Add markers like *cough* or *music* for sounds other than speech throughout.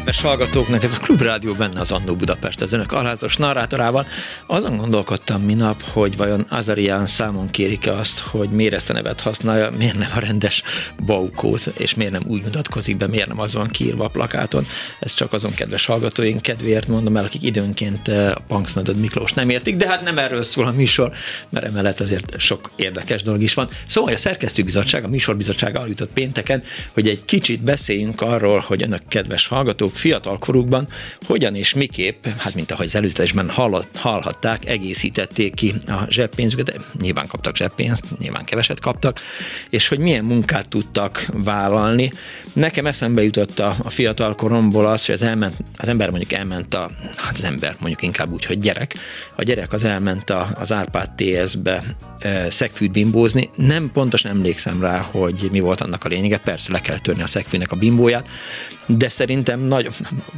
Kedves hallgatóknak, ez a Klubrádió benne az Annó Budapest, az önök alázatos narrátorával. Azon gondolkodtam minap, hogy vajon Azarian számon kérik-e azt, hogy miért ezt a nevet használja, miért nem a rendes Baukót, és miért nem úgy mutatkozik be, miért nem azon kiírva a plakáton. Ez csak azon kedves hallgatóink kedvéért mondom el, akik időnként eh, a Punksnodod Miklós nem értik, de hát nem erről szól a műsor, mert emellett azért sok érdekes dolog is van. Szóval a szerkesztőbizottság, a műsorbizottság jutott pénteken, hogy egy kicsit beszéljünk arról, hogy önök kedves hallgatók fiatalkorukban hogyan és miképp, hát mint ahogy az előzetesben hallhatták, egészítették ki a zseppénzüket, nyilván kaptak zseppénzt, nyilván keveset kaptak, és hogy milyen munkát tudtak vállalni. Nekem eszembe jutott a, a fiatal koromból az, hogy az, elment, az ember mondjuk elment a, hát az ember mondjuk inkább úgy, hogy gyerek, a gyerek az elment a, az Árpád TS-be e, szegfűt bimbózni. Nem pontosan emlékszem rá, hogy mi volt annak a lényege, persze le kell törni a szegfűnek a bimbóját, de szerintem nagy,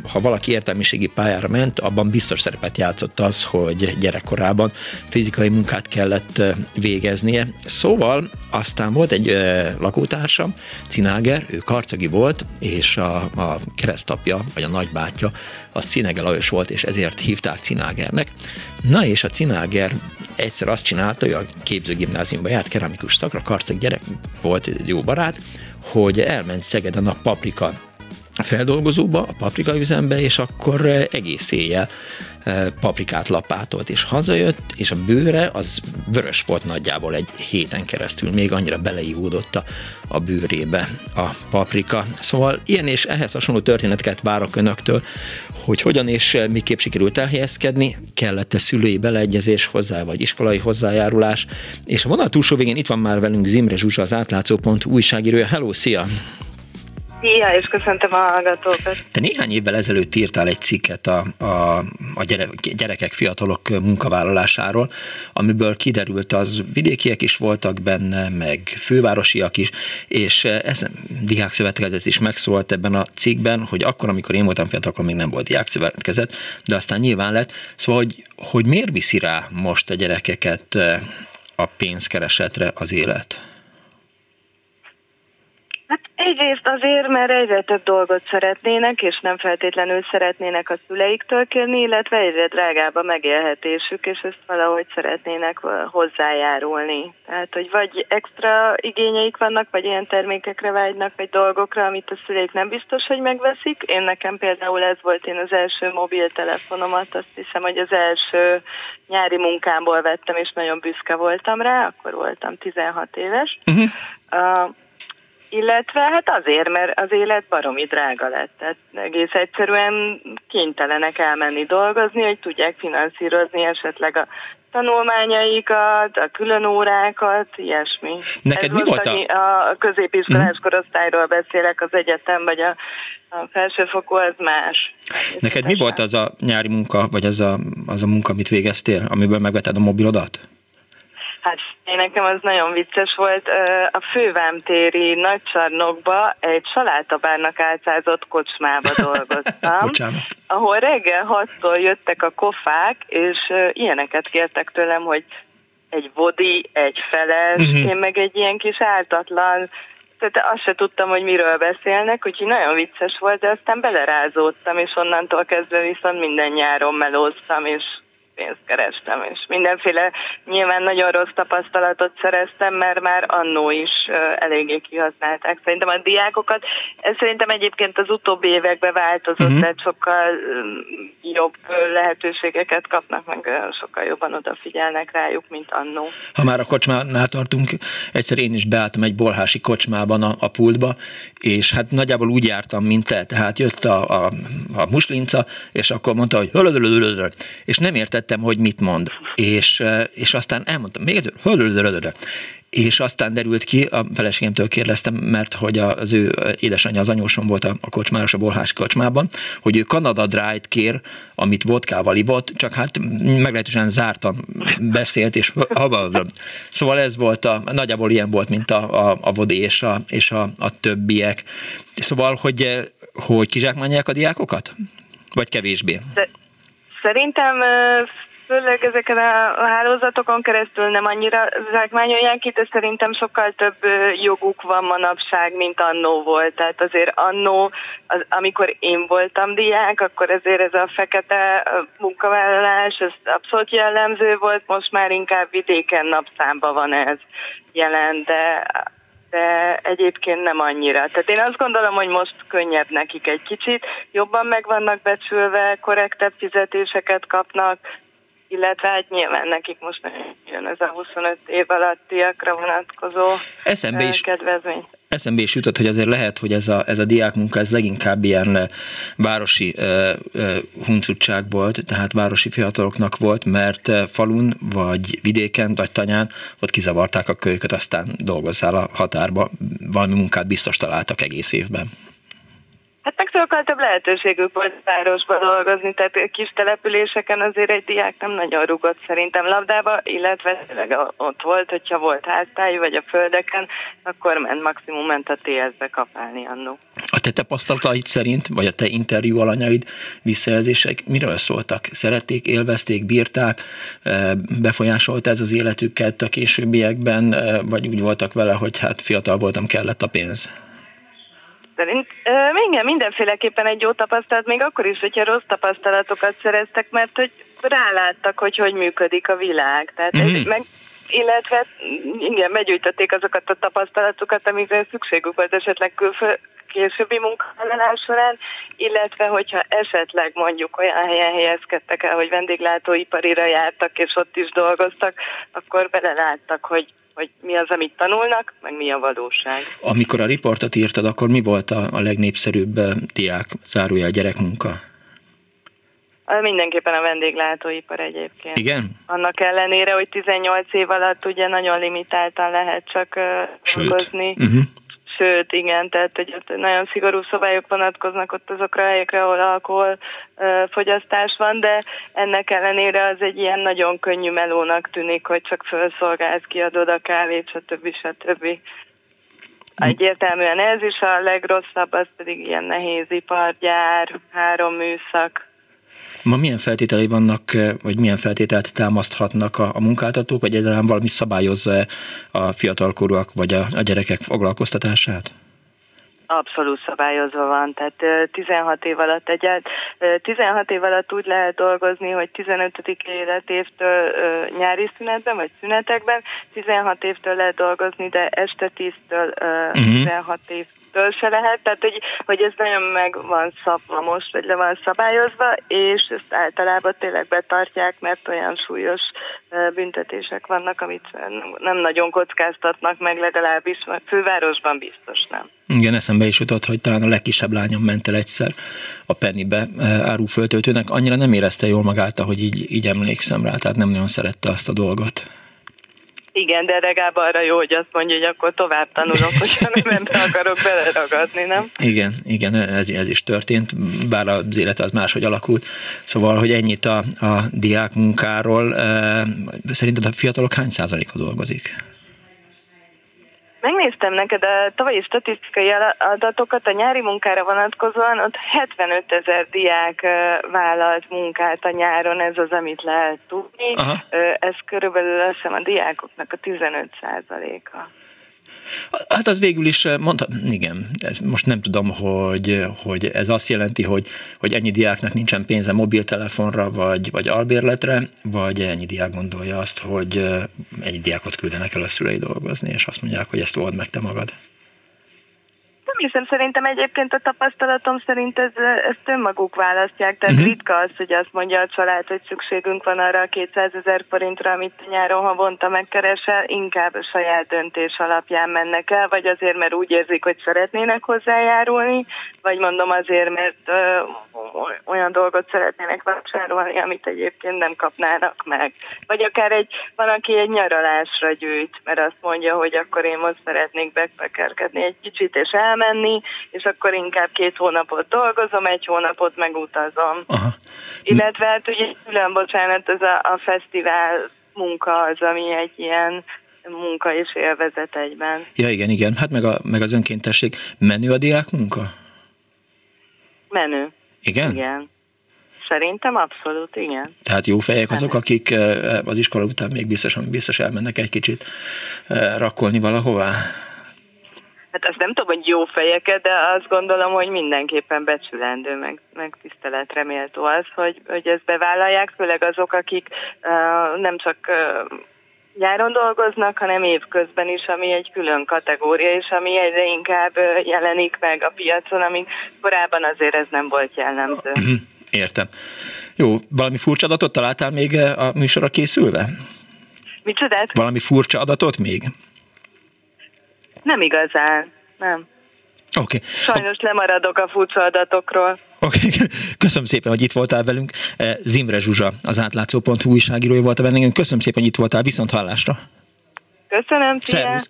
ha valaki értelmiségi pályára ment, abban biztos szerepet játszott az, hogy gyerekkorában fizikai munkát kellett végeznie. Szóval aztán volt egy lakótársam, Cináger, ő karcagi volt, és a, a keresztapja, vagy a nagybátyja, az Cinege Lajos volt, és ezért hívták Cinágernek. Na és a Cináger egyszer azt csinálta, hogy a képzőgimnáziumba járt keramikus szakra, karcag gyerek volt, jó barát, hogy elment Szegeden a paprika feldolgozóba, a paprika üzembe, és akkor eh, egész éjjel eh, paprikát lapátolt, és hazajött, és a bőre az vörös volt nagyjából egy héten keresztül, még annyira beleívódott a, a bőrébe a paprika. Szóval ilyen és ehhez hasonló történeteket várok önöktől, hogy hogyan és eh, miképp sikerült elhelyezkedni, kellett-e szülői beleegyezés hozzá, vagy iskolai hozzájárulás, és a vonal túlsó végén itt van már velünk Zimre Zsuzsa, az átlátszó.hu újságírója. Hello, szia! Szia, és köszöntöm a hallgatókat. Te néhány évvel ezelőtt írtál egy cikket a, a, a gyere, gyerekek, fiatalok munkavállalásáról, amiből kiderült, az vidékiek is voltak benne, meg fővárosiak is, és ez Diák Szövetkezet is megszólalt ebben a cikkben, hogy akkor, amikor én voltam fiatal, akkor még nem volt Diák de aztán nyilván lett. Szóval, hogy, hogy miért viszi rá most a gyerekeket a pénzkeresetre az élet? Hát egyrészt azért, mert egyre több dolgot szeretnének, és nem feltétlenül szeretnének a szüleiktől kérni, illetve egyre drágább a megélhetésük, és ezt valahogy szeretnének hozzájárulni. Tehát, hogy vagy extra igényeik vannak, vagy ilyen termékekre vágynak, vagy dolgokra, amit a szüleik nem biztos, hogy megveszik. Én nekem például ez volt, én az első mobiltelefonomat, azt hiszem, hogy az első nyári munkámból vettem, és nagyon büszke voltam rá, akkor voltam 16 éves. Uh-huh. Uh, illetve hát azért, mert az élet baromi drága lett. Tehát egész egyszerűen kénytelenek elmenni dolgozni, hogy tudják finanszírozni esetleg a tanulmányaikat, a külön órákat, ilyesmi. Neked Ez mi volt a... A középiskolás uh-huh. korosztályról beszélek, az egyetem vagy a, a felsőfokú, az más. Neked mi volt az a nyári munka, vagy az a, az a munka, amit végeztél, amiből megveted a mobilodat? Hát én nekem az nagyon vicces volt. A fővámtéri nagycsarnokba egy salátabárnak álcázott kocsmába *laughs* dolgoztam, ahol reggel hattól jöttek a kofák, és ilyeneket kértek tőlem, hogy egy vodi, egy feles, uh-huh. én meg egy ilyen kis áltatlan, tehát azt se tudtam, hogy miről beszélnek, úgyhogy nagyon vicces volt, de aztán belerázódtam, és onnantól kezdve viszont minden nyáron melóztam, és pénzt kerestem, és mindenféle nyilván nagyon rossz tapasztalatot szereztem, mert már annó is eléggé kihasználták. Szerintem a diákokat, ez szerintem egyébként az utóbbi években változott, uh-huh. tehát sokkal jobb lehetőségeket kapnak, meg sokkal jobban odafigyelnek rájuk, mint annó. Ha már a kocsmánál tartunk, egyszer én is beálltam egy bolhási kocsmában a, a pultba, és hát nagyjából úgy jártam, mint te. Tehát jött a, a, a muslinca, és akkor mondta, hogy és nem értettem, hogy mit mond. És, és aztán elmondtam, még egyszer, hölödölödöl és aztán derült ki, a feleségemtől kérdeztem, mert hogy az ő édesanyja, az anyósom volt a, kocsmáros, a bolhás kocsmában, hogy ő Kanada Dry-t kér, amit vodkával ivott, csak hát meglehetősen zártan beszélt, és szóval ez volt, a, nagyjából ilyen volt, mint a, a, a vodé és, a, és a, a többiek. Szóval, hogy, hogy kizsákmányolják a diákokat? Vagy kevésbé? Szerintem főleg ezeken a hálózatokon keresztül nem annyira zsákmányolják ki, de szerintem sokkal több joguk van manapság, mint annó volt. Tehát azért annó, az, amikor én voltam diák, akkor ezért ez a fekete munkavállalás, ez abszolút jellemző volt, most már inkább vidéken napszámba van ez jelen, de de egyébként nem annyira. Tehát én azt gondolom, hogy most könnyebb nekik egy kicsit, jobban meg vannak becsülve, korrektebb fizetéseket kapnak, illetve hát nyilván nekik most jön ez a 25 év alattiakra vonatkozó eszembe is, kedvezmény. Eszembe is jutott, hogy azért lehet, hogy ez a, ez a diákmunka ez leginkább ilyen városi uh, uh, huncutság volt, tehát városi fiataloknak volt, mert falun, vagy vidéken, vagy tanyán ott kizavarták a kölyköt, aztán dolgozzál a határba, valami munkát biztos találtak egész évben. Hát meg sokkal több lehetőségük volt városba dolgozni, tehát kis településeken azért egy diák nem nagyon rugott szerintem labdába, illetve tényleg ott volt, hogyha volt háztály vagy a földeken, akkor ment, maximum ment a TS-be kapálni annó. A te tapasztalataid szerint, vagy a te interjú alanyaid, visszajelzések miről szóltak? Szerették, élvezték, bírták, e, befolyásolt ez az életüket a későbbiekben, e, vagy úgy voltak vele, hogy hát fiatal voltam, kellett a pénz? Szerint uh, igen, mindenféleképpen egy jó tapasztalat, még akkor is, hogyha rossz tapasztalatokat szereztek, mert hogy ráláttak, hogy hogy működik a világ. Tehát mm-hmm. ez, meg, illetve igen, begyűjtötték azokat a tapasztalatokat, amikre szükségük volt esetleg külföld, későbbi munkavállalás során, illetve hogyha esetleg mondjuk olyan helyen helyezkedtek el, hogy vendéglátóiparira jártak, és ott is dolgoztak, akkor beleláttak, hogy hogy mi az, amit tanulnak, meg mi a valóság. Amikor a riportot írtad, akkor mi volt a, a legnépszerűbb eh, diák, zárója a gyerekmunka? Mindenképpen a vendéglátóipar egyébként. Igen? Annak ellenére, hogy 18 év alatt ugye nagyon limitáltan lehet csak Sőt. dolgozni. Uh-huh. Sőt, igen, tehát hogy ott nagyon szigorú szabályok vonatkoznak ott azokra a helyekre, ahol alkohol fogyasztás van, de ennek ellenére az egy ilyen nagyon könnyű melónak tűnik, hogy csak felszolgálsz, kiadod a kávét, stb. stb. Egyértelműen ez is a legrosszabb, az pedig ilyen nehéz ipargyár, három műszak, Ma milyen feltételei vannak, eh, vagy milyen feltételt támaszthatnak a, a munkáltatók, vagy egyáltalán valami szabályozza a fiatalkorúak vagy a, a gyerekek foglalkoztatását? Abszolút szabályozva van, tehát 16 év alatt egyált, 16 év alatt úgy lehet dolgozni, hogy 15. életévtől nyári szünetben vagy szünetekben, 16 évtől lehet dolgozni, de este 10-től uh-huh. 16 év től se lehet, tehát hogy, hogy ez nagyon meg van szabva most, vagy le van szabályozva, és ezt általában tényleg betartják, mert olyan súlyos büntetések vannak, amit nem nagyon kockáztatnak meg legalábbis, mert fővárosban biztos nem. Igen, eszembe is jutott, hogy talán a legkisebb lányom ment el egyszer a Pennybe áruföltöltőnek, annyira nem érezte jól magát, hogy így, így emlékszem rá, tehát nem nagyon szerette azt a dolgot. Igen, de legalább arra jó, hogy azt mondja, hogy akkor tovább tanulok, hogyha nem akarok beleragadni, nem? Igen, igen, ez, ez is történt, bár az élet az máshogy alakult. Szóval, hogy ennyit a, a diák munkáról, szerinted a fiatalok hány százaléka dolgozik? Megnéztem neked a tavalyi statisztikai adatokat a nyári munkára vonatkozóan, ott 75 ezer diák vállalt munkát a nyáron, ez az, amit lehet tudni. Aha. Ez körülbelül azt hiszem a diákoknak a 15 százaléka. Hát az végül is mondta, igen, most nem tudom, hogy, hogy ez azt jelenti, hogy, hogy ennyi diáknak nincsen pénze mobiltelefonra, vagy, vagy albérletre, vagy ennyi diák gondolja azt, hogy ennyi diákot küldenek el a szülei dolgozni, és azt mondják, hogy ezt old meg te magad hiszem, szerintem egyébként a tapasztalatom szerint ez, ezt önmaguk választják, tehát uh-huh. ritka az, hogy azt mondja a család, hogy szükségünk van arra a 200 ezer forintra, amit nyáron havonta megkeresel, inkább a saját döntés alapján mennek el, vagy azért, mert úgy érzik, hogy szeretnének hozzájárulni, vagy mondom azért, mert ö, olyan dolgot szeretnének vásárolni, amit egyébként nem kapnának meg. Vagy akár egy, van, aki egy nyaralásra gyűjt, mert azt mondja, hogy akkor én most szeretnék backpackerkedni egy kicsit, és elmenni, menni, és akkor inkább két hónapot dolgozom, egy hónapot megutazom. Aha. Illetve hát ugye külön, bocsánat, ez a, a fesztivál munka az, ami egy ilyen munka és élvezet egyben. Ja, igen, igen. Hát meg, a, meg az önkéntesség. Menő a diák munka? Menő. Igen? Igen. Szerintem abszolút, igen. Tehát jó fejek azok, akik eh, az iskola után még biztosan biztos elmennek egy kicsit eh, rakkolni valahová? Hát azt nem tudom, hogy jó fejeket, de azt gondolom, hogy mindenképpen becsülendő, meg, meg tiszteletre méltó az, hogy, hogy ezt bevállalják, főleg azok, akik uh, nem csak uh, nyáron dolgoznak, hanem évközben is, ami egy külön kategória, és ami egyre inkább jelenik meg a piacon, ami korábban azért ez nem volt jellemző. *clears throat* Értem. Jó, valami furcsa adatot találtál még a műsorra készülve? Micsodát? Valami furcsa adatot még? Nem igazán, nem. Oké. Okay. Sajnos lemaradok a furcsa adatokról. Oké, okay. *laughs* köszönöm szépen, hogy itt voltál velünk. Eh, Zimre Zsuzsa, az átlátszó.hu újságírója volt a vendégünk. Köszönöm szépen, hogy itt voltál, viszont hallásra. Köszönöm, szia. Szervusz.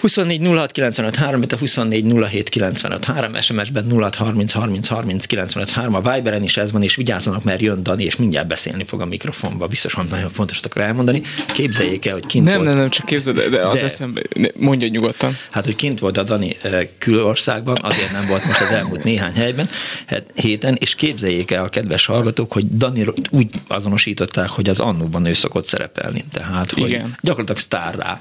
24 06 95 3, a 24 07 95 3, SMS-ben 06 30 30 30 95 3, a Viberen is ez van, és vigyázzanak, mert jön Dani, és mindjárt beszélni fog a mikrofonba. Biztos van nagyon fontos akar elmondani. Képzeljék el, hogy kint Nem, volt. nem, nem, csak képzeld, de, de az de, eszembe, mondja nyugodtan. Hát, hogy kint volt a Dani külországban, azért nem volt most az elmúlt néhány helyben, hát héten, és képzeljék el a kedves hallgatók, hogy Dani úgy azonosították, hogy az annóban ő szokott szerepelni. Tehát, hogy Igen. gyakorlatilag sztárrá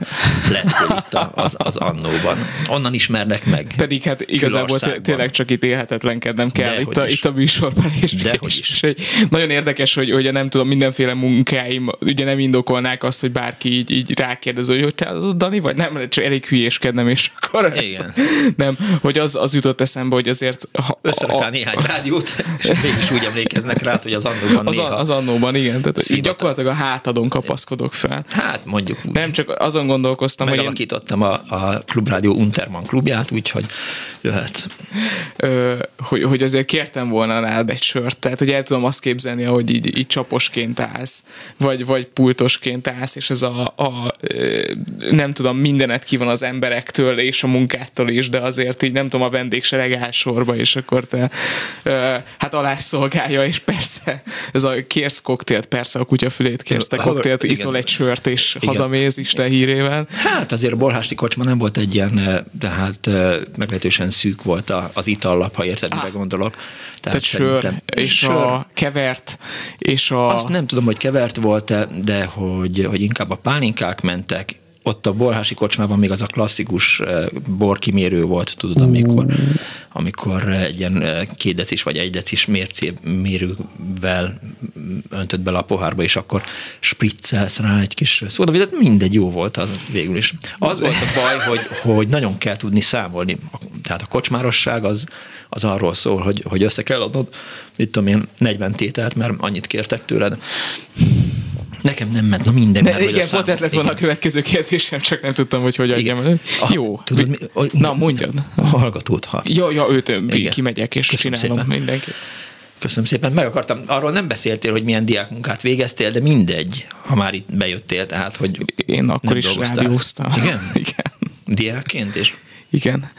lett itt az, az annóban. Onnan ismernek meg. Pedig hát igazából tényleg csak itt élhetetlenkednem kell itt a, itt a műsorban. És, és, és, és nagyon érdekes, hogy, hogy nem tudom, mindenféle munkáim ugye nem indokolnák azt, hogy bárki így, így rákérdező, hogy te az Dani vagy nem, csak elég hülyéskednem, és akkor Igen. nem, hogy az, az jutott eszembe, hogy azért ha, Összerakál néhány rádiót, és mégis úgy emlékeznek rá, hogy az annóban az, néha az annóban, igen. Tehát gyakorlatilag a hátadon kapaszkodok fel. Hát mondjuk úgy. Nem, csak azon gondolkoztam, hogy én... a, a Klubrádió Unterman klubját, úgyhogy jöhet. Ö, hogy, hogy azért kértem volna nálad egy sört, tehát hogy el tudom azt képzelni, hogy így, így csaposként állsz, vagy, vagy pultosként állsz, és ez a, a nem tudom, mindenet ki van az emberektől és a munkától is, de azért így nem tudom, a vendégsereg áll sorba, és akkor te ö, hát alászolgálja, és persze ez a kérsz koktélt, persze a kutyafülét kérsz, te koktélt, iszol egy sört, és igen. hazamész Isten hírével. Hát azért bolhásti kocsma nem volt egy ilyen, tehát meglehetősen szűk volt az itallap, ha érted, mire gondolok. Tehát, tehát sör, és sör. a kevert, és a... Azt nem tudom, hogy kevert volt-e, de hogy, hogy inkább a pálinkák mentek, ott a borhási kocsmában még az a klasszikus borkimérő volt, tudod, amikor, amikor egy ilyen két decis vagy egy decis mércé, mérővel öntött bele a pohárba, és akkor spriccelsz rá egy kis szódavizet, mindegy, jó volt az végül is. Az volt a baj, hogy, hogy nagyon kell tudni számolni. Tehát a kocsmárosság az, az arról szól, hogy, hogy össze kell adnod, mit tudom én, 40 tételt, mert annyit kértek tőled. Nekem nem ment, na minden. Ne, igen, pont ez lett volna a következő kérdésem, csak nem tudtam, hogy hogy adjam elő. Jó. Tudod, mi, a, na, mondjad. A hallgatót ha. Ja, ja, őt igen. kimegyek és Köszönöm csinálom szépen. mindenki. Köszönöm szépen. Meg akartam, arról nem beszéltél, hogy milyen diákmunkát végeztél, de mindegy, ha már itt bejöttél, tehát, hogy Én akkor is rádióztam. Igen? *laughs* Igen. Diákként is? Igen.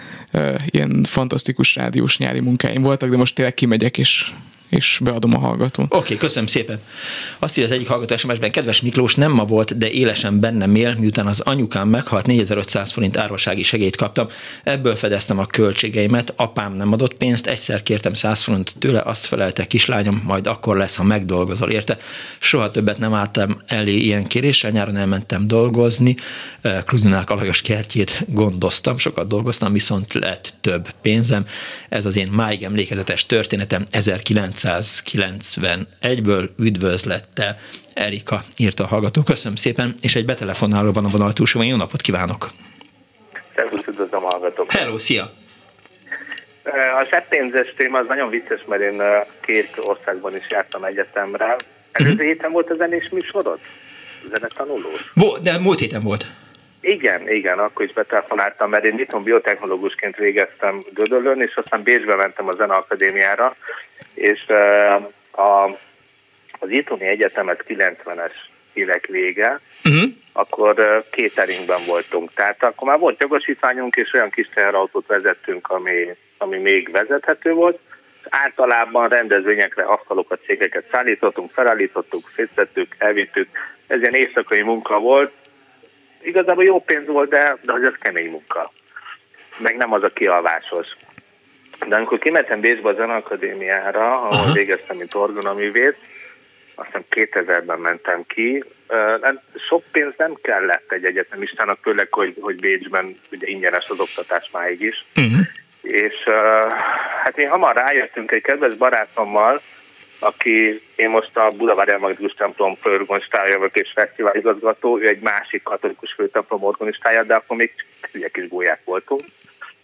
Ilyen fantasztikus rádiós nyári munkáim voltak, de most tényleg kimegyek, és és beadom a hallgatón. Oké, okay, köszönöm szépen. Azt írja az egyik hallgató SMS-ben, kedves Miklós, nem ma volt, de élesen bennem él, miután az anyukám meghalt, 4500 forint árvasági segélyt kaptam, ebből fedeztem a költségeimet, apám nem adott pénzt, egyszer kértem 100 forintot tőle, azt felelte kislányom, majd akkor lesz, ha megdolgozol érte. Soha többet nem álltam elé ilyen kéréssel, nyáron elmentem dolgozni, Krudinák alajos kertjét gondoztam, sokat dolgoztam, viszont lett több pénzem. Ez az én máig emlékezetes történetem 1991-ből üdvözlettel. Erika írta a hallgató. Köszönöm szépen, és egy betelefonáló van a vonal túlsó. Jó napot kívánok! Szervusz, üdvözlöm a hallgatók! Hello, szia! A zseppénzes téma az nagyon vicces, mert én két országban is jártam egyetemre. Előző uh-huh. héten volt a zenés műsorod? Zenetanulós? Volt, de múlt héten volt. Igen, igen, akkor is betelefonáltam, mert én nyitom biotechnológusként végeztem Gödöllön, és aztán Bécsbe mentem a Zeneakadémiára, és a, az Itoni Egyetemet 90-es évek vége, uh-huh. akkor kéteringben voltunk. Tehát akkor már volt jogosítványunk, és olyan kis teherautót vezettünk, ami, ami még vezethető volt. Általában rendezvényekre asztalokat, cégeket szállítottunk, felállítottuk, szétszettük, elvittük. Ez ilyen éjszakai munka volt, igazából jó pénz volt, de, de az kemény munka. Meg nem az a kialvásos. De amikor kimentem Bécsbe a Zenakadémiára, ahol Aha. végeztem, mint orgonoművész, aztán 2000-ben mentem ki. Sok pénz nem kellett egy egyetemistának, főleg, hogy, hogy Bécsben ugye ingyenes az oktatás máig is. Uh-huh. És hát mi hamar rájöttünk egy kedves barátommal, aki én most a Budavár Elmagdikus templom főorgonistája vagyok és fesztiváligazgató, ő egy másik katolikus főtemplom organistája, de akkor még ugye kis gólyák voltunk,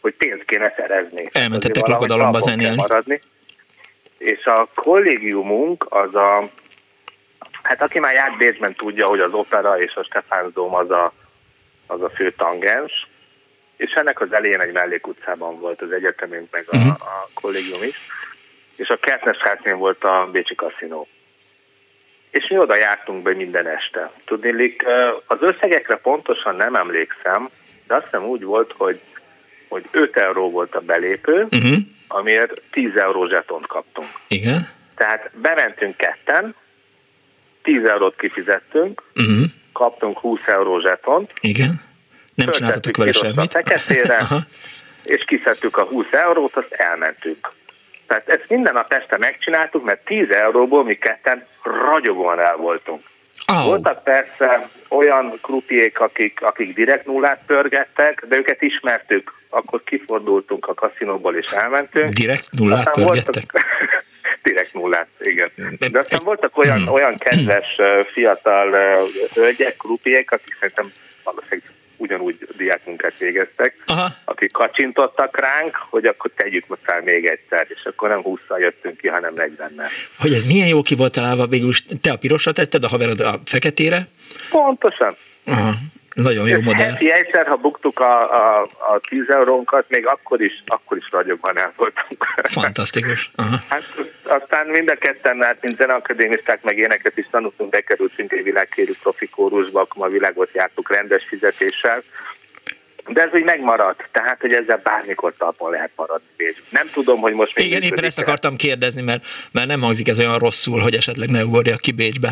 hogy pénzt kéne szerezni. Elmentettek lakodalomba zenélni. Maradni. És a kollégiumunk az a, hát aki már járt Bécsben tudja, hogy az opera és a Stefánzdóm az a, az a fő tangens, és ennek az elején egy mellékutcában volt az egyetemünk, meg a, uh-huh. a kollégium is és a Kertnes háznél volt a Bécsi kaszinó. És mi oda jártunk be minden este. Tudnélik, az összegekre pontosan nem emlékszem, de azt hiszem úgy volt, hogy, hogy 5 euró volt a belépő, uh-huh. amiért 10 euró zsetont kaptunk. Igen. Tehát bementünk ketten, 10 eurót kifizettünk, uh-huh. kaptunk 20 euró zsetont. Igen. Nem csináltatok vele semmit. A és kiszedtük a 20 eurót, azt elmentünk. Tehát ezt minden a este megcsináltuk, mert 10 euróból mi ketten ragyogóan el voltunk. Oh. Voltak persze olyan krupiék, akik, akik direkt nullát pörgettek, de őket ismertük. Akkor kifordultunk a kaszinóból és elmentünk. Direkt nullát aztán pörgettek? Voltak, *laughs* direkt nullát, igen. De aztán voltak olyan, hmm. olyan kedves fiatal hölgyek, krupiék, akik szerintem valószínűleg ugyanúgy diákmunkát végeztek, Aha. akik kacsintottak ránk, hogy akkor tegyük most fel még egyszer, és akkor nem 20 jöttünk ki, hanem 40 Hogy ez milyen jó ki volt találva, végül te a pirosra tetted, a haverod a feketére? Pontosan. Aha. Nagyon jó modell. Heti egyszer, ha buktuk a, a, a 10 eurónkat, még akkor is, akkor is ragyogban el voltunk. Fantasztikus. Aha. Hát aztán mind a ketten, hát mint zeneakadémisták, meg éneket is tanultunk, bekerültünk egy világkérű profi kórusba, akkor a világot jártuk rendes fizetéssel. De ez úgy megmaradt, tehát hogy ezzel bármikor talpon lehet maradni. Nem tudom, hogy most még Igen, éppen ezt akartam kérdezni, mert, mert nem hangzik ez olyan rosszul, hogy esetleg ne ugorjak ki Bécsbe.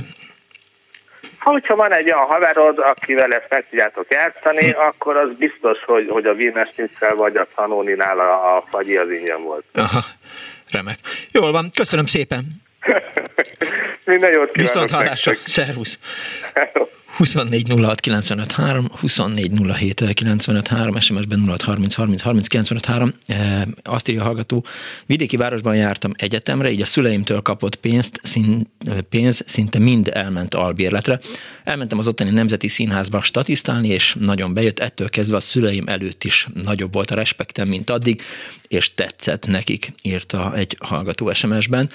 Ha, hogyha van egy olyan haverod, akivel ezt meg tudjátok játszani, hm. akkor az biztos, hogy, hogy a Wiener vagy a Tanóninál a, a fagyi az ingyen volt. Aha, remek. Jól van, köszönöm szépen. *laughs* Minden jót kívánok. Viszont hallásra, szervusz. Hello. 24 06 95 3, 24 07 95 3, SMS-ben 06 30 30 30 95 3. E, azt írja a hallgató, vidéki városban jártam egyetemre, így a szüleimtől kapott pénzt, szín, pénz szinte mind elment albérletre. Elmentem az ottani Nemzeti Színházba statisztálni, és nagyon bejött, ettől kezdve a szüleim előtt is nagyobb volt a respektem, mint addig, és tetszett nekik, írta egy hallgató SMS-ben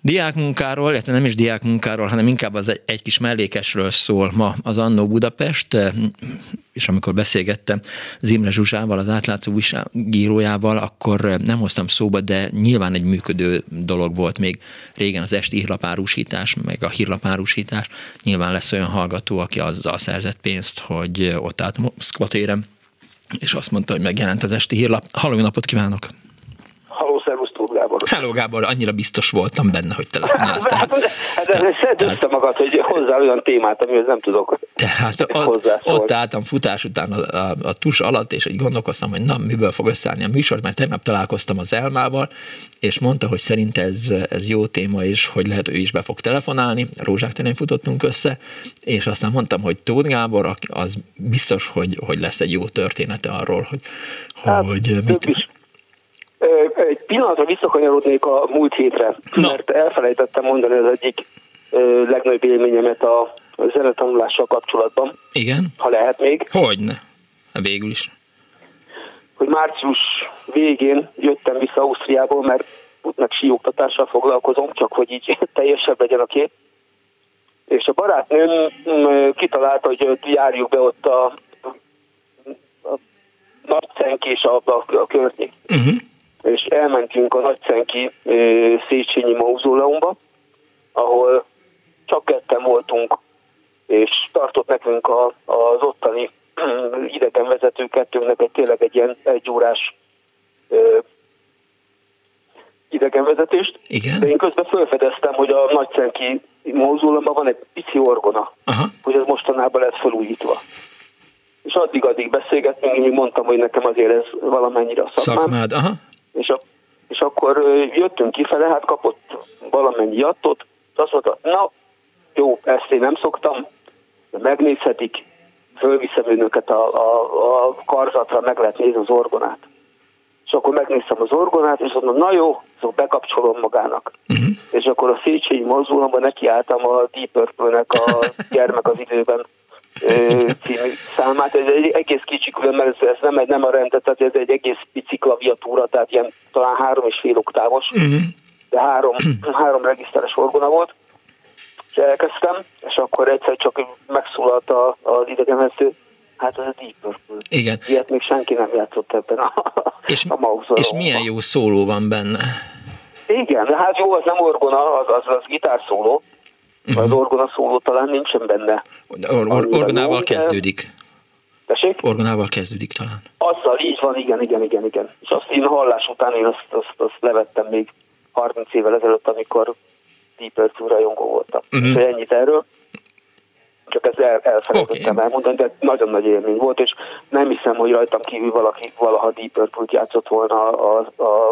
diákmunkáról, illetve nem is diákmunkáról, hanem inkább az egy, egy kis mellékesről szól ma az Annó Budapest, és amikor beszélgettem Zimre Zsuzsával, az átlátszó újságírójával, akkor nem hoztam szóba, de nyilván egy működő dolog volt még régen az esti hírlapárusítás, meg a hírlapárusítás. Nyilván lesz olyan hallgató, aki azzal szerzett pénzt, hogy ott állt Moszkva téren, és azt mondta, hogy megjelent az esti hírlap. Halló, napot kívánok! Halló, szervusz, Tóth Gábor! Annyira biztos voltam benne, hogy telefonálsz. Tehát, hát, hát, tehát, magad, hogy hozzá olyan témát, amihez nem tudok Tehát *laughs* ott, ott álltam futás után a, a, a tus alatt, és egy gondolkoztam, hogy na, miből fog összeállni a műsor, mert tegnap találkoztam az Elmával, és mondta, hogy szerint ez, ez jó téma, és hogy lehet ő is be fog telefonálni. Rózsák terén futottunk össze, és aztán mondtam, hogy Tóth Gábor, az biztos, hogy, hogy lesz egy jó története arról, hogy, hát, hogy mit... Is. Egy pillanatra visszakanyarodnék a múlt hétre, Na. mert elfelejtettem mondani az egyik legnagyobb élményemet a zenetanulással kapcsolatban. Igen? Ha lehet még. Hogyne. Végül is. Hogy március végén jöttem vissza Ausztriából, mert meg síoktatással foglalkozom, csak hogy így *laughs* teljesebb legyen a kép. És a barátnőm mm, kitalálta, hogy járjuk be ott a, a Nagycenk és a, a, a környék. Uh-huh. És elmentünk a Nagycenki Széchenyi Mauzóleumba, ahol csak ketten voltunk, és tartott nekünk a, az ottani *clears throat* idegenvezető kettőnknek egy tényleg egy ilyen egy órás idegenvezetést. Igen. De én közben felfedeztem, hogy a Nagycenki mózulomban van egy pici orgona, Aha. hogy ez mostanában lett felújítva. És addig-addig beszélgettünk, én mondtam, hogy nekem azért ez valamennyire a szakmám. Szakmád, aha. És, a, és akkor jöttünk kifele, hát kapott valamennyi jattot, azt mondta, na, jó, ezt én nem szoktam, megnézhetik, fölviszem önöket a, a, a karzatra, meg lehet nézni az orgonát. És akkor megnéztem az orgonát, és mondom, na jó, szóval bekapcsolom magának. Uh-huh. És akkor a Széchenyi mozdulamban nekiálltam a Deep Purple-nek a gyermek az időben című számát. Ez egy egész kicsi külön, mert ez, ez nem, egy, nem a rendet, tehát ez egy egész pici klaviatúra, tehát ilyen talán három és fél oktávos, uh-huh. de három, *clears throat* három regiszteres orgona volt. És elkezdtem, és akkor egyszer csak megszólalt az idegenvezető, Hát az a Deep Purple. Igen. Ilyet még senki nem játszott ebben a, és, *laughs* a És milyen jó szóló van benne. Igen, de hát jó, az nem orgona, az, az, az gitárszóló. Uh-huh. Az orgona szóló talán nincsen benne. Or, or, orgonával kezdődik. Tessék? Orgonával kezdődik talán. Azzal így van, igen, igen, igen, igen. És azt én hallás után én azt, azt, azt levettem még 30 évvel ezelőtt, amikor Deep Purple rajongó voltam. Uh-huh. És ennyit erről csak ezt el, elfelejtettem okay. elmondani, de nagyon nagy élmény volt, és nem hiszem, hogy rajtam kívül valaki valaha Deep purple játszott volna a, a,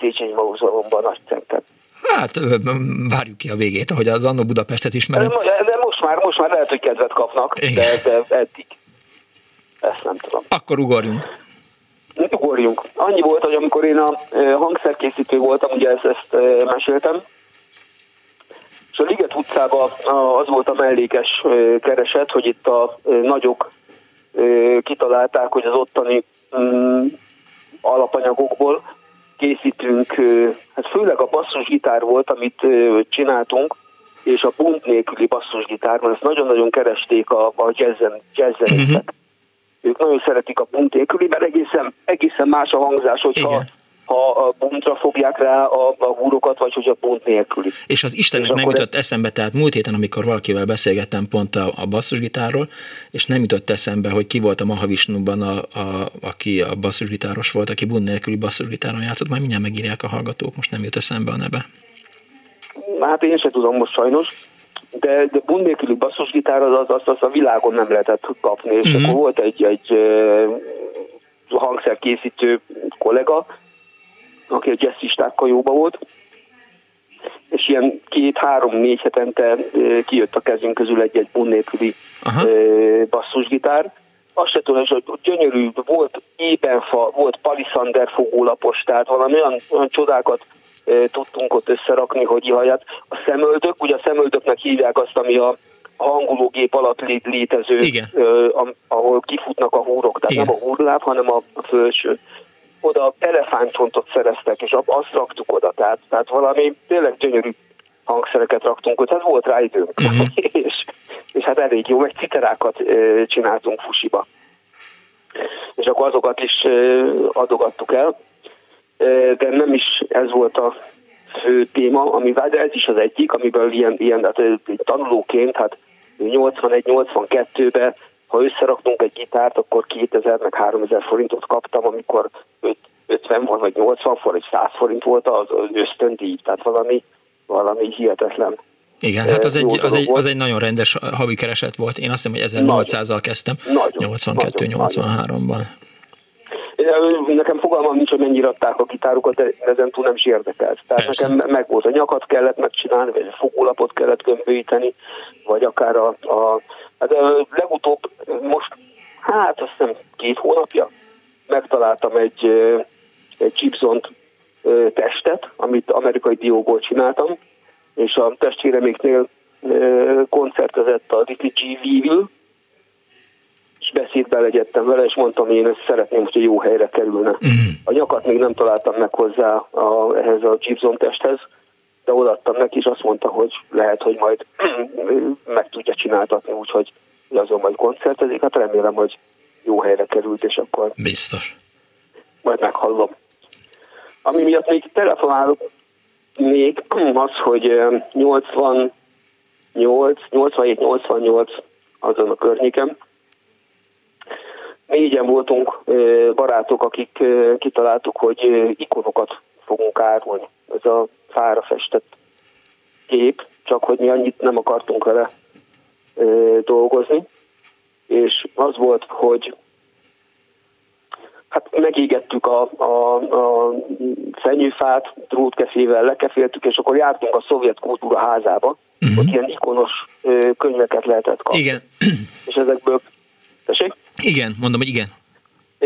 Széchenyi Mauzolomban nagy centet. Hát várjuk ki a végét, ahogy az Annó Budapestet ismerem. De, de most, már, most már lehet, hogy kedvet kapnak, de, de eddig ezt nem tudom. Akkor ugorjunk. Ugorjunk. Annyi volt, hogy amikor én a hangszerkészítő voltam, ugye ezt, ezt meséltem, és a Liget utcában az volt a mellékes kereset, hogy itt a nagyok kitalálták, hogy az ottani mm, alapanyagokból készítünk, hát főleg a basszusgitár volt, amit csináltunk, és a punt nélküli basszusgitár, mert ezt nagyon-nagyon keresték a, a jazzen, uh-huh. Ők nagyon szeretik a punt nélküli, mert egészen, egészen más a hangzás, hogyha Igen ha a buntra fogják rá a, a húrokat, vagy hogy a bunt nélküli. És az Istennek és nem jutott eszembe, tehát múlt héten, amikor valakivel beszélgettem pont a, a basszusgitárról, és nem jutott eszembe, hogy ki volt a Mahavisnuban, a, a, aki a basszusgitáros volt, aki bunt nélküli basszusgitáron játszott, majd mindjárt megírják a hallgatók, most nem jut eszembe a neve. Hát én sem tudom most sajnos, de, de bunt nélküli basszusgitár az, az, az, az a világon nem lehetett kapni, és uh-huh. akkor volt egy, egy hangszerkészítő kollega, aki a jazzistákkal jóba volt, és ilyen két-három-négy hetente kijött a kezünk közül egy-egy bun nélküli basszusgitár. Azt se tudom, hogy gyönyörű, volt ébenfa, volt palisander fogólapos, tehát valami olyan, olyan csodákat tudtunk ott összerakni, hogy ihajat. A szemöldök, ugye a szemöldöknek hívják azt, ami a hangológép alatt létező, Igen. ahol kifutnak a húrok, tehát Igen. nem a húrláb, hanem a felső oda elefántcsontot szereztek, és azt raktuk oda, tehát, tehát valami tényleg gyönyörű hangszereket raktunk ott, tehát volt rá időnk, uh-huh. *laughs* és, és hát elég jó, meg citerákat csináltunk fusiba. És akkor azokat is adogattuk el, de nem is ez volt a fő téma, amivel, de ez is az egyik, amiből ilyen, ilyen hát, tanulóként, hát 81-82-ben ha összeraktunk egy gitárt, akkor 2000 meg 3000 forintot kaptam, amikor 5 50 vagy 80 forint, vagy 100 forint volt az ösztöndíj, tehát valami, valami hihetetlen igen, hát az egy, az, egy, az egy nagyon rendes havi kereset volt. Én azt hiszem, hogy 1800-al kezdtem, 82-83-ban. Nekem fogalmam nincs, hogy mennyire adták a gitárokat, de ezen túl nem is érdekelt. Tehát Persze. nekem meg volt a nyakat kellett megcsinálni, vagy a fogólapot kellett gömbölyíteni, vagy akár a, a hát legutóbb most, hát azt hiszem két hónapja megtaláltam egy, egy Gibson testet, amit amerikai dióból csináltam, és a testvéreméknél koncertezett a Ricky G. Weevil, és beszédbe legyettem vele, és mondtam, hogy én ezt szeretném, hogyha jó helyre kerülne. Uh-huh. A nyakat még nem találtam meg hozzá a, ehhez a Gibson testhez, de odaadtam neki, és azt mondta, hogy lehet, hogy majd *clears throat* meg tudja csináltatni, úgyhogy azon majd koncertezik. Hát remélem, hogy jó helyre került, és akkor... Biztos. Majd meghallom. Ami miatt még telefonálok még *clears throat* az, hogy 88, 87-88 azon a környéken, négyen voltunk barátok, akik kitaláltuk, hogy ikonokat fogunk árulni. Ez a fára festett kép, csak hogy mi annyit nem akartunk vele dolgozni. És az volt, hogy Hát megégettük a, a, a fenyőfát, drótkefével lekeféltük, és akkor jártunk a szovjet kultúra házába, uh-huh. ott ilyen ikonos könyveket lehetett kapni. Igen. És ezekből... Tessék? Igen, mondom, hogy igen.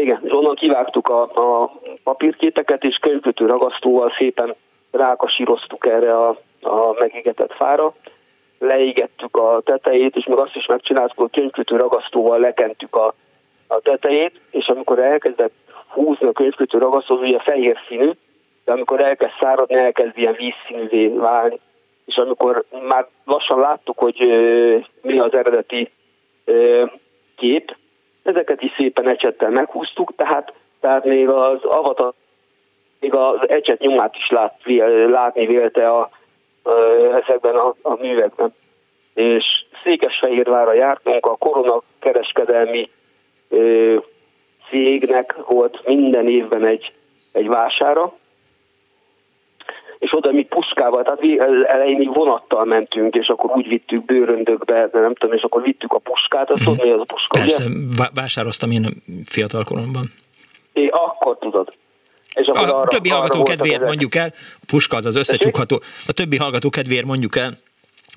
Igen, és onnan kivágtuk a, a papírképeket, és könyvkötő ragasztóval szépen rákasíroztuk erre a, a megégetett fára, leégettük a tetejét, és meg azt is megcsináltuk, hogy könyvkötő ragasztóval lekentük a a tetejét, és amikor elkezdett húzni a könyvkötő ragasztó, ugye fehér színű, de amikor elkezd száradni, elkezd ilyen vízszínűvé válni. És amikor már lassan láttuk, hogy ö, mi az eredeti ö, kép, ezeket is szépen ecsettel meghúztuk, tehát, tehát még az avatar, még az ecset nyomát is lát, látni vélte a, ezekben a, a művekben. És Székesfehérvára jártunk, a korona kereskedelmi cégnek volt minden évben egy, egy vására, és oda mi puskával, tehát mi elején mi vonattal mentünk, és akkor úgy vittük bőröndökbe, de nem tudom, és akkor vittük a puskát, azt tudod, mi az a puska, Persze, ugye? vásároztam én fiatal koromban. É, akkor tudod. És akkor a arra, többi hallgató kedvéért ezek. mondjuk el, a puska az az összecsukható, a többi hallgató kedvéért mondjuk el,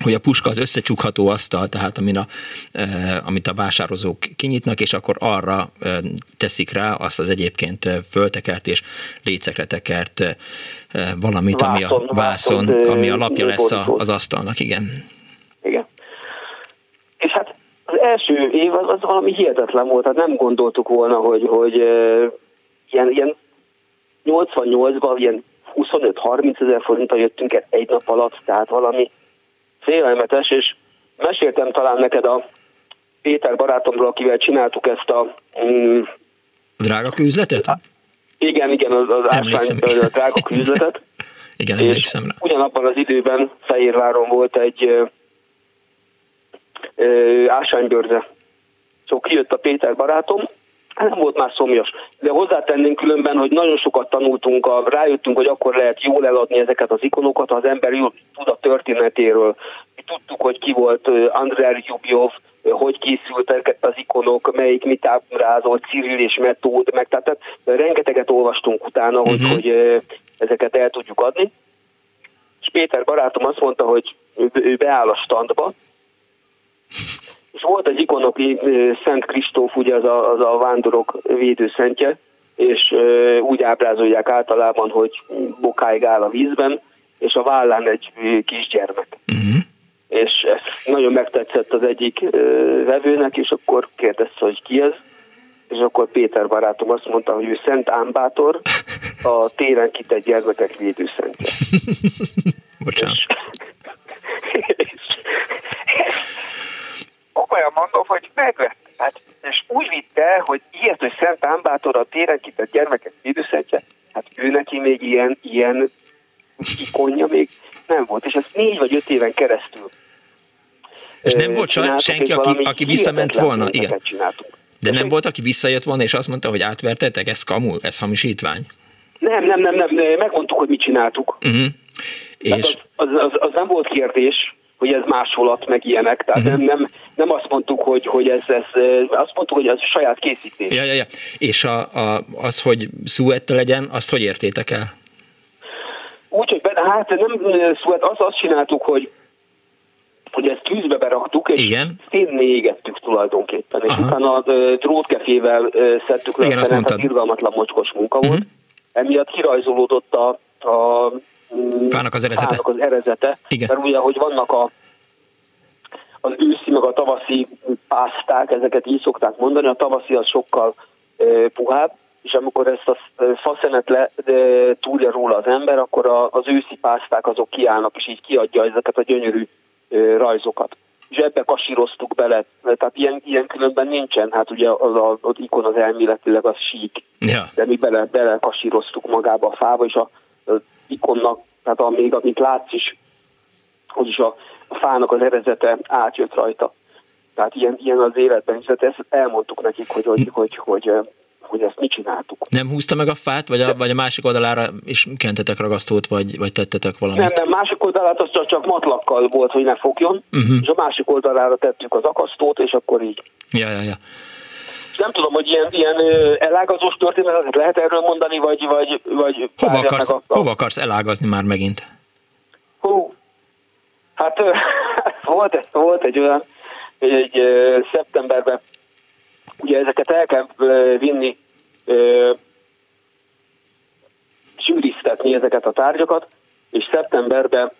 hogy a puska az összecsukható asztal, tehát amin a, e, amit a vásározók kinyitnak, és akkor arra e, teszik rá azt az egyébként föltekert és lécekre tekert e, valamit, vászon, ami a vászon, vászon ami a lapja lesz a, az asztalnak, igen. Igen. És hát az első év az, az valami hihetetlen volt, hát nem gondoltuk volna, hogy, hogy ilyen, ilyen 88-ban ilyen 25-30 ezer forinttal jöttünk egy nap alatt, tehát valami félelmetes, és meséltem talán neked a Péter barátomról, akivel csináltuk ezt a... Mm, drága küzletet? Igen, igen, az, az ásvány, a drága küzletet. *laughs* igen, emlékszem rá. Ugyanabban az időben Fehérváron volt egy ö, ö, ásványbőrze. Szóval kijött a Péter barátom, nem volt már szomjas. De hozzátennénk különben, hogy nagyon sokat tanultunk, a, rájöttünk, hogy akkor lehet jól eladni ezeket az ikonokat, ha az ember jól tud a történetéről. Mi tudtuk, hogy ki volt Andrei Jubjov, hogy készültek az ikonok, melyik mit ábrázolt, Cyril és Metód, meg tehát, tehát rengeteget olvastunk utána, uh-huh. hogy, mhm. hogy ezeket el tudjuk adni. És Péter barátom azt mondta, hogy ő beáll a standba, és volt egy ikonoki Szent Kristóf, ugye az a, az a vándorok védőszentje, és úgy ábrázolják általában, hogy bokáig áll a vízben, és a vállán egy kisgyermek. Uh-huh. És ez nagyon megtetszett az egyik vevőnek, és akkor kérdezte, hogy ki ez, és akkor Péter barátom azt mondta, hogy ő Szent Ámbátor, a téren kitett gyermekek védőszentje. *laughs* Bocsánat. És, komolyan mondom, hogy megvett. Hát, és úgy vitte, hogy ilyet, hogy Szent Ámbátor a téren kitett gyermekek védőszentje, hát ő neki még ilyen, ilyen ikonja még nem volt, és ezt négy vagy öt éven keresztül és nem volt senki, aki, aki visszament volna? Igen. De nem volt, aki visszajött volna, és azt mondta, hogy átvertetek, ez kamu, ez hamisítvány? Nem, nem, nem, nem, megmondtuk, hogy mit csináltuk. Uh-huh. És... Az, az, az, az nem volt kérdés, hogy ez másolat, meg ilyenek. Tehát uh-huh. nem, nem, azt mondtuk, hogy, hogy ez, ez, azt mondtuk, hogy ez saját készítés. Ja, ja, ja. És a, a, az, hogy szuette legyen, azt hogy értétek el? Úgy, hogy benne, hát nem szuett, azt, azt csináltuk, hogy hogy ezt tűzbe beraktuk, és Igen. szénné égettük tulajdonképpen, és Aha. utána a trótkefével szedtük le Igen, a szenet, az irgalmatlan mocskos munka volt. Uh-huh. Emiatt kirajzolódott a, a fának az erezete. Fának az erezete. Igen. Mert ugye, hogy vannak a, az őszi meg a tavaszi pászták, ezeket így szokták mondani, a tavaszi az sokkal e, puhább, és amikor ezt a faszenet le de túlja róla az ember, akkor a, az őszi pászták azok kiállnak, és így kiadja ezeket a gyönyörű e, rajzokat. És ebbe kasíroztuk bele, tehát ilyen, ilyen különben nincsen, hát ugye az, az, az ikon az elméletileg az sík, ja. de mi bele, bele kasíroztuk magába a fába, és a, az ikonnak, tehát a, még amit látsz is, hogy is a, a fának az erezete átjött rajta. Tehát ilyen, ilyen az életben, és hát ezt elmondtuk nekik, hogy, hogy, hogy, hogy, hogy ezt mit csináltuk. Nem húzta meg a fát, vagy a, vagy a másik oldalára is kentetek ragasztót, vagy, vagy tettetek valamit? Nem, nem, másik oldalát az csak, csak matlakkal volt, hogy ne fogjon, uh-huh. és a másik oldalára tettük az akasztót, és akkor így. Ja, ja, ja. Nem tudom, hogy ilyen, ilyen elágazós történetet lehet erről mondani, vagy... vagy, vagy hova, akarsz, a... hova akarsz elágazni már megint? Hú, hát *laughs* volt, volt egy olyan, hogy egy szeptemberben ugye ezeket el kell vinni, sűriztetni ezeket a tárgyakat, és szeptemberben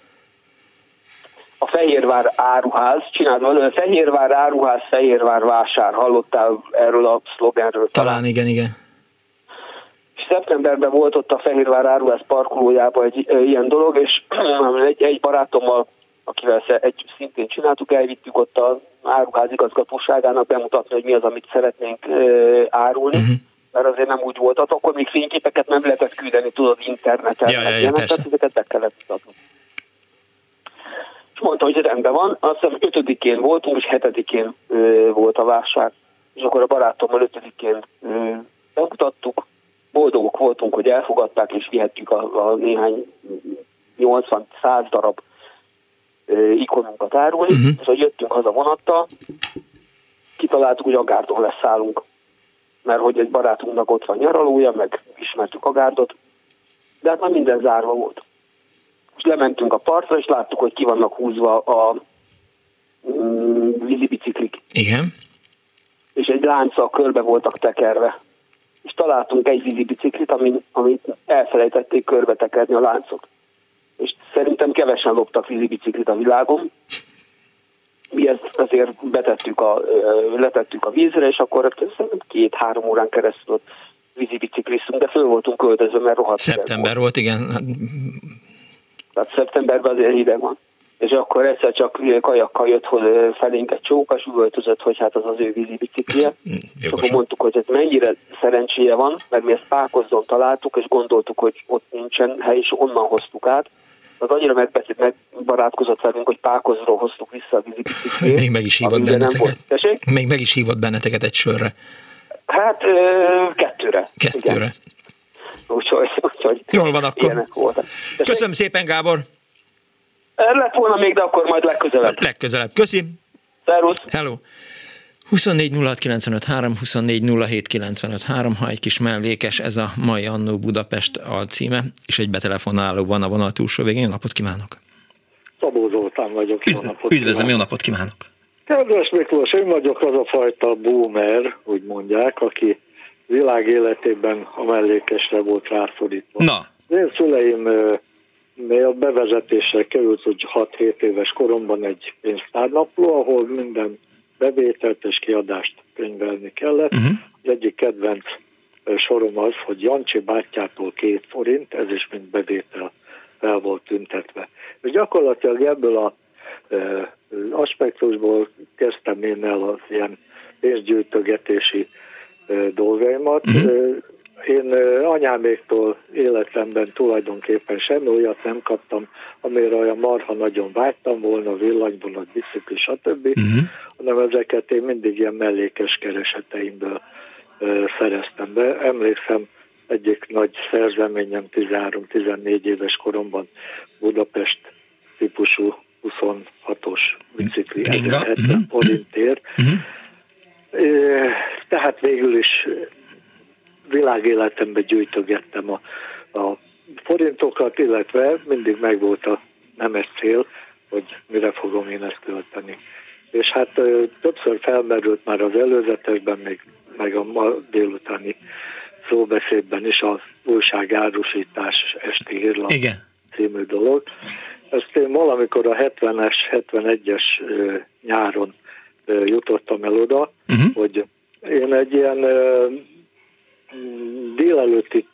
a Fehérvár áruház, csinált valami, Fehérvár áruház, Fehérvár vásár, hallottál erről a szlogenről? Talán igen, igen. És szeptemberben volt ott a Fehérvár áruház parkolójában egy e, ilyen dolog, és *clears throat* egy, egy barátommal, akivel egy szintén csináltuk, elvittük ott a áruház igazgatóságának bemutatni, hogy mi az, amit szeretnénk e, árulni. Uh-huh mert azért nem úgy volt. Hát akkor még fényképeket nem lehetett küldeni, tudod, interneten. Ja, ja, ja, persze. ezeket be kellett mutatni mondta, hogy rendben van, azt hiszem ötödikén voltunk, és hetedikén ö, volt a vásár, és akkor a barátommal ötödikén ö, bemutattuk, boldogok voltunk, hogy elfogadták, és vihettük a, a néhány 80-100 darab ö, ikonunkat árulni, uh-huh. hogy jöttünk haza vonattal, kitaláltuk, hogy Agárdon leszállunk, mert hogy egy barátunknak ott van nyaralója, meg ismertük Agárdot, de hát már minden zárva volt és lementünk a partra, és láttuk, hogy ki vannak húzva a mm, vízibiciklik. Igen. És egy lánccal körbe voltak tekerve. És találtunk egy vízibiciklit, amit, amit elfelejtették körbe tekerni a láncot. És szerintem kevesen loptak vízibiciklit a világon. Mi ezt azért betettük a, letettük a vízre, és akkor két-három órán keresztül vízibicikliztünk, de föl voltunk költözve, mert rohadt. Szeptember volt, igen. Tehát szeptemberben azért hideg van. És akkor egyszer csak kajakkal jött felénk egy csókas, üvöltözött, hogy hát az az ő vízi biciklije. *laughs* Hm, és akkor mondtuk, hogy ez mennyire szerencséje van, mert mi ezt Pákozdon találtuk, és gondoltuk, hogy ott nincsen hely, és onnan hoztuk át. Az annyira megbeszélt, megbarátkozott velünk, hogy Pákozról hoztuk vissza a vízi bicikliét. Még meg is hívott benneteket. Még meg is hívott benneteket egy sörre. Hát kettőre. Kettőre. Igen. Úgyhogy, úgyhogy Jól van akkor. Köszönöm szépen, Gábor. Lett volna még, de akkor majd legközelebb. Legközelebb. Köszi. Szervusz. Hello. 24 06 ha egy kis mellékes, ez a mai Annó Budapest a címe, és egy betelefonáló van a vonal túlsó végén. Jó napot kívánok! Szabó Zoltán vagyok. Jó napot Üdvözlöm, jó napot kívánok! Kedves Miklós, én vagyok az a fajta boomer, úgy mondják, aki világ életében a mellékesre volt rászorítva. Na. Az én szüleim a bevezetésre került, hogy 6-7 éves koromban egy pénztárnapló, ahol minden bevételt és kiadást könyvelni kellett. Uh-huh. Az egyik kedvenc sorom az, hogy Jancsi bátyától két forint, ez is mind bevétel fel volt tüntetve. És gyakorlatilag ebből a aspektusból kezdtem én el az ilyen pénzgyűjtögetési dolgaimat. Uh-huh. Én anyáméktól életemben tulajdonképpen semmi olyat nem kaptam, amire olyan marha nagyon vágytam volna, villanyvonat, bicikli, stb., uh-huh. hanem ezeket én mindig ilyen mellékes kereseteimből szereztem be. Emlékszem, egyik nagy szerzeményem 13-14 éves koromban Budapest típusú 26-os bicikli 70 uh-huh. forintért. Uh-huh. Tehát végül is világéletemben gyűjtögettem a, a forintokat, illetve mindig megvolt a nemes cél, hogy mire fogom én ezt költeni. És hát többször felmerült már az előzetesben, még meg a ma délutáni szóbeszédben is az újságárusítás esti hírlap Igen. című dolog. Ezt én valamikor a 70-es, 71-es nyáron jutottam el oda, uh-huh. hogy én egy ilyen délelőtti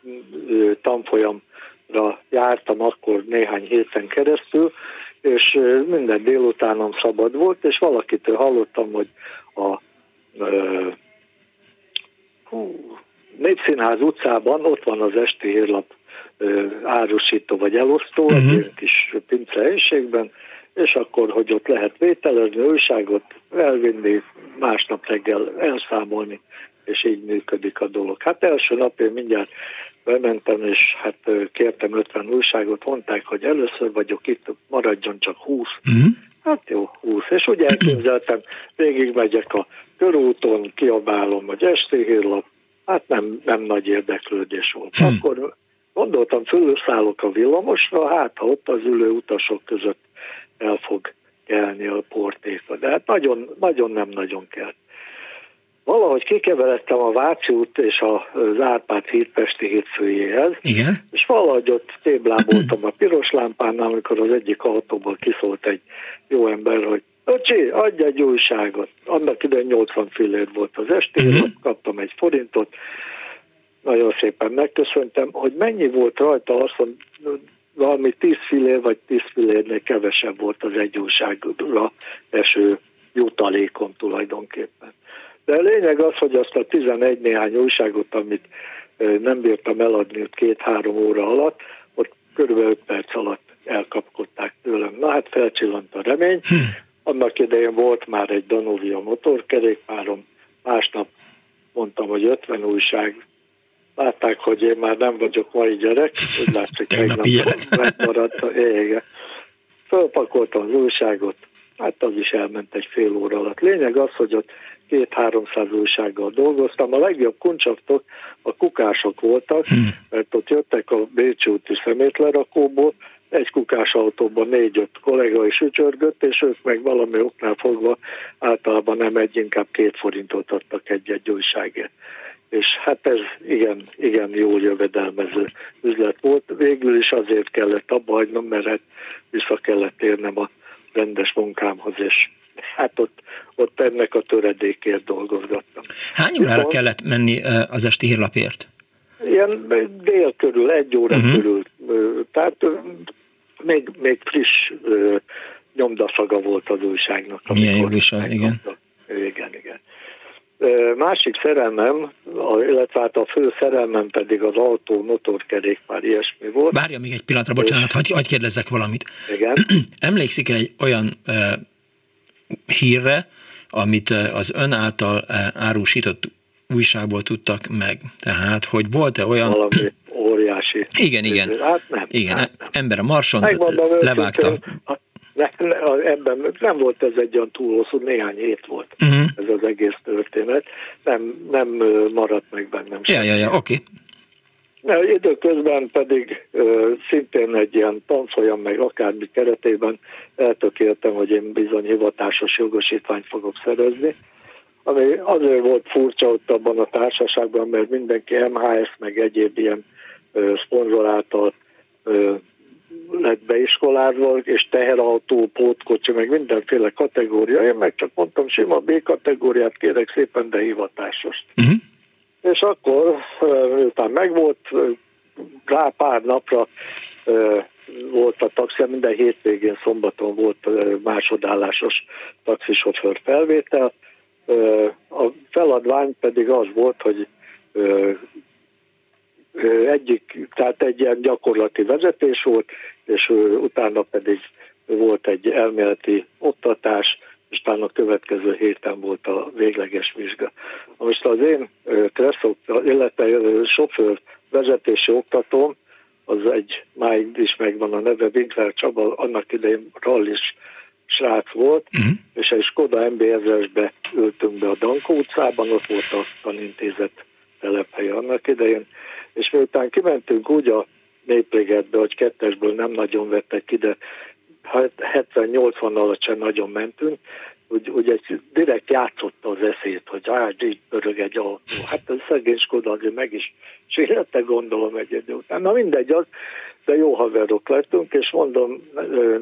tanfolyamra jártam akkor néhány héten keresztül, és minden délutánom szabad volt, és valakitől hallottam, hogy a hú, Népszínház utcában ott van az esti hírlap árusító vagy elosztó, uh-huh. egy mhm. kis pince és akkor, hogy ott lehet vételezni, újságot elvinni, másnap reggel elszámolni, és így működik a dolog. Hát első nap én mindjárt bementem, és hát kértem 50 újságot, mondták, hogy először vagyok itt, maradjon csak 20. Uh-huh. Mhm. Hát jó, 20. És úgy elképzeltem, megyek a körúton, kiabálom, hogy esti hírlap, hát nem, nem nagy érdeklődés volt. Hmm. Akkor gondoltam, fölszállok a villamosra, hát ha ott az ülő utasok között el fog kelni a portéka. De hát nagyon, nagyon nem nagyon kell. Valahogy kikeveredtem a Váci út és az Árpád híd Pesti hétfőjéhez, Igen? és valahogy ott tébláboltam a piros lámpánál, amikor az egyik autóból kiszólt egy jó ember, hogy Öcsi, adj egy újságot. Annak idején 80 fillér volt az esti, uh-huh. kaptam egy forintot, nagyon szépen megköszöntem, hogy mennyi volt rajta, azt mondom, valami 10 fillér vagy 10 fillérnél kevesebb volt az egy újságra eső jutalékom tulajdonképpen. De a lényeg az, hogy azt a 11 néhány újságot, amit nem bírtam eladni két-három óra alatt, ott körülbelül 5 perc alatt elkapkodták tőlem. Na hát felcsillant a remény, hm. Annak idején volt már egy Danovia motorkerékpárom, másnap mondtam, hogy 50 újság. Látták, hogy én már nem vagyok mai gyerek, úgy látszik, *laughs* egy nap *laughs* megmaradt a ége. Fölpakoltam az újságot, hát az is elment egy fél óra alatt. Lényeg az, hogy ott két-háromszáz újsággal dolgoztam. A legjobb kuncsaftok a kukások voltak, hmm. mert ott jöttek a Bécsi úti szemétlerakóból, egy kukás autóban négy-öt kollega is ücsörgött, és ők meg valami oknál fogva általában nem egy, inkább két forintot adtak egy-egy újságért. És hát ez igen, igen jól jövedelmező üzlet volt. Végül is azért kellett abba hagynom, mert hát vissza kellett térnem a rendes munkámhoz, és hát ott, ott ennek a töredékért dolgozgattam. Hány órára Viszont, kellett menni az esti hírlapért? Ilyen dél körül, egy óra uh-huh. körül. Tehát még, még friss nyomdaszaga volt az újságnak. Milyen jó újság, igen. Igen, igen. Másik szerelmem, illetve hát a fő szerelmem pedig az autó, motorkerékpár, ilyesmi volt. Várja még egy pillanatra, bocsánat, hagyj, hagy kérdezzek valamit. Igen. *clears throat* Emlékszik egy olyan uh, hírre, amit az ön által árusított újságból tudtak meg? Tehát, hogy volt-e olyan... Valami óriási. Igen, igen. Hát nem. Igen, hát nem. ember a marson Megmondom, levágta. Nem, ebben nem volt ez egy olyan túl hosszú, néhány hét volt uh-huh. ez az egész történet. Nem, nem maradt meg bennem Ja, ja, ja, oké. Okay. Időközben pedig uh, szintén egy ilyen tanfolyam, meg akármi keretében eltökéltem, hogy én bizony hivatásos jogosítványt fogok szerezni, ami azért volt furcsa ott abban a társaságban, mert mindenki MHS, meg egyéb ilyen szponzor által lett beiskolázva, és teherautó, pótkocsi, meg mindenféle kategória. Én meg csak mondtam, sima B kategóriát kérek szépen, de hivatásos. Uh-huh. És akkor, miután megvolt, rá pár napra volt a taxi, minden hétvégén szombaton volt másodállásos taxisofőr felvétel. A feladvány pedig az volt, hogy egyik, tehát egy ilyen gyakorlati vezetés volt, és utána pedig volt egy elméleti oktatás, és talán a következő héten volt a végleges vizsga. Most az én kresszok, illetve sofőr vezetési oktatóm, az egy, máig is megvan a neve, Winkler Csaba, annak idején rallis srác volt, uh-huh. és egy Skoda MB1000-esbe ültünk be a Danko utcában, ott volt a tanintézet telephelye annak idején, és miután kimentünk úgy a néplégetbe, hogy kettesből nem nagyon vettek ide, 70-80 alatt sem nagyon mentünk, úgy, úgy egy direkt játszotta az eszét, hogy á, így pörög egy autó. Hát a szegény Skoda azért meg is sérette, gondolom egy idő után. Na mindegy, az, de jó haverok lettünk, és mondom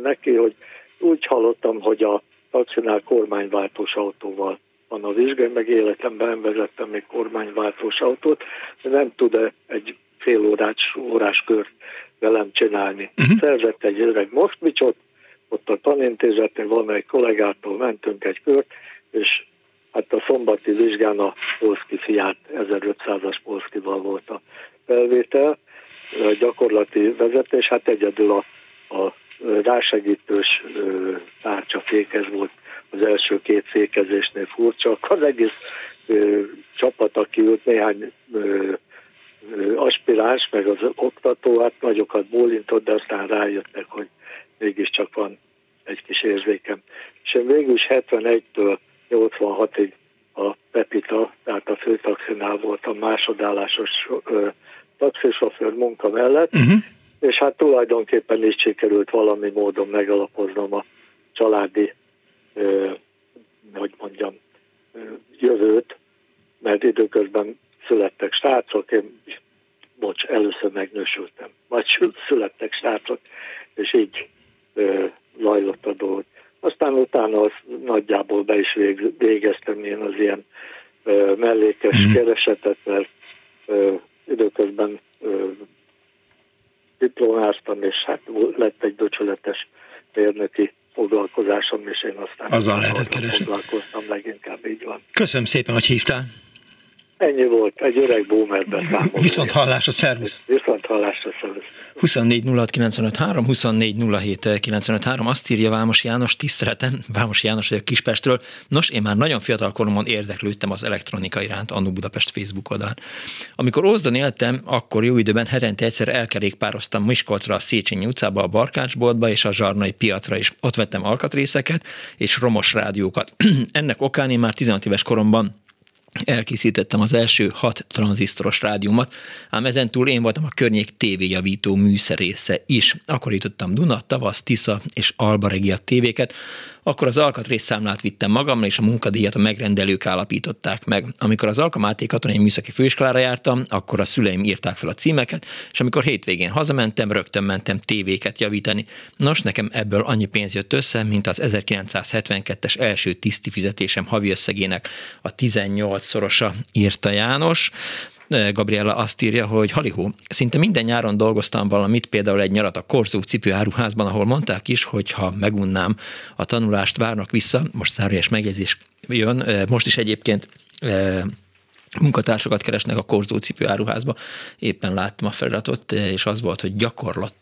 neki, hogy úgy hallottam, hogy a taxinál kormányváltós autóval van a vizsgány, meg életemben nem vezettem még kormányváltós autót, de nem tud-e egy fél órás, órás kört velem csinálni. Uh-huh. Szerzett egy öreg moszkvicsot, ott a tanintézetnél van egy kollégától mentünk egy kört, és hát a szombati vizsgán a Polszki fiát, 1500-as Polszkival volt a felvétel, a gyakorlati vezetés, hát egyedül a, a rásegítős tárcsafékez volt az első két fékezésnél furcsa, az egész ö, csapat, aki ült néhány ö, aspiráns, meg az oktató, hát nagyokat bólintott, de aztán rájöttek, hogy mégiscsak van egy kis érzékem. És én végül is 71-től 86-ig a Pepita, tehát a főtaxinál voltam másodállásos ö, taxisofőr munka mellett, uh-huh. és hát tulajdonképpen is sikerült valami módon megalapoznom a családi, ö, hogy mondjam, ö, jövőt, mert időközben születtek srácok, én, bocs, először megnősültem, majd születtek srácok, és így ö, zajlott a dolog. Aztán utána az nagyjából be is végeztem én az ilyen ö, mellékes mm. keresetet, mert ö, időközben ö, diplomáztam, és hát lett egy döcsöletes mérnöki foglalkozásom, és én aztán Azzal lehetett keresni. foglalkoztam leginkább, így van. Köszönöm szépen, hogy hívtál. Ennyi volt, egy öreg boomer beszámoló. Viszont hallásra, szervusz! Viszont hallásra, szervusz! 24 24 azt írja Vámos János, tiszteletem, Vámos János a Kispestről. Nos, én már nagyon fiatal koromban érdeklődtem az elektronika iránt, Annó Budapest Facebook oldalán. Amikor Ózdon éltem, akkor jó időben hetente egyszer elkerékpároztam Miskolcra a Széchenyi utcába, a Barkácsboltba és a Zsarnai piacra is. Ott vettem alkatrészeket és romos rádiókat. *clears throat* Ennek okán én már 16 éves koromban elkészítettem az első hat tranzisztoros rádiómat, ám ezen túl én voltam a környék tévéjavító műszerésze is. Akkor jutottam Duna, Tavasz, Tisza és Alba Regia tévéket, akkor az alkatrészszámlát vittem magammal, és a munkadíjat a megrendelők állapították meg. Amikor az Alkamáté Katonai Műszaki Főiskolára jártam, akkor a szüleim írták fel a címeket, és amikor hétvégén hazamentem, rögtön mentem tévéket javítani. Nos, nekem ebből annyi pénz jött össze, mint az 1972-es első tiszti fizetésem havi összegének a 18-szorosa, írta János. Gabriella azt írja, hogy halihó, szinte minden nyáron dolgoztam valamit, például egy nyarat a Korzó cipőáruházban, ahol mondták is, hogy ha megunnám a tanulást, várnak vissza, most zárójes megjegyzés jön, most is egyébként munkatársakat keresnek a Korzó cipőáruházba. Éppen láttam a feliratot, és az volt, hogy gyakorlat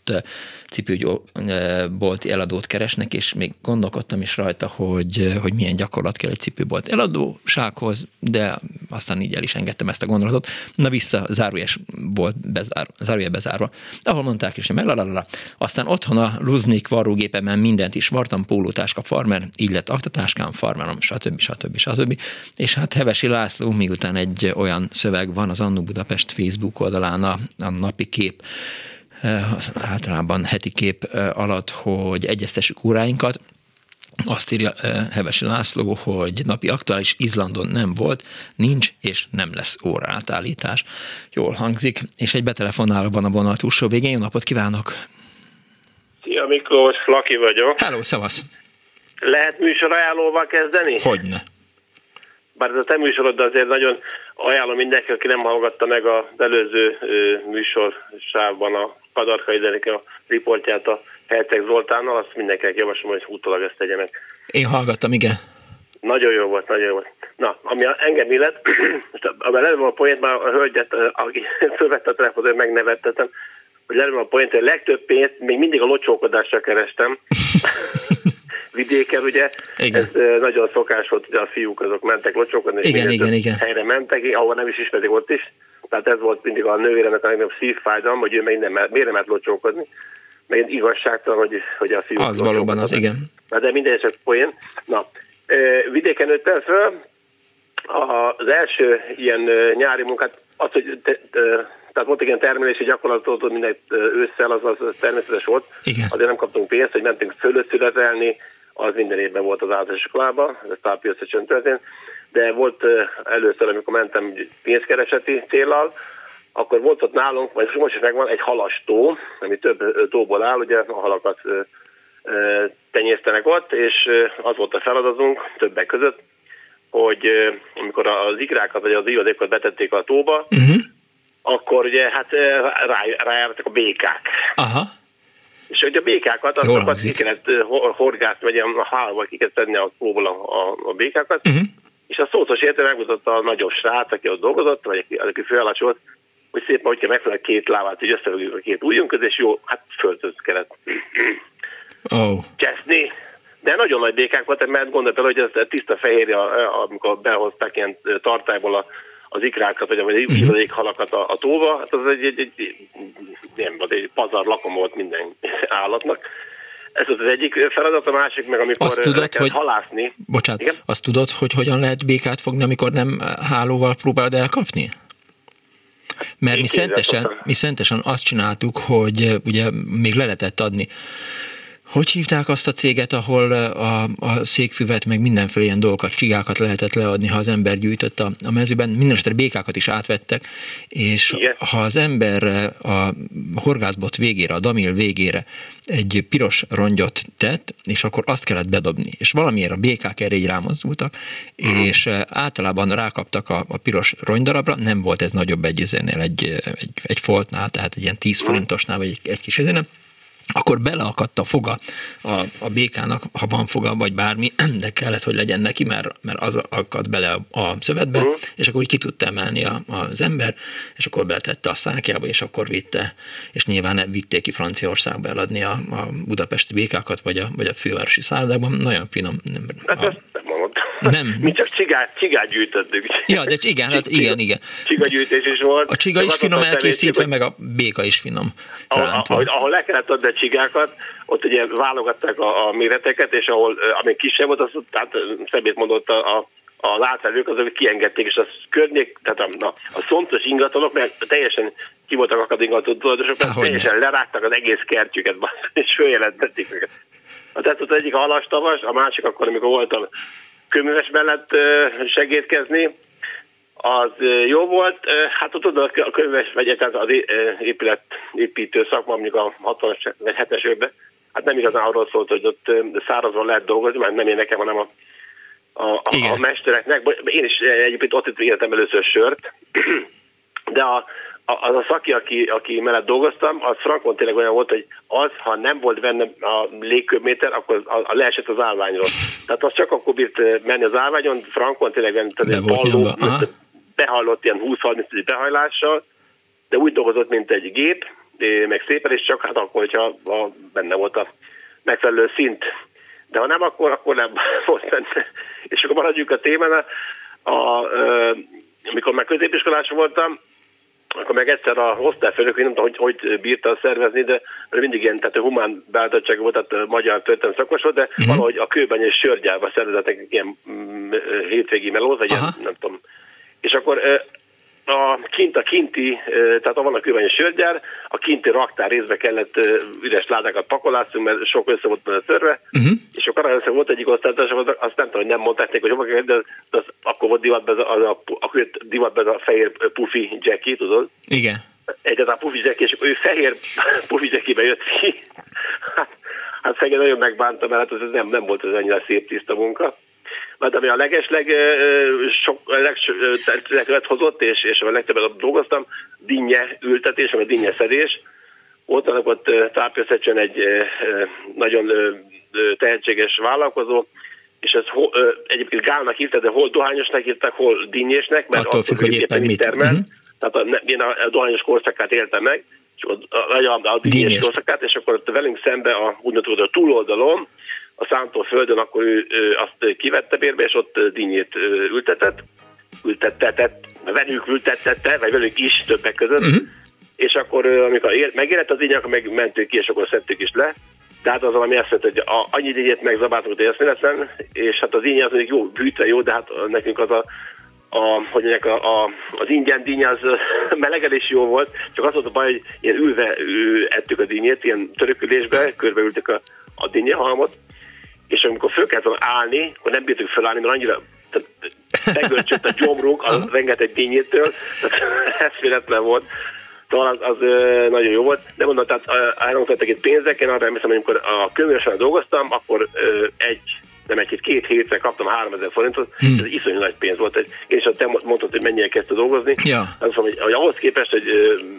cipőbolti eladót keresnek, és még gondolkodtam is rajta, hogy, hogy milyen gyakorlat kell egy cipőbolt eladósághoz, de aztán így el is engedtem ezt a gondolatot. Na vissza, zárójes volt bezár, zárója bezárva. Ahol mondták is, hogy megalalala. Aztán otthon a Luznik varrógépemen mindent is vartam, pólótáska farmer, így lett aktatáskám, farmerom, stb. stb. stb. És hát Hevesi László, miután egy olyan szöveg van az Annu Budapest Facebook oldalán a, a napi kép általában heti kép alatt, hogy egyeztessük óráinkat, azt írja Hevesi László, hogy napi aktuális Izlandon nem volt, nincs és nem lesz óraátállítás. Jól hangzik, és egy betelefonálóban a vonal túlsó végén. Jó napot kívánok! Szia Miklós, Flaki vagyok. Hello, szavasz! Lehet műsor ajánlóval kezdeni? Hogyne. Bár ez a te műsorod, azért nagyon ajánlom mindenki, aki nem hallgatta meg az előző műsor sávban a Kadarkai Denika a riportját a Herceg Zoltánnal, azt mindenkinek javaslom, hogy utólag ezt tegyenek. Én hallgattam, igen. Nagyon jó volt, nagyon jó volt. Na, ami engem illet, *clears throat* most lelőm a poént, már a hölgyet, aki *laughs* fölvette a telefont, megnevettetem, hogy lelőm a poént, hogy a legtöbb pénzt még mindig a locsókodásra kerestem. *laughs* vidéken, ugye, igen. ez nagyon szokás volt, hogy a fiúk azok mentek locsókodni, és igen, igen, igen. helyre mentek, ahol nem is ismerik ott is. Tehát ez volt mindig a nővéremek a legnagyobb szívfájdalom, hogy ő meg nem, miért nem lehet locsókodni. Meg igazságtalan, hogy, hogy a fiú... Az valóban az, igen. Na, de minden csak poén. Na, vidéken nőttem föl, az első ilyen nyári munkát, az, hogy te, te, tehát volt egy ilyen termelési gyakorlatot, minden ősszel, az, az természetes volt. Igen. Azért nem kaptunk pénzt, hogy mentünk fölösszületelni, az minden évben volt az általános iskolában, ez tápi összecsön történt. De volt először, amikor mentem pénzkereseti célral, akkor volt ott nálunk, vagy most is megvan, egy halastó, ami több tóból áll, ugye a halakat tenyésztenek ott, és az volt a feladatunk többek között, hogy amikor az ikrákat vagy az ivadékot betették a tóba, uh-huh. akkor ugye hát rá, rájártak a békák. Aha. És hogy a békákat, azokat ki kellett horgászni, vagy a hálval ki kellett tenni a tóból a, a, a békákat, uh-huh. és a szószos érte megmutatta a nagyobb srác, aki ott dolgozott, vagy aki, aki főállás volt, hogy szépen, hogy kell megfelelni két lábát, hogy összevegyük a két ujjunk közé, és jó, hát földhöz kellett oh. cseszni. De nagyon nagy békák voltak, mert gondolj bele, hogy ez tiszta fehérje, amikor behozták ilyen tartályból a, az ikrákat, vagy a uh-huh. halakat a, a tóba, hát az egy, egy, egy, nem, az egy pazar lakom volt minden állatnak. Ez az, az egyik feladat, a másik meg amikor azt tudod, hogy, halászni. Bocsánat, Igen? azt tudod, hogy hogyan lehet békát fogni, amikor nem hálóval próbálod elkapni? Mert mi szentesen, mi szentesen azt csináltuk, hogy ugye még le lehetett adni hogy hívták azt a céget, ahol a, a székfüvet, meg mindenféle ilyen dolgokat, csigákat lehetett leadni, ha az ember gyűjtött a, a mezőben, mindenesetre békákat is átvettek, és Igen. ha az ember a horgászbot végére, a damil végére egy piros rongyot tett, és akkor azt kellett bedobni, és valamiért a békák erre így rámozdultak, és általában rákaptak a, a piros rongydarabra, nem volt ez nagyobb egy egy, egy, egy foltnál, tehát egy ilyen 10 forintosnál, vagy egy, egy kis nem, akkor beleakadt a foga a, a békának, ha van foga, vagy bármi, *clears throat* de kellett, hogy legyen neki, mert, mert az akadt bele a, a szövetbe, uh-huh. és akkor úgy ki tudta emelni a, az ember, és akkor beletette a szákjába, és akkor vitte, és nyilván vitték ki Franciaországba eladni a, a budapesti békákat, vagy a, vagy a fővárosi szállodákban, nagyon finom. Nem, hát a, nem. Mi csak csigát, csigát gyűjtöttük. Ja, de igen, hát igen, igen. Csigagyűjtés is volt. A csiga is finom elkészítve, meg a béka is finom. Ahol, ahol le kellett adni a csigákat, ott ugye válogatták a, a méreteket, és ahol, ami kisebb volt, az tehát szemét mondott a, a az átvelők azok kiengedték, és az környék, tehát a, a, a szontos ingatlanok, mert teljesen ki voltak akad ingatlan tulajdonosok, mert teljesen lerágtak az egész kertjüket, *laughs* és följelentették őket. Tehát ott egyik a halastavas, a másik akkor, amikor voltam kőműves mellett segítkezni, az jó volt. Hát ott oda a könyves, vagy tehát az épület építő szakma, mondjuk a 60-as vagy 70-es évben, hát nem igazán arról szólt, hogy ott szárazon lehet dolgozni, mert nem én nekem, hanem a, a, a, a mestereknek. Én is egyébként ott éltem először sört, *clears throat* de a, az a szaki, aki, aki mellett dolgoztam, az frankon tényleg olyan volt, hogy az, ha nem volt benne a légköbméter, akkor a, a leesett az állványról. Tehát az csak akkor bírt menni az állványon, frankon tényleg benne, balló, behallott ilyen 20-30 behajlással, de úgy dolgozott, mint egy gép, meg szépen, és csak hát akkor, hogyha a, benne volt a megfelelő szint. De ha nem, akkor, akkor nem *laughs* volt benne. És akkor maradjunk a témánál. A, a, amikor már középiskolás voltam, akkor meg egyszer a osztályfőnök, nem tudom, hogy, hogy bírta szervezni, de mindig ilyen, tehát humán beállítottság volt, tehát magyar történelmi szakos volt, de uh-huh. valahogy a kőben és sörgyárba szervezettek ilyen mm, hétvégi melóz, vagy ilyen, nem tudom. És akkor a kint a kinti, tehát van a kőben sörgyár, a kinti raktár részbe kellett üres ládákat pakolászunk, mert sok össze volt benne törve, uh-huh. és akkor arra volt egyik osztálytárs, azt nem tudom, hogy nem mondták neki, hogy hova de, de az, akkor volt divatban az, a, akkor divatban a fehér pufi Jackie, tudod? Igen. Egyáltalán pufi Jackie, és ő fehér *laughs* pufi Jackie-be jött ki. hát, hát nagyon megbántam, mert hát ez nem, nem volt ez annyira szép tiszta munka mert ami a legesleg sok, legtöbbet hozott, és, és a legtöbbet dolgoztam, dinnye ültetés, vagy dinnye szedés. Ott ott tápjösszecsen egy nagyon tehetséges vállalkozó, és ez egyébként gálnak hívták, de hol dohányosnak hívták, hol dinnyésnek, mert Attól függ, hogy éppen mit termel. Uh-huh. Tehát a, én a dohányos korszakát éltem meg, és a, a, a, a dinnyés korszakát, és akkor ott velünk szembe a úgynevezett a túloldalon, a szántó földön, akkor ő, ő azt kivette bérbe, és ott dinnyét ültetett, ültettetett, velük ültettette, vagy velük is többek között, uh-huh. és akkor amikor megérett az így, akkor megmentük ki, és akkor szedtük is le. Tehát az, ami azt mondta, hogy a, annyi díjét megzabáltunk, hogy eszméletlen, és hát az ingyen az mondjuk jó, bűtve jó, de hát nekünk az a, a, hogy mondják, a, a, az ingyen díny az *laughs* melegelés jó volt, csak az volt a baj, hogy ilyen ülve ő, ettük a dínyét, ilyen törökülésbe, körbeültük a, a dinnyehalmot, és amikor föl kellett állni, akkor nem bírtuk felállni, mert annyira megölcsött a gyomrunk a rengeteg dínyétől, tehát *laughs* eszméletlen volt. Szóval az, az nagyon jó volt. De mondom, tehát elhangzottak itt pénzek, én arra emlékszem, amikor a könyvesen dolgoztam, akkor egy nem egy két hétre kaptam 3000 forintot, hmm. ez iszonyú nagy pénz volt. Én is te mondtad, hogy mennyire kezdte dolgozni. Ja. Azt mondom, hogy, hogy ahhoz képest, hogy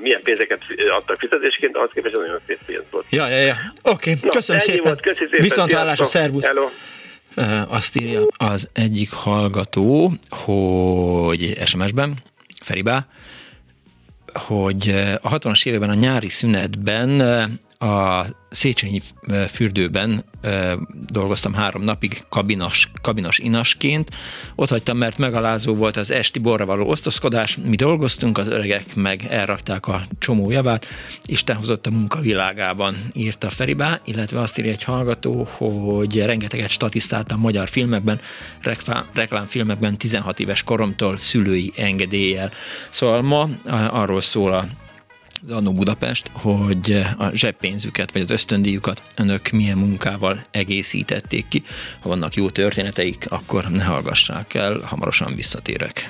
milyen pénzeket adtak fizetésként, ahhoz képest nagyon szép pénz volt. Ja, ja, ja. Oké, okay. köszönöm szépen. Volt, köszi szépen. Viszont hallásra, szervusz. Hello. Azt írja az egyik hallgató, hogy SMS-ben, Feribá, hogy a 60-as években a nyári szünetben a Széchenyi fürdőben dolgoztam három napig kabinos, kabinos inasként. Ott hagytam, mert megalázó volt az esti borra való osztozkodás. Mi dolgoztunk, az öregek meg elrakták a csomó javát. Isten hozott a munka világában, írta Feribá, illetve azt írja egy hallgató, hogy rengeteget statisztáltam magyar filmekben, reklámfilmekben 16 éves koromtól szülői engedéllyel. Szóval ma arról szól a az Annó Budapest, hogy a zseppénzüket, vagy az ösztöndíjukat önök milyen munkával egészítették ki. Ha vannak jó történeteik, akkor ne hallgassák el, hamarosan visszatérek.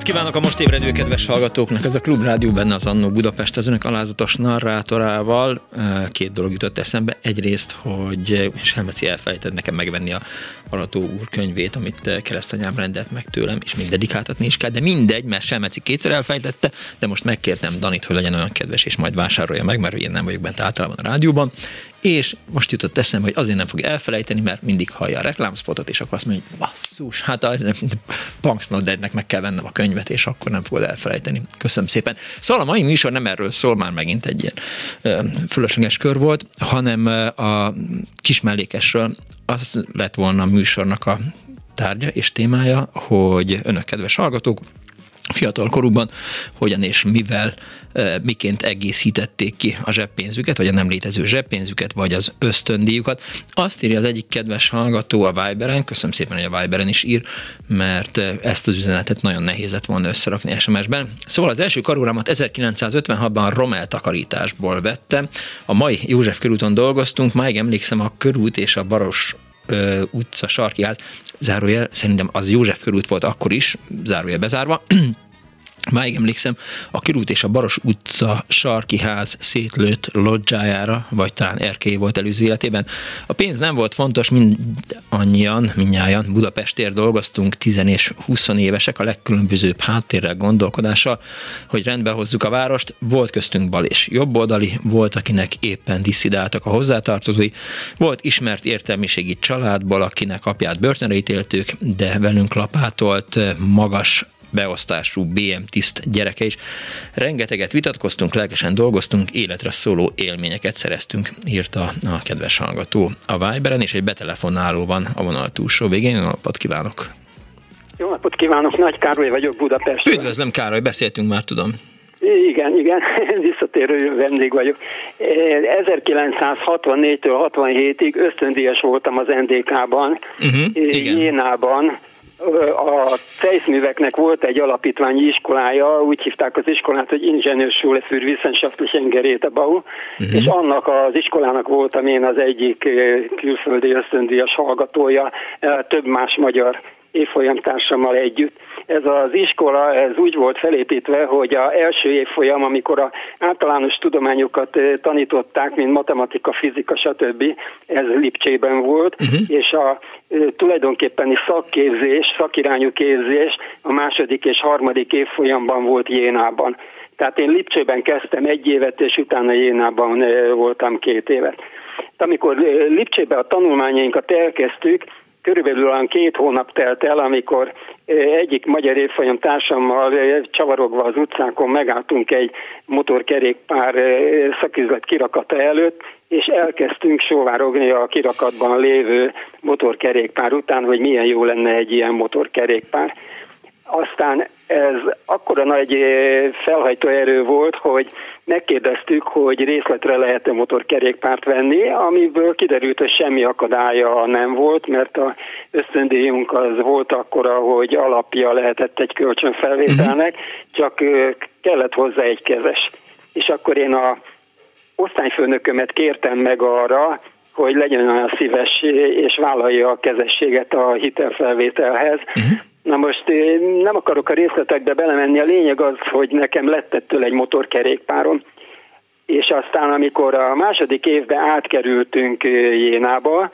Napot kívánok a most ébredő kedves hallgatóknak! Ez a Klubrádió benne az Annó Budapest az önök alázatos narrátorával. Két dolog jutott eszembe. Egyrészt, hogy Selmeci elfelejtett nekem megvenni a Arató úr könyvét, amit keresztanyám rendelt meg tőlem, és még dedikáltatni is kell, de mindegy, mert Selmeci kétszer elfejtette, de most megkértem Danit, hogy legyen olyan kedves, és majd vásárolja meg, mert én nem vagyok bent általában a rádióban és most jutott eszembe, hogy azért nem fog elfelejteni, mert mindig hallja a reklámspotot, és akkor azt mondja, hogy basszus, hát az Punks Nodednek meg kell vennem a könyvet, és akkor nem fogod elfelejteni. Köszönöm szépen. Szóval a mai műsor nem erről szól, már megint egy ilyen fölösleges kör volt, hanem a kis mellékesről az lett volna a műsornak a tárgya és témája, hogy önök kedves hallgatók, fiatal korukban hogyan és mivel, miként egészítették ki a zseppénzüket, vagy a nem létező zseppénzüket, vagy az ösztöndíjukat. Azt írja az egyik kedves hallgató a Viberen, köszönöm szépen, hogy a Viberen is ír, mert ezt az üzenetet nagyon nehéz lett volna összerakni SMS-ben. Szóval az első karórámat 1956-ban Rommel takarításból vettem. A mai József körúton dolgoztunk, máig emlékszem a körút és a Baros utca sarki ház, zárójel, szerintem az József körút volt akkor is, zárójel bezárva, *clears throat* Máig emlékszem, a Kirút és a Baros utca sarki ház szétlőtt lodzsájára, vagy talán erkély volt előző életében. A pénz nem volt fontos, mind annyian, minnyáján Budapestért dolgoztunk, 10 és 20 évesek, a legkülönbözőbb háttérrel, gondolkodással, hogy rendbe hozzuk a várost. Volt köztünk bal és jobboldali, volt, akinek éppen disszidáltak a hozzátartozói, volt ismert értelmiségi családból, akinek apját börtönre ítéltük, de velünk lapátolt magas beosztású BM tiszt gyereke is. Rengeteget vitatkoztunk, lelkesen dolgoztunk, életre szóló élményeket szereztünk, írta a kedves hallgató a Viberen, és egy betelefonáló van a vonal túlsó végén. Jó napot kívánok! Jó napot kívánok, Nagy Károly vagyok Budapest. Üdvözlöm Károly, beszéltünk már, tudom. Igen, igen, *laughs* visszatérő vendég vagyok. 1964-től 67-ig ösztöndíjas voltam az NDK-ban, uh-huh, Jénában, a Cejszműveknek volt egy alapítványi iskolája, úgy hívták az iskolát, hogy Ingenieurschule für Wissenschaftliche Gerätebau, uh-huh. és annak az iskolának voltam én az egyik külföldi ösztöndíjas hallgatója, több más magyar évfolyamtársammal együtt. Ez az iskola ez úgy volt felépítve, hogy a első évfolyam, amikor a általános tudományokat tanították, mint matematika, fizika, stb. ez Lipcsében volt, uh-huh. és a tulajdonképpeni szakképzés, szakirányú képzés a második és harmadik évfolyamban volt Jénában. Tehát én Lipcsében kezdtem egy évet, és utána Jénában voltam két évet. Amikor Lipcsébe a tanulmányainkat elkezdtük, körülbelül olyan két hónap telt el, amikor egyik magyar évfolyam társammal csavarogva az utcánkon megálltunk egy motorkerékpár szaküzlet kirakata előtt, és elkezdtünk sóvárogni a kirakatban lévő motorkerékpár után, hogy milyen jó lenne egy ilyen motorkerékpár. Aztán ez akkora nagy felhajtó erő volt, hogy megkérdeztük, hogy részletre lehet-e motorkerékpárt venni, amiből kiderült, hogy semmi akadálya nem volt, mert a ösztöndíjunk az volt akkora, hogy alapja lehetett egy kölcsönfelvételnek, csak eh, kellett hozzá egy kezes. És akkor én a osztályfőnökömet kértem meg arra, hogy legyen olyan szíves és vállalja a kezességet a hitelfelvételhez. Uh-huh. Na most nem akarok a részletekbe belemenni, a lényeg az, hogy nekem lett ettől egy motorkerékpárom, és aztán amikor a második évben átkerültünk Jénába,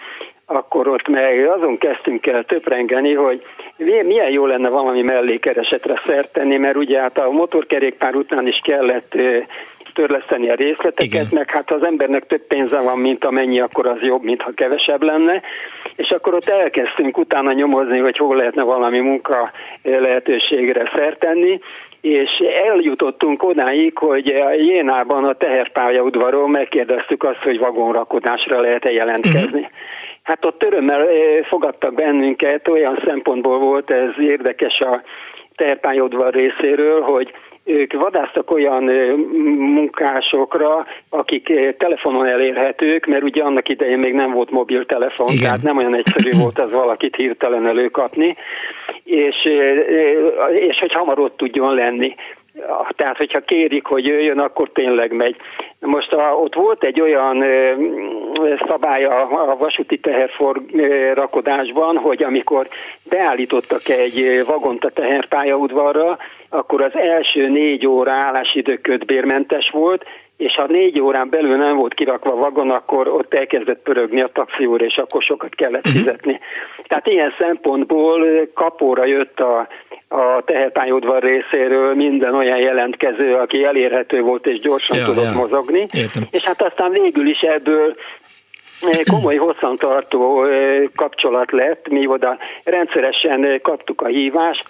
akkor ott meg azon kezdtünk el töprengeni, hogy milyen jó lenne valami mellékeresetre szert tenni, mert ugye hát a motorkerékpár után is kellett törleszteni a részleteket, Igen. meg hát ha az embernek több pénze van, mint amennyi, akkor az jobb, mint ha kevesebb lenne. És akkor ott elkezdtünk utána nyomozni, hogy hol lehetne valami munka lehetőségre szertenni, és eljutottunk odáig, hogy a Jénában a teherpályaudvaron megkérdeztük azt, hogy vagonrakodásra lehet-e jelentkezni. Uh-huh. Hát ott örömmel fogadtak bennünket, olyan szempontból volt ez érdekes a teherpályaudvar részéről, hogy ők vadásztak olyan munkásokra, akik telefonon elérhetők, mert ugye annak idején még nem volt mobiltelefon, Igen. tehát nem olyan egyszerű *clears throat* volt az valakit hirtelen előkapni, és, és hogy hamar ott tudjon lenni. Tehát, hogyha kérik, hogy jöjjön, akkor tényleg megy. Most a, ott volt egy olyan ö, szabály a, a vasúti teherforrakodásban, hogy amikor beállítottak egy vagont a teherpályaudvarra, akkor az első négy óra állásidő kötbérmentes volt, és ha négy órán belül nem volt kirakva a vagon, akkor ott elkezdett pörögni a taxiúr, és akkor sokat kellett mhm. fizetni. Tehát ilyen szempontból kapóra jött a, a teherpályaudvar részéről minden olyan jelentkező, aki elérhető volt és gyorsan ja, tudott ja. mozogni. Értem. És hát aztán végül is ebből *clears throat* komoly hosszantartó kapcsolat lett, mi oda rendszeresen kaptuk a hívást.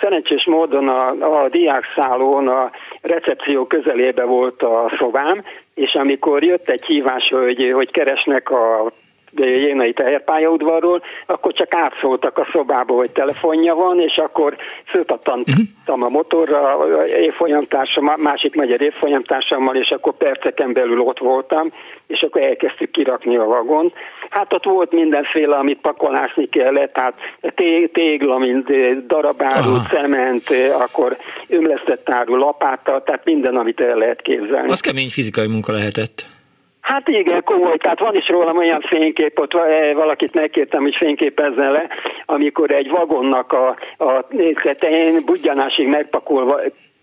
Szerencsés módon a, a diákszállón a recepció közelébe volt a szobám, és amikor jött egy hívás, hogy, hogy keresnek a Jénai teherpályaudvarról, akkor csak átszóltak a szobába, hogy telefonja van, és akkor fölpattantam uh-huh. a motorra évfolyamtársam, másik magyar évfolyamtársammal, és akkor perceken belül ott voltam, és akkor elkezdtük kirakni a vagont. Hát ott volt mindenféle, amit pakolásni kellett, tehát tégla, mint darabáru, Aha. cement, akkor ömlesztett áru lapáttal, tehát minden, amit el lehet képzelni. Az kemény fizikai munka lehetett. Hát igen, komoly. Tehát van is rólam olyan fénykép, ott eh, valakit megkértem, hogy fényképezzen le, amikor egy vagonnak a, a tetején budjanásig megpakolva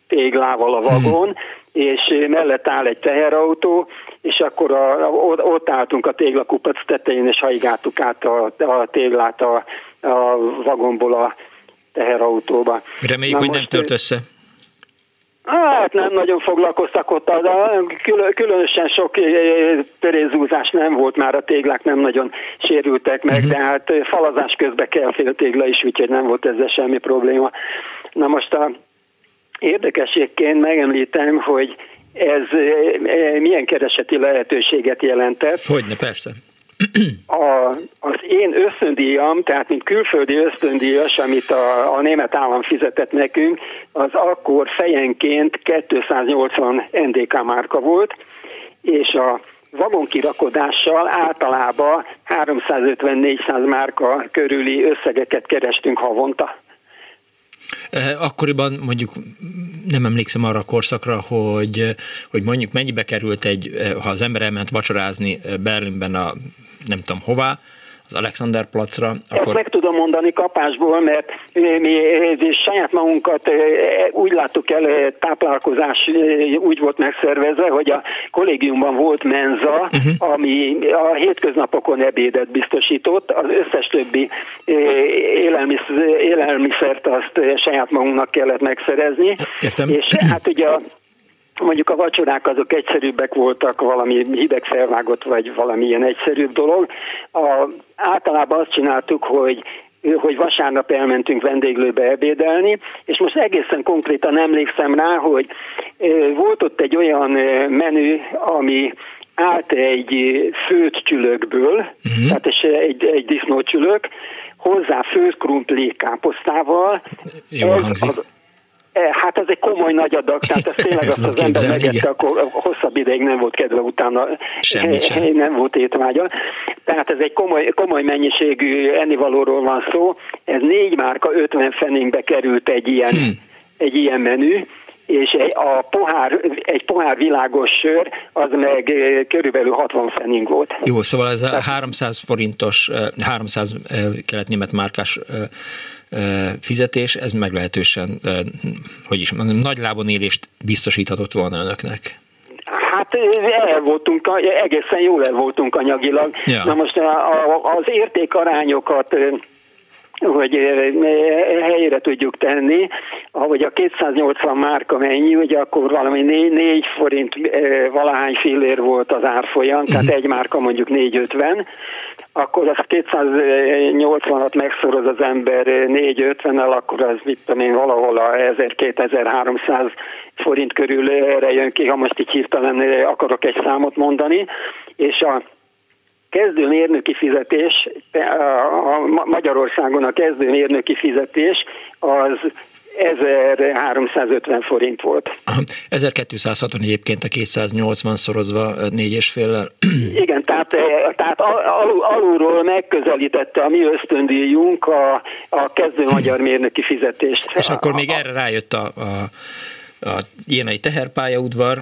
téglával a vagon, hmm. és mellett áll egy teherautó, és akkor a, ott álltunk a téglakupac tetején, és haigáltuk át a, a téglát a, a vagonból a teherautóba. Reméljük, Na hogy nem tört össze. Hát nem nagyon foglalkoztak ott, de különösen sok törézúzás nem volt, már a téglák nem nagyon sérültek meg, uh-huh. de hát falazás közben kell fél tégla is, úgyhogy nem volt ezzel semmi probléma. Na most a érdekességként megemlítem, hogy ez milyen kereseti lehetőséget jelentett. Hogyne, persze a, az én ösztöndíjam, tehát mint külföldi ösztöndíjas, amit a, a német állam fizetett nekünk, az akkor fejenként 280 NDK márka volt, és a vagonkirakodással általában 350-400 márka körüli összegeket kerestünk havonta. Eh, akkoriban mondjuk nem emlékszem arra a korszakra, hogy, hogy mondjuk mennyibe került egy, eh, ha az ember elment vacsorázni eh, Berlinben a nem tudom hová, az Alexanderplatzra. Akkor... Ezt meg tudom mondani kapásból, mert mi saját magunkat úgy láttuk el, táplálkozás úgy volt megszervezve, hogy a kollégiumban volt menza, uh-huh. ami a hétköznapokon ebédet biztosított, az összes többi élelmiszert azt saját magunknak kellett megszerezni. Értem. És hát ugye a mondjuk a vacsorák azok egyszerűbbek voltak, valami hideg felvágott, vagy valami ilyen egyszerűbb dolog. A, általában azt csináltuk, hogy hogy vasárnap elmentünk vendéglőbe ebédelni, és most egészen konkrétan emlékszem rá, hogy volt ott egy olyan menü, ami állt egy főt csülökből, uh-huh. tehát egy, egy disznócsülök, hozzá főt krumpli káposztával. Jó ez, az, E, hát ez egy komoly nagy adag, tehát ez tényleg azt az ember megette, akkor hosszabb ideig nem volt kedve utána, Semmit sem. nem volt étvágya. Tehát ez egy komoly, komoly mennyiségű ennivalóról van szó. Ez négy márka 50 feningbe került egy ilyen, hmm. egy ilyen menü, és a pohár, egy pohár világos sör, az meg e, körülbelül 60 fening volt. Jó, szóval ez a 300 forintos, 300 e, kelet-német márkás fizetés, ez meglehetősen, hogy is mondjam, nagy lábon élést biztosíthatott volna önöknek. Hát el voltunk, egészen jól el voltunk anyagilag. Ja. Na most az értékarányokat hogy helyére tudjuk tenni, ahogy a 280 márka mennyi, ugye akkor valami 4, 4 forint valahány fillér volt az árfolyam, uh-huh. tehát mhm. egy márka mondjuk 450, akkor az 280-at megszoroz az ember 450-nel, akkor az mit tudom én, valahol a 1000-2300 forint körül erre jön ki, ha most így hirtelen akarok egy számot mondani, és a kezdő mérnöki fizetés, a Magyarországon a kezdő mérnöki fizetés az 1350 forint volt. Aha, 1260 egyébként a 280 szorozva négy és. *clears throat* Igen, tehát, tehát al, alulról megközelítette a mi ösztöndíjunk a, a kezdő magyar mérnöki fizetést. És akkor még erre rájött a, a a Jénai teherpályaudvar.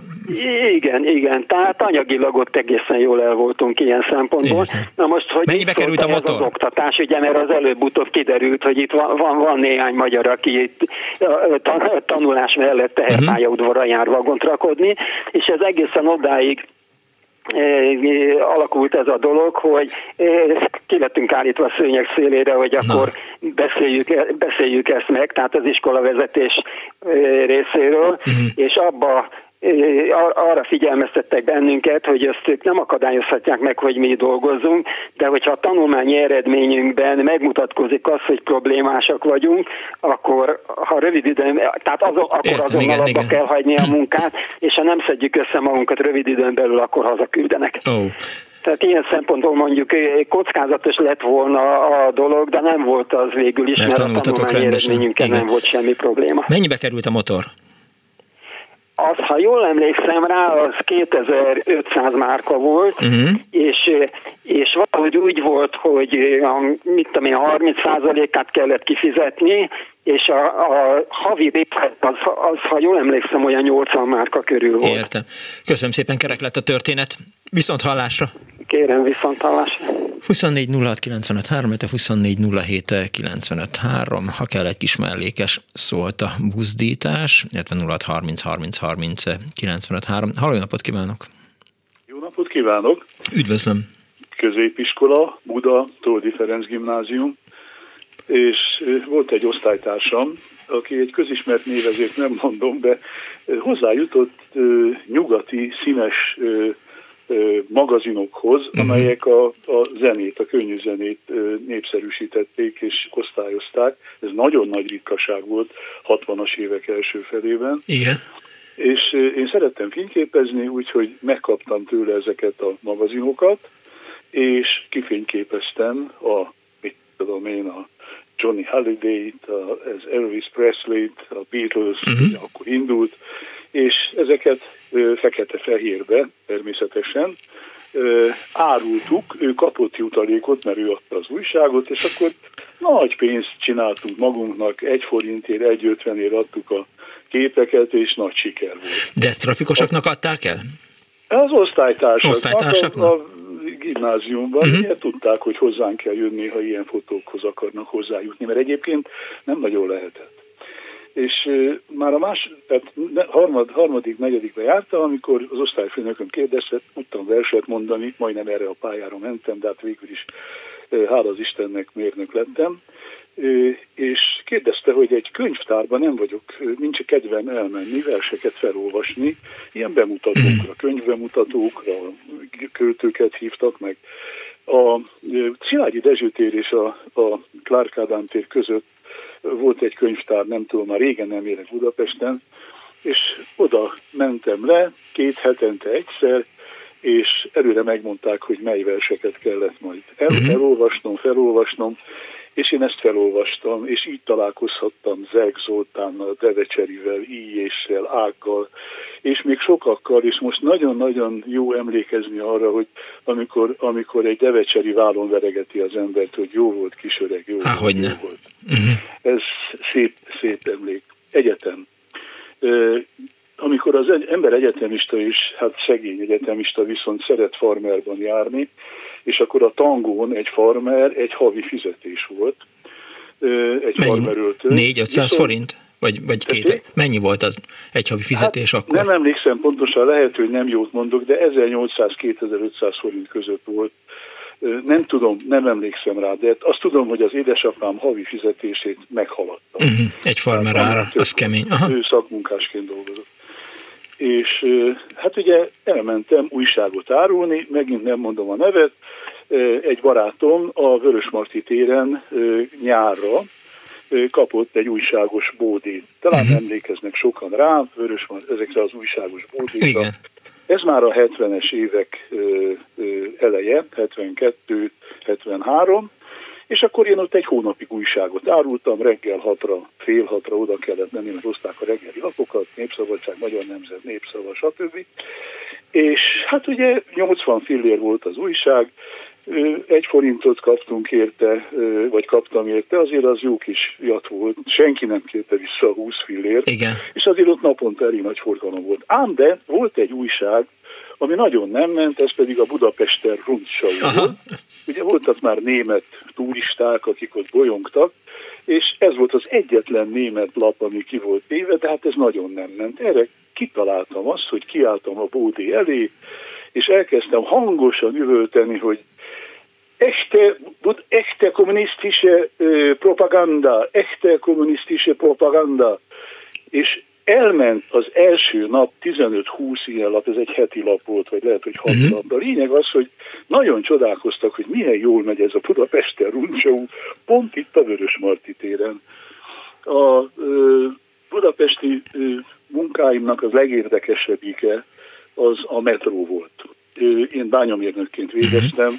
Igen, igen, tehát anyagilag ott egészen jól el voltunk ilyen szempontból. Igen. Na most, hogy Mennyibe került a motor? Az oktatás, ugye, mert az előbb-utóbb kiderült, hogy itt van, van, van néhány magyar, aki itt tanulás mellett teherpályaudvarra jár vagont rakodni, és ez egészen odáig alakult ez a dolog, hogy ki lettünk állítva a szőnyeg szélére, hogy akkor beszéljük, beszéljük ezt meg, tehát az iskola vezetés részéről, uh-huh. és abba arra figyelmeztettek bennünket, hogy ezt ők nem akadályozhatják meg, hogy mi dolgozzunk, de hogyha a tanulmányi eredményünkben megmutatkozik az, hogy problémásak vagyunk, akkor ha rövid időn, tehát azon, akkor Értem, azonnal abba igen. kell hagyni a *clears throat* munkát, és ha nem szedjük össze magunkat rövid időn belül, akkor hazaküldenek. Oh. Tehát ilyen szempontból mondjuk kockázatos lett volna a dolog, de nem volt az végül is, mert, mert a tanulmányi eredményünkkel nem volt semmi probléma. Mennyibe került a motor? Az, ha jól emlékszem rá, az 2500 márka volt, uh-huh. és, és valahogy úgy volt, hogy a, mit tudom én, 30%-át kellett kifizetni, és a, a havi részlet az, az, ha jól emlékszem, olyan 80 márka körül volt. Értem. Köszönöm szépen, kerek lett a történet. Viszont hallásra! Kérem, viszont hallásra! 24 06 95 3, 24 07 95 3, ha kell egy kis mellékes szólt a buzdítás, illetve 06 30 30 30 95 3. Halló, jó napot kívánok! Jó napot kívánok! Üdvözlöm! Középiskola, Buda, Toldi Ferenc gimnázium, és volt egy osztálytársam, aki egy közismert név, ezért nem mondom, de hozzájutott nyugati színes magazinokhoz, uh-huh. amelyek a, a zenét, a könnyű zenét népszerűsítették és osztályozták. Ez nagyon nagy ritkaság volt 60-as évek első felében. Igen. És én szerettem fényképezni, úgyhogy megkaptam tőle ezeket a magazinokat, és kifényképeztem a, mit tudom én, a Johnny Halliday-t, az Elvis Presley-t, a Beatles, uh-huh. akkor indult, és ezeket fekete-fehérbe természetesen árultuk, ő kapott jutalékot, mert ő adta az újságot, és akkor nagy pénzt csináltunk magunknak, egy forintért, egy ötvenért adtuk a képeket, és nagy siker volt. De ezt trafikosoknak adták el? Az osztálytársak. Osztálytársaknak? A, a gimnáziumban uh-huh. tudták, hogy hozzánk kell jönni, ha ilyen fotókhoz akarnak hozzájutni, mert egyébként nem nagyon lehetett. És már a más, tehát harmad, harmadik, negyedikbe jártam, amikor az osztályfőnököm kérdezte, tudtam verset mondani, majdnem erre a pályára mentem, de hát végül is hála az Istennek mérnök lettem, és kérdezte, hogy egy könyvtárban nem vagyok, nincs kedvem elmenni, verseket felolvasni, ilyen bemutatókra, könyvbemutatókra, költőket hívtak meg. A Szilágyi Dezső tér és a, a Clark Ádám tér között volt egy könyvtár, nem tudom, már régen nem élek Budapesten, és oda mentem le két hetente egyszer, és előre megmondták, hogy mely verseket kellett majd el, mhm. elolvasnom, felolvasnom, és én ezt felolvastam, és így találkozhattam Zeg Zoltánnal, Devecserivel, Íjéssel, Ággal, és még sokakkal, és most nagyon-nagyon jó emlékezni arra, hogy amikor, amikor egy Devecseri vállon veregeti az embert, hogy jó volt kisöreg, jó, Há, volt, jó volt. Uh-huh. Ez szép, szép emlék. Egyetem. Amikor az ember egyetemista is, hát szegény egyetemista viszont szeret farmerban járni, és akkor a tangón egy farmer egy havi fizetés volt. Egy Mennyi? farmeröltő. 4-500 forint? Vagy, vagy két, mennyi volt az egy havi fizetés hát, akkor? Nem emlékszem pontosan, lehet, hogy nem jót mondok, de 1800-2500 forint között volt. Nem tudom, nem emlékszem rá, de azt tudom, hogy az édesapám havi fizetését meghaladta. Uh-huh. Egy farmer ára, az kemény. Aha. Ő szakmunkásként dolgozott és hát ugye elmentem újságot árulni, megint nem mondom a nevet, egy barátom a Vörösmarty téren nyárra kapott egy újságos bódét. Talán uh-huh. emlékeznek sokan rá, Vörösmarty, ezekre az újságos bódékra. Igen. Ez már a 70-es évek eleje, 72, 73, és akkor én ott egy hónapig újságot árultam, reggel hatra, fél hatra oda kellett menni, mert hozták a reggeli lapokat, Népszabadság, Magyar Nemzet, Népszava, stb. És hát ugye 80 fillér volt az újság, egy forintot kaptunk érte, vagy kaptam érte, azért az jó kis jat volt. Senki nem kérte vissza a 20 fillért. Igen. És azért ott naponta elég nagy forgalom volt. Ám de volt egy újság, ami nagyon nem ment, ez pedig a Budapester Rundschau volt. Ugye voltak már német turisták, akik ott bolyongtak, és ez volt az egyetlen német lap, ami ki volt téve, de hát ez nagyon nem ment. Erre kitaláltam azt, hogy kiálltam a bódé elé, és elkezdtem hangosan üvölteni, hogy echte, echte kommunistische propaganda, echte kommunistische propaganda, és elment az első nap 15-20 ilyen lap, ez egy heti lap volt, vagy lehet, hogy 6 uh-huh. lap. De a lényeg az, hogy nagyon csodálkoztak, hogy milyen jól megy ez a Budapesten Runcsó, pont itt a Vörös Marti téren. A ö, budapesti ö, munkáimnak az legérdekesebbike az a metró volt. Ö, én bányamérnökként végeztem,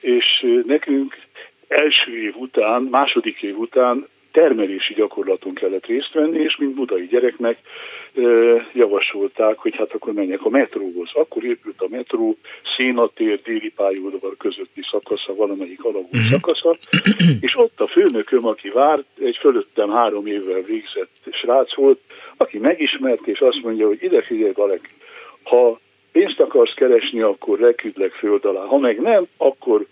és nekünk első év után, második év után termelési gyakorlaton kellett részt venni, és mint budai gyereknek javasolták, hogy hát akkor menjek a metróhoz. Akkor épült a metró szénatér, déli pályaudvar közötti szakasza, valamelyik alagút uh-huh. szakasza, *clears throat* és ott a főnököm, aki várt, egy fölöttem három évvel végzett srác volt, aki megismert, és azt mondja, hogy ide figyelj, Balek, ha pénzt akarsz keresni, akkor leküdlek föld alá. Ha meg nem, akkor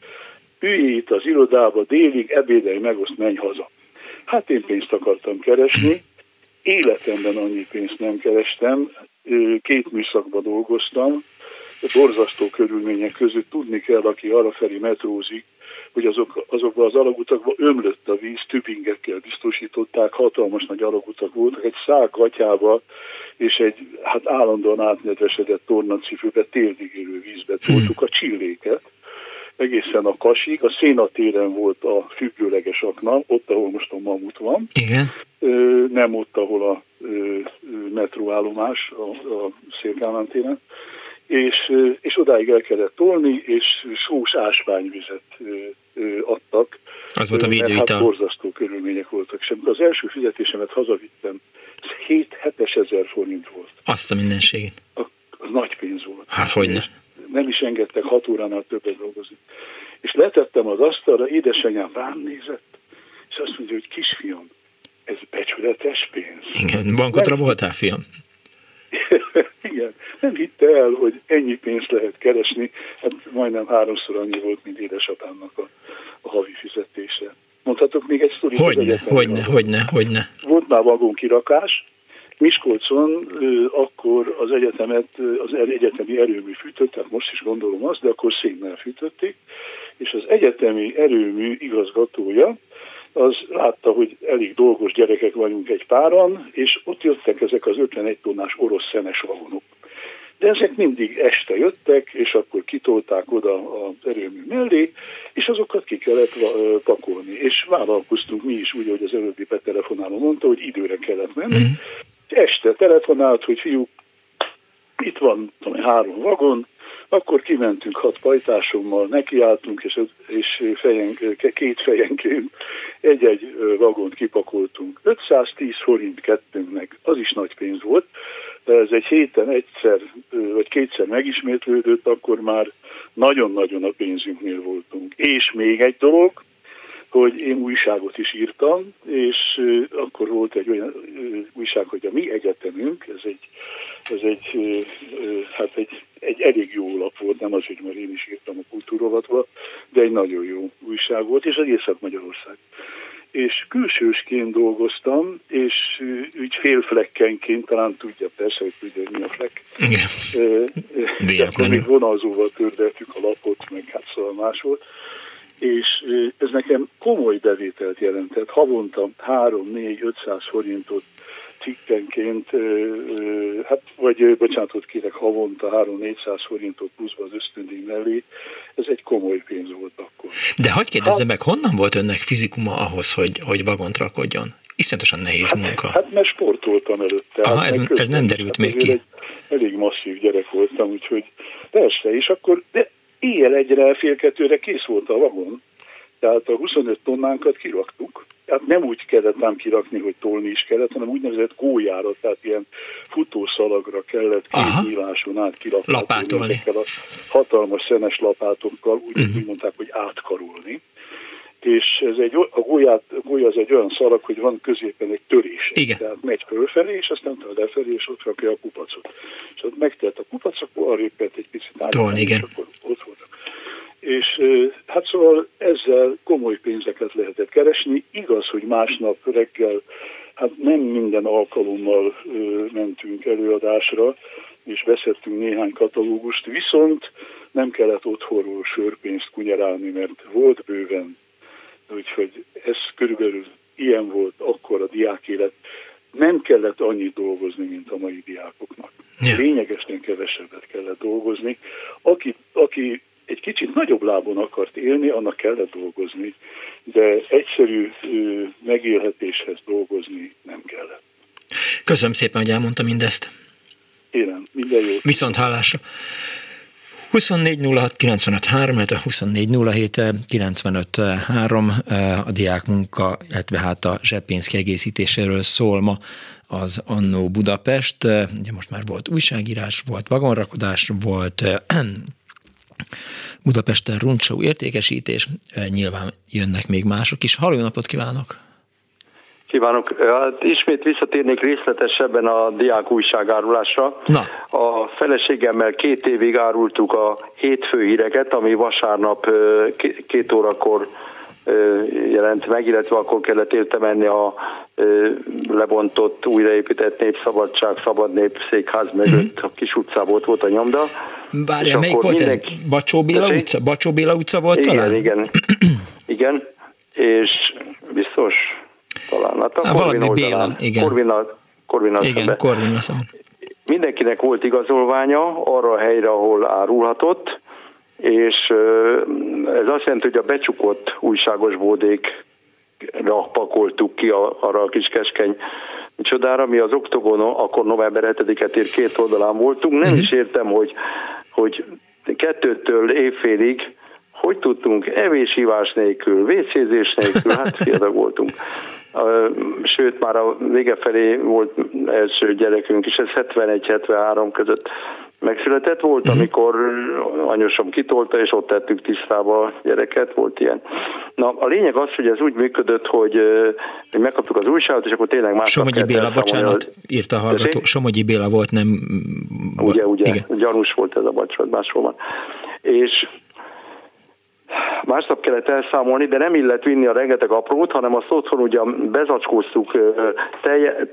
ülj itt az irodába délig, ebédelj meg, azt menj haza. Hát én pénzt akartam keresni, életemben annyi pénzt nem kerestem, két műszakban dolgoztam, borzasztó körülmények között tudni kell, aki arrafelé metrózik, hogy azok, azokban az alagutakban ömlött a víz, tüpingekkel biztosították, hatalmas nagy alagutak voltak, egy szál gatyába és egy hát állandóan átnedvesedett tornacipőbe térdig érő vízbe toltuk a csilléket, egészen a Kasig, a Szénatéren volt a függőleges akna, ott, ahol most a Mamut van. Igen. Nem ott, ahol a metróállomás, a, a Szélkámán téren. És, és odáig el kellett tolni, és sós ásványvizet adtak. Az volt a védőital. Hát borzasztó körülmények voltak. És amikor az első fizetésemet hazavittem, 7 7 ezer forint volt. Azt a mindenségét. Az nagy pénz volt. Hát hogy ne. Nem is engedtek hat óránál többet dolgozni. És letettem az asztalra, édesanyám rám nézett, és azt mondja, hogy kisfiam, ez becsületes pénz. Igen, bankotra nem, voltál, fiam? *laughs* Igen, nem hitte el, hogy ennyi pénzt lehet keresni, hát majdnem háromszor annyi volt, mint édesapámnak a, a havi fizetése. Mondhatok még egy sztorit? Hogyne, hogyne, hogyne, hogyne. Volt már vagonkirakás, Miskolcon akkor az egyetemet, az egyetemi erőmű fűtött, tehát most is gondolom azt, de akkor szénnel fűtötték, és az egyetemi erőmű igazgatója az látta, hogy elég dolgos gyerekek vagyunk egy páran, és ott jöttek ezek az 51 tonnás orosz szenes vagonok. De ezek mindig este jöttek, és akkor kitolták oda az erőmű mellé, és azokat ki kellett pakolni. És vállalkoztunk mi is úgy, hogy az előbbi betelefonáló mondta, hogy időre kellett menni. Este telefonált, hogy fiú, itt van tudom, három vagon, akkor kimentünk hat pajtásommal, nekiálltunk, és, és fejen, két fejenként egy-egy vagont kipakoltunk. 510 forint kettőnknek, az is nagy pénz volt, ez egy héten egyszer vagy kétszer megismétlődött, akkor már nagyon-nagyon a pénzünknél voltunk. És még egy dolog, hogy én újságot is írtam, és akkor volt egy olyan újság, hogy a mi egyetemünk, ez egy, ez egy, hát egy, egy elég jó lap volt, nem az, hogy már én is írtam a kultúrovatba, de egy nagyon jó újság volt, és az Észak-Magyarország. És külsősként dolgoztam, és úgy félflekkenként, talán tudja persze, hogy tudja, hogy mi a flek. De akkor még vonalzóval tördeltük a lapot, meg hát szóval más volt és ez nekem komoly bevételt jelentett. Havonta 3-4-500 forintot cikkenként, hát vagy bocsánatot kérek, havonta 3-400 forintot pluszba az ösztöndíj mellé, ez egy komoly pénz volt akkor. De hagyd kérdezzem hát, meg, honnan volt önnek fizikuma ahhoz, hogy, hogy vagont rakodjon? Iszonyatosan nehéz hát, munka. Hát mert sportoltam előtte. Aha, hát ez, ez nem derült hát még ki. Elég masszív gyerek voltam, úgyhogy persze, és akkor, de éjjel egyre, fél kettőre kész volt a vagon, tehát a 25 tonnánkat kiraktuk, tehát nem úgy kellett ám kirakni, hogy tolni is kellett, hanem úgynevezett gólyára, tehát ilyen futószalagra kellett két nyíláson át kirakni. Lapátolni. A hatalmas szenes lapátokkal, úgy, uh-huh. úgy mondták, hogy átkarolni. És ez egy, a gólyát, a gólya az egy olyan szalag, hogy van középen egy törés. Igen. Tehát megy fölfelé, és aztán tart lefelé, és ott rakja a kupacot. És ott megtelt a kupac, akkor arrébb egy picit át, és akkor ott volt és hát szóval ezzel komoly pénzeket lehetett keresni. Igaz, hogy másnap reggel hát nem minden alkalommal mentünk előadásra, és veszettünk néhány katalógust, viszont nem kellett otthonról sörpénzt kunyerálni, mert volt bőven. Úgyhogy ez körülbelül ilyen volt akkor a diákélet. Nem kellett annyit dolgozni, mint a mai diákoknak. Ja. Lényegesen kevesebbet kellett dolgozni. Aki, aki egy kicsit nagyobb lábon akart élni, annak kellett dolgozni, de egyszerű megélhetéshez dolgozni nem kellett. Köszönöm szépen, hogy elmondta mindezt. Kérem, minden jó. Viszont hallásra. 24 06 95 3, 24 07 95 3 a diák munka, illetve hát a zseppénz kiegészítéséről szól ma az Annó Budapest. Ugye most már volt újságírás, volt vagonrakodás, volt *clears throat* Budapesten runcsó értékesítés, nyilván jönnek még mások is. Halló, napot kívánok! Kívánok! Hát ismét visszatérnék részletesebben a diák újságárulásra. Na. A feleségemmel két évig árultuk a hétfő híreket, ami vasárnap két órakor jelent meg, illetve akkor kellett érte menni a lebontott, újraépített Népszabadság, Szabad Nép székház mögött, uh-huh. a kis utcában volt, volt a nyomda. Várja, melyik volt mindenki... ez? Bacsó Béla utca? Bacsó Béla utca volt igen, talán? Igen, *clears throat* igen. És biztos talán. Hát a Há, valami Béla, igen. Korvina, Korvina igen, Korvina Mindenkinek volt igazolványa arra a helyre, ahol árulhatott, és ez azt jelenti, hogy a becsukott újságos bódékra pakoltuk ki arra a kis keskeny csodára, mi az oktogonon, akkor november 7-et ér két oldalán voltunk, nem uh-huh. is értem, hogy, hogy kettőtől évfélig hogy tudtunk evésívás nélkül, vécézés nélkül, hát fiatal voltunk. Sőt már a vége felé volt első gyerekünk is, ez 71-73 között megszületett volt, uh-huh. amikor anyósom kitolta, és ott tettük tisztába a gyereket, volt ilyen. Na, a lényeg az, hogy ez úgy működött, hogy, hogy megkaptuk az újságot, és akkor tényleg más. Somogyi Béla, bocsánat, írta a hallgató. Somogyi Béla volt, nem... Ugye, ugye, Igen. gyanús volt ez a bacsot, máshol van. És másnap kellett elszámolni, de nem illet vinni a rengeteg aprót, hanem azt otthon ugye bezacskóztuk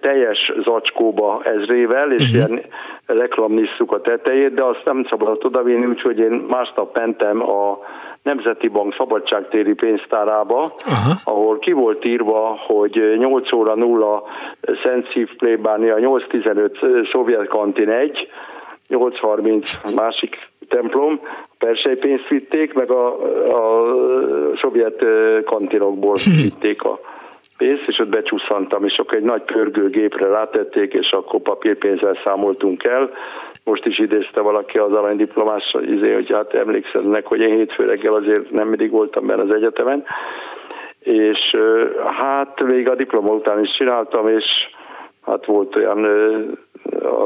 teljes zacskóba ezrével, és uh-huh. ilyen reklamnisszuk a tetejét, de azt nem szabadott odavinni, úgyhogy én másnap mentem a Nemzeti Bank szabadságtéri pénztárába, Aha. ahol ki volt írva, hogy 8 óra 0 Szent Szív plébánia, 8.15 Szovjet kantin 1, 8.30 másik templom, persely pénzt vitték, meg a, a szovjet kantinokból *laughs* vitték a pénzt, és ott becsúszantam, és akkor egy nagy pörgőgépre rátették, és akkor papírpénzzel számoltunk el. Most is idézte valaki az aranydiplomás, izé, hogy hát emlékszenek, hogy én hétfő reggel azért nem mindig voltam benne az egyetemen, és hát még a diploma után is csináltam, és hát volt olyan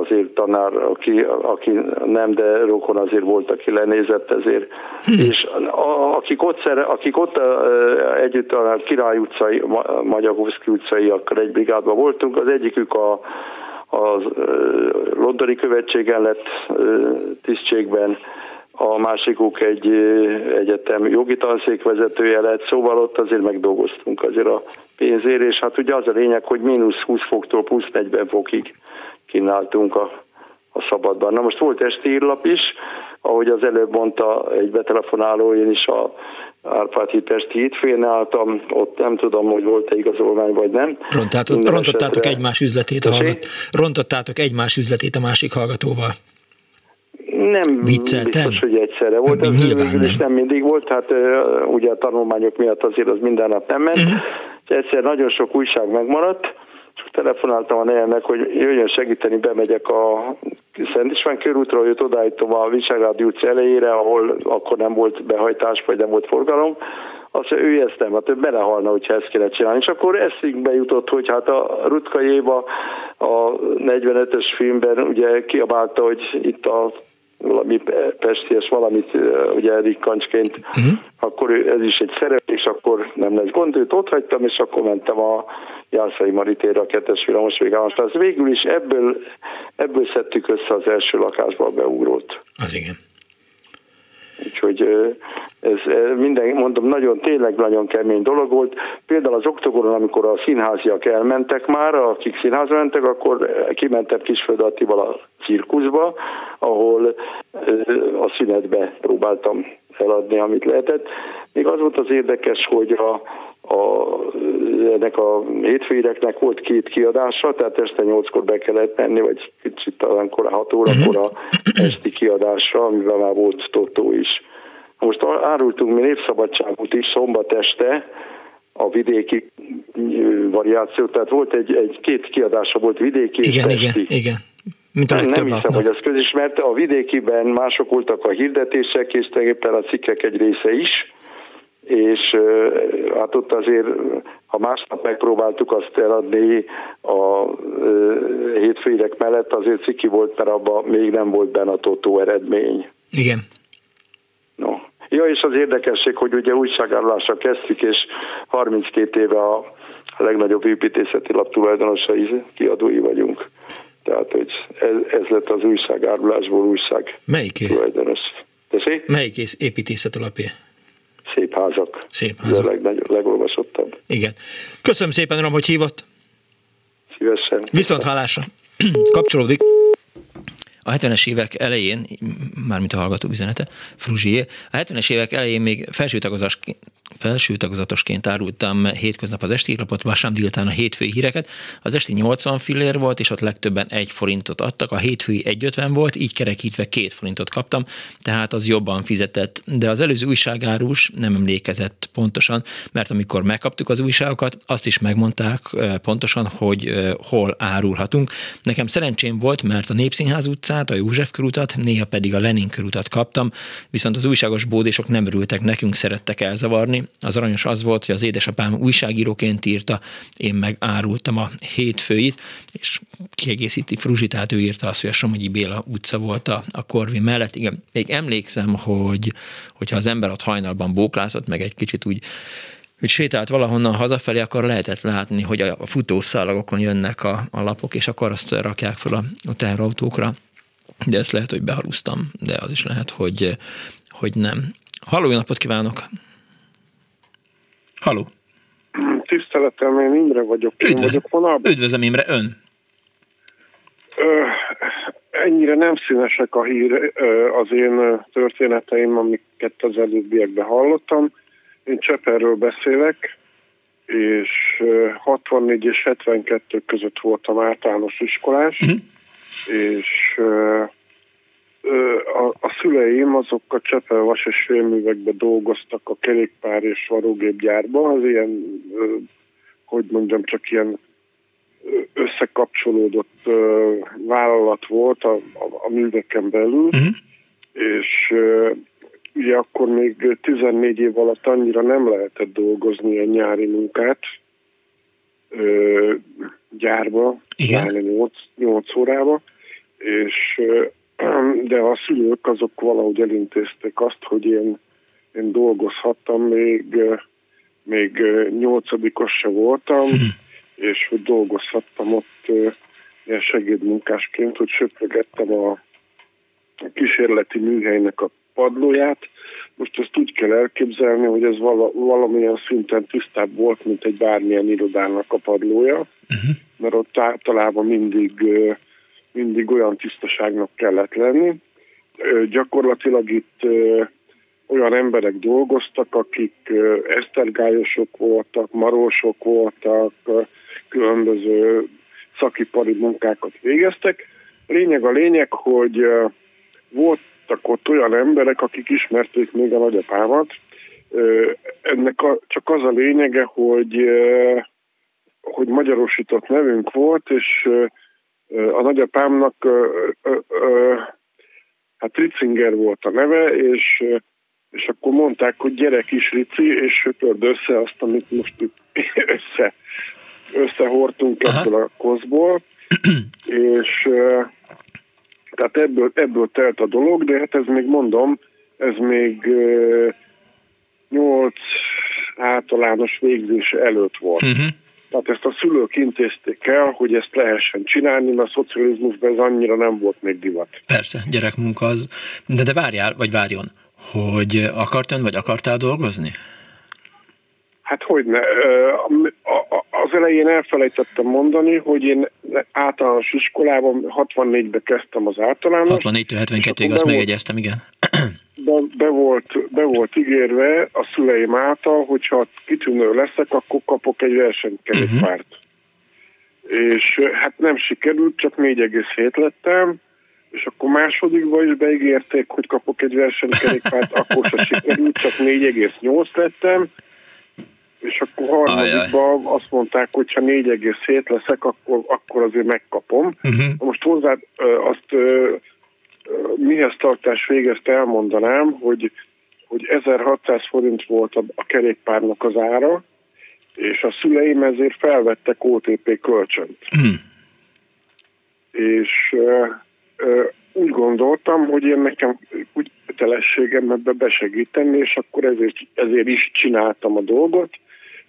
azért tanár, aki, aki nem, de rokon azért volt, aki lenézett ezért. Hm. És a, akik ott, szere, akik ott együtt a Király utcai, Magyarhovszki utcaiakkal egy brigádban voltunk, az egyikük a, a londoni követségen lett tisztségben, a másikuk egy egyetem jogi tanszék vezetője lett, szóval ott azért megdolgoztunk azért a pénzért, és hát ugye az a lényeg, hogy mínusz 20 foktól plusz 40 fokig kínáltunk a, a szabadban. Na most volt esti írlap is, ahogy az előbb mondta egy betelefonáló, én is a Árpád Hitesti hétfőn álltam, ott nem tudom, hogy volt-e igazolvány vagy nem. Rontátok, rontottátok esetre... egymás üzletét a hallgat... rontottátok egymás üzletét a másik hallgatóval. Nem Vicceltem? biztos, hogy egyszerre volt, ez végül is nem mindig volt, hát ugye a tanulmányok miatt azért az minden nap nem ment. Uh-huh. Egyszer nagyon sok újság megmaradt, telefonáltam a nejemnek, hogy jöjjön segíteni, bemegyek a Szent István körútra, hogy odaállítom a Visegrádi utca elejére, ahol akkor nem volt behajtás, vagy nem volt forgalom. Azt mondja, ő ezt nem, hát ő belehalna, hogyha ezt kéne csinálni. És akkor eszünkbe jutott, hogy hát a Rutka Éva a 45-ös filmben ugye kiabálta, hogy itt a valami pesties valamit ugye rikkancsként, uh-huh. akkor ez is egy szerep, és akkor nem lesz gond, őt ott hagytam, és akkor mentem a Jászai Maritére a kettes villamos végállásra. Az végül is ebből, ebből szedtük össze az első lakásba a beugrót. Az igen. Úgyhogy ez minden, mondom, nagyon, tényleg nagyon kemény dolog volt. Például az oktogonon, amikor a színháziak elmentek már, akik színházra mentek, akkor kimentem Kisföld Attival a cirkuszba, ahol a szünetbe próbáltam eladni, amit lehetett. Még az volt az érdekes, hogy a, a, ennek a hétfőireknek volt két kiadása, tehát este nyolckor be kellett menni, vagy kicsit talán kora, hat órakor a esti kiadásra, amivel már volt Totó is. Most árultunk mi népszabadságot is szombat este, a vidéki variáció, tehát volt egy, egy két kiadása volt vidéki igen, és igen, igen. Mint a nem, nem hiszem, hogy az közismert. A vidékiben mások voltak a hirdetések, és tulajdonképpen a cikkek egy része is és hát ott azért, ha másnap megpróbáltuk azt eladni a hétfőírek mellett, azért ciki volt, mert abban még nem volt benne a totó eredmény. Igen. No. Ja, és az érdekesség, hogy ugye újságárulásra kezdtük, és 32 éve a legnagyobb építészeti lap tulajdonosai, kiadói vagyunk. Tehát, hogy ez, ez lett az újságárulásból újság Melyik? tulajdonos. Tessék? Melyik építészeti lapja? Szép házak. Szép házak. Ez a legnagyobb, legolvasottabb. Igen. Köszönöm szépen, Uram, hogy hívott. Szívesen. Viszont hallásra. *clears throat* Kapcsolódik. A 70-es évek elején, mármint a hallgató üzenete, Fruzsié, a 70-es évek elején még felső árultam hétköznap az esti lapot, vasárnap délután a hétfői híreket. Az esti 80 fillér volt, és ott legtöbben egy forintot adtak, a hétfői 1,50 volt, így kerekítve két forintot kaptam, tehát az jobban fizetett. De az előző újságárus nem emlékezett pontosan, mert amikor megkaptuk az újságokat, azt is megmondták pontosan, hogy hol árulhatunk. Nekem szerencsém volt, mert a Népszínház utca utcát, a József körutat, néha pedig a Lenin körutat kaptam, viszont az újságos bódésok nem örültek nekünk, szerettek elzavarni. Az aranyos az volt, hogy az édesapám újságíróként írta, én meg árultam a hétfőit, és kiegészíti Fruzsitát, ő írta azt, hogy a Somogyi Béla utca volt a, a Korvi mellett. Igen, még emlékszem, hogy hogyha az ember ott hajnalban bóklászott, meg egy kicsit úgy hogy sétált valahonnan hazafelé, akkor lehetett látni, hogy a futószalagokon jönnek a, a lapok, és akkor azt rakják fel a, a teherautókra. De ezt lehet, hogy behalusztam, de az is lehet, hogy, hogy nem. Halló, napot kívánok! Halló! Tiszteletem, én Imre vagyok. Én Üdvöz, vagyok vonalban. Üdvözlöm Imre, ön! Ö, ennyire nem színesek a hír az én történeteim, amiket az előbbiekben hallottam. Én Cseperről beszélek, és 64 és 72 között voltam általános iskolás, uh-huh. És a, a szüleim azok a Csepel vas és félművekben dolgoztak a kerékpár és varrógépgyárban, az ilyen, hogy mondjam, csak ilyen összekapcsolódott vállalat volt a, a, a műveken belül, uh-huh. és ugye akkor még 14 év alatt annyira nem lehetett dolgozni a nyári munkát gyárba, Igen. 8, 8 órába, és de a szülők azok valahogy elintézték azt, hogy én, én dolgozhattam, még, még nyolcadikos se voltam, hm. és hogy dolgozhattam ott ilyen segédmunkásként, hogy söprögettem a kísérleti műhelynek a padlóját. Most ezt úgy kell elképzelni, hogy ez vala, valamilyen szinten tisztább volt, mint egy bármilyen irodának a padlója, uh-huh. mert ott általában mindig, mindig olyan tisztaságnak kellett lenni. Gyakorlatilag itt olyan emberek dolgoztak, akik esztergályosok voltak, marósok voltak, különböző szakipari munkákat végeztek. Lényeg a lényeg, hogy volt voltak ott olyan emberek, akik ismerték még a nagyapámat. Ennek a, csak az a lényege, hogy, hogy magyarosított nevünk volt, és a nagyapámnak hát Ritzinger volt a neve, és, és akkor mondták, hogy gyerek is Rici, és söpörd össze azt, amit most *laughs* össze, összehortunk ebből a koszból, *clears throat* és tehát ebből, ebből telt a dolog, de hát ez még mondom, ez még nyolc általános végzés előtt volt. Uh-huh. Tehát ezt a szülők intézték el, hogy ezt lehessen csinálni, mert a szocializmusban ez annyira nem volt még divat. Persze, gyerekmunka az. De de várjál, vagy várjon, hogy akart ön, vagy akartál dolgozni? Hát hogy ne. Az elején elfelejtettem mondani, hogy én általános iskolában 64-ben kezdtem az általános. 64-től 72-ig azt megjegyeztem, igen. Be, be, volt, be volt ígérve a szüleim által, hogyha kitűnő leszek, akkor kapok egy versenykerékpárt. Uh-huh. És hát nem sikerült, csak 4,7 lettem, és akkor másodikban is beígérték, hogy kapok egy versenykerékpárt, akkor se sikerült, csak 4,8 lettem, és akkor harmadikban azt mondták, hogy ha 4,7 leszek, akkor, akkor azért megkapom. Uh-huh. Most hozzá azt mihez tartás végezt elmondanám, hogy, hogy 1600 forint volt a, a kerékpárnak az ára, és a szüleim ezért felvettek OTP kölcsönt. Uh-huh. És úgy gondoltam, hogy én nekem úgy kötelességem ebbe besegíteni, és akkor ezért, ezért is csináltam a dolgot,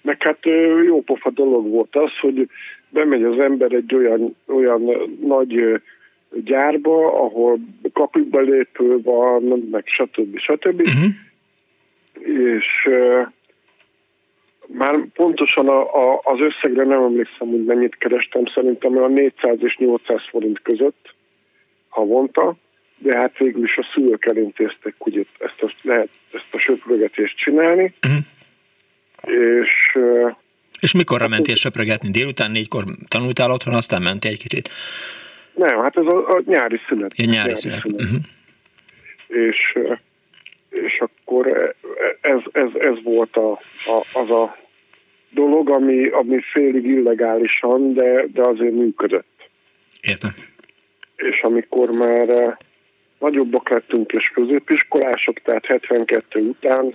meg hát jó pofa dolog volt az, hogy bemegy az ember egy olyan, olyan nagy gyárba, ahol kapukba lépő van, meg stb. stb. Uh-huh. És uh, már pontosan a, a, az összegre nem emlékszem, hogy mennyit kerestem, szerintem a 400 és 800 forint között havonta, de hát végül is a szülők elintéztek, hogy ezt a, lehet ezt a söprögetést csinálni. Uh-huh és... És mikorra hát, mentél söprögetni? Délután négykor tanultál otthon, aztán mentél egy kicsit? Nem, hát ez a, a nyári szünet. Ja, nyári, nyári szünet. szünet. Uh-huh. És, és akkor ez, ez, ez volt a, a, az a dolog, ami, ami félig illegálisan, de, de azért működött. Értem. és amikor már nagyobbak lettünk és középiskolások, tehát 72 után,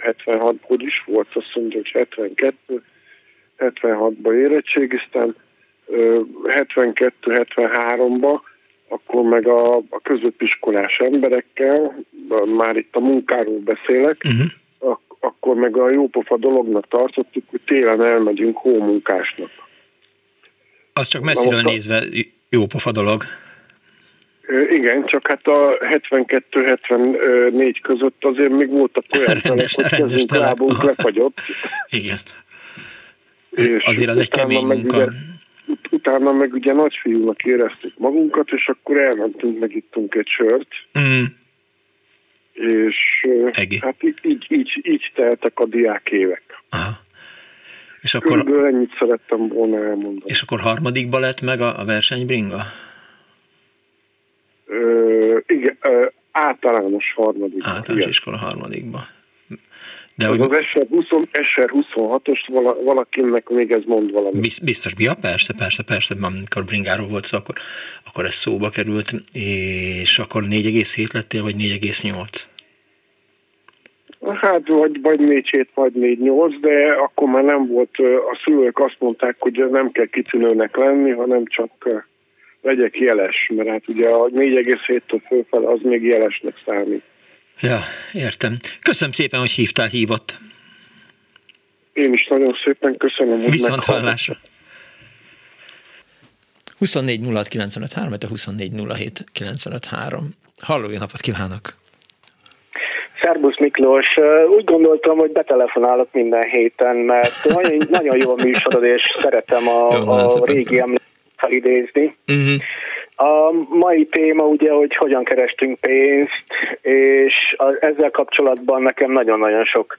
76, hogy is volt, azt mondja, hogy 72, 76-ba érettségiztem, 72-73-ba, akkor meg a, a középiskolás emberekkel, már itt a munkáról beszélek, uh-huh. ak- akkor meg a jópofa dolognak tartottuk, hogy télen elmegyünk hómunkásnak. Az csak messziről nézve jópofa dolog. Igen, csak hát a 72-74 között azért még voltak olyan rendes, hogy kezünk, lábunk lefagyott. *laughs* Igen. És azért az egy kemény munka. Ugye, ut- utána meg ugye nagyfiúnak éreztük magunkat, és akkor elmentünk, meg ittunk egy sört. Mm. És Egi. hát így, így, így, így teltek a diák évek. Aha. És akkor... Körülbelül ennyit szerettem volna elmondani. És akkor harmadikba lett meg a, a versenybringa? Ö, igen, ö, általános harmadikba. Általános igen. iskola harmadikba. De az, hogy... az SR, 20, SR 26-os vala, valakinek még ez mond valami. Biztos, ja, persze, persze, persze, amikor bringáról volt szó, akkor, akkor ez szóba került, és akkor 4,7 lettél, vagy 4,8? Hát vagy, vagy 4 vagy 4-8, de akkor már nem volt, a szülők azt mondták, hogy nem kell kitűnőnek lenni, hanem csak legyek jeles, mert hát ugye a 4,7-től fölfel az még jelesnek számít. Ja, értem. Köszönöm szépen, hogy hívtál, hívott. Én is nagyon szépen köszönöm, hogy Viszont hallásra. 24 06 95 3, 24 07 95 3. Halló, jó napot kívánok! Szerbusz Miklós, úgy gondoltam, hogy betelefonálok minden héten, mert nagyon, nagyon jó a műsorod, és szeretem a, jó, a régi emléket felidézni. Uh-huh. A mai téma ugye, hogy hogyan kerestünk pénzt, és ezzel kapcsolatban nekem nagyon-nagyon sok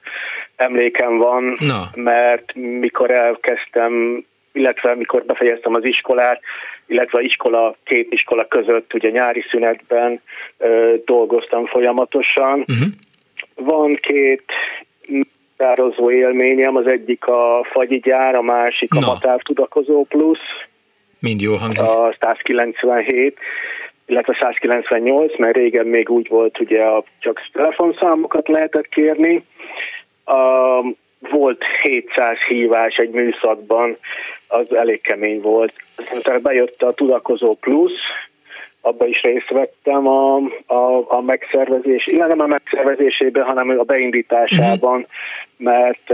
emlékem van, Na. mert mikor elkezdtem, illetve mikor befejeztem az iskolát, illetve iskola, két iskola között, ugye nyári szünetben ö, dolgoztam folyamatosan. Uh-huh. Van két tározó élményem, az egyik a fagyi gyár, a másik a Matár Tudakozó Plusz. Mind jó hangzik. A 197 illetve 198, mert régen még úgy volt, ugye csak telefonszámokat lehetett kérni. A, volt 700 hívás egy műszakban, az elég kemény volt. Aztán bejött a Tudakozó Plusz, abba is részt vettem a, a, a megszervezés, illetve nem a megszervezésében, hanem a beindításában, uh-huh. mert,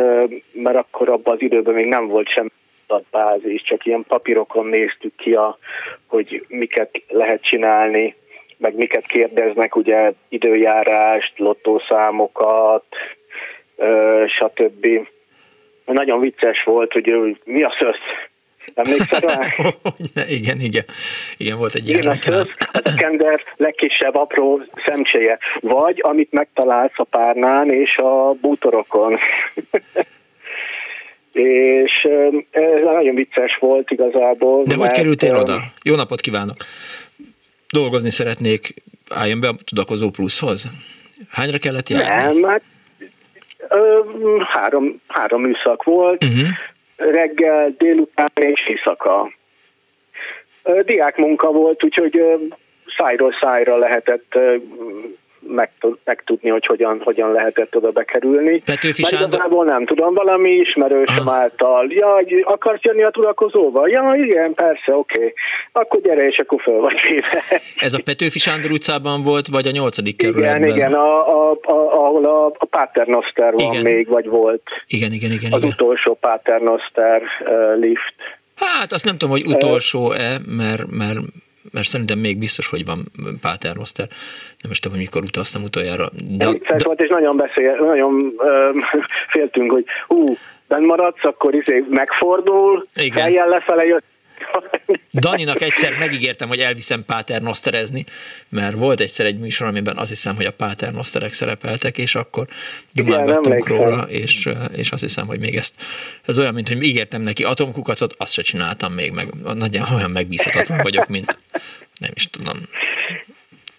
mert akkor abban az időben még nem volt semmi adatbázis, csak ilyen papírokon néztük ki, a, hogy miket lehet csinálni, meg miket kérdeznek, ugye időjárást, lottószámokat, stb. Nagyon vicces volt, hogy mi a szösz? Emlékszel rá? *laughs* igen, igen. Igen, volt egy ilyen reklám. A kender legkisebb apró szemcséje. Vagy amit megtalálsz a párnán és a bútorokon. És ez nagyon vicces volt igazából. De mert, hogy kerültél oda? Jó napot kívánok! Dolgozni szeretnék, álljon be a Tudakozó Pluszhoz? Hányra kellett járni? Nem, hát három, három műszak volt, uh-huh. reggel, délután és éjszaka. Diák munka volt, úgyhogy szájról szájra lehetett megtudni, hogy hogyan, hogyan lehetett oda bekerülni. Petőfi Mert igazából nem tudom, valami ismerősöm Aha. által, ja, akarsz jönni a tudakozóba? Ja, igen, persze, oké. Okay. Akkor gyere, és akkor föl vagy véve. Ez a Petőfi Sándor utcában volt, vagy a nyolcadik kerületben? Igen, igen, a, a, a, ahol a, a Paternoster van igen. még, vagy volt. Igen, igen, igen. Az igen. utolsó Paternoster uh, lift. Hát azt nem tudom, hogy utolsó-e, mert, mert mert szerintem még biztos, hogy van Páter Noszter. Nem is tudom, hogy mikor utaztam utoljára. De, de... volt, és nagyon beszél, nagyon ö, *laughs* féltünk, hogy hú, benn maradsz, akkor izé megfordul, fejjel lefele jött, *laughs* Daninak egyszer megígértem, hogy elviszem Páter Noszterezni, mert volt egyszer egy műsor, amiben azt hiszem, hogy a Páter Noszterek szerepeltek, és akkor dumálgattunk róla, és, és azt hiszem, hogy még ezt, ez olyan, mint hogy ígértem neki atomkukacot, azt se csináltam még, meg nagyon olyan megbízhatatlan vagyok, mint nem is tudom.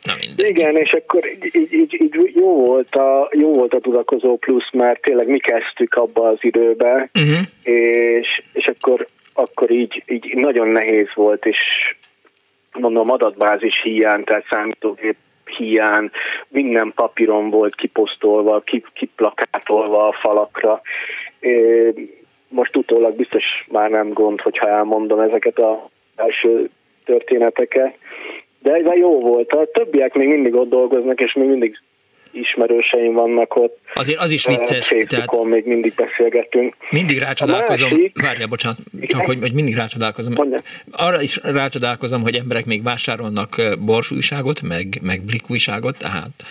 Na Igen, és akkor így, így, így, így jó, volt a, jó volt a tudakozó plusz, mert tényleg mi kezdtük abba az időbe, uh-huh. és, és akkor akkor így, így nagyon nehéz volt, és mondom, adatbázis hiány, tehát számítógép hiány, minden papíron volt kiposztolva, kiplakátolva a falakra. Most utólag biztos már nem gond, hogyha elmondom ezeket a első történeteket, de ez jó volt. A többiek még mindig ott dolgoznak, és még mindig ismerőseim vannak ott. Azért az is vicces. Tehát még mindig beszélgetünk. Mindig rácsodálkozom, másik... várjál, bocsánat, csak hogy, hogy mindig rácsodálkozom. Mondja. Arra is rácsodálkozom, hogy emberek még vásárolnak Bors újságot, meg, meg Blik újságot, tehát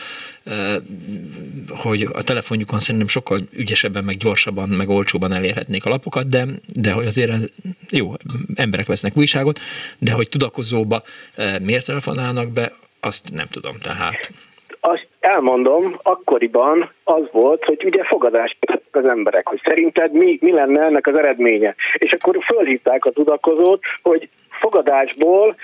hogy a telefonjukon szerintem sokkal ügyesebben, meg gyorsabban, meg olcsóban elérhetnék a lapokat, de, de hogy azért ez, jó, emberek vesznek újságot, de hogy tudakozóba miért telefonálnak be, azt nem tudom, tehát elmondom, akkoriban az volt, hogy ugye fogadást az emberek, hogy szerinted mi, mi lenne ennek az eredménye. És akkor fölhívták a tudakozót, hogy fogadásból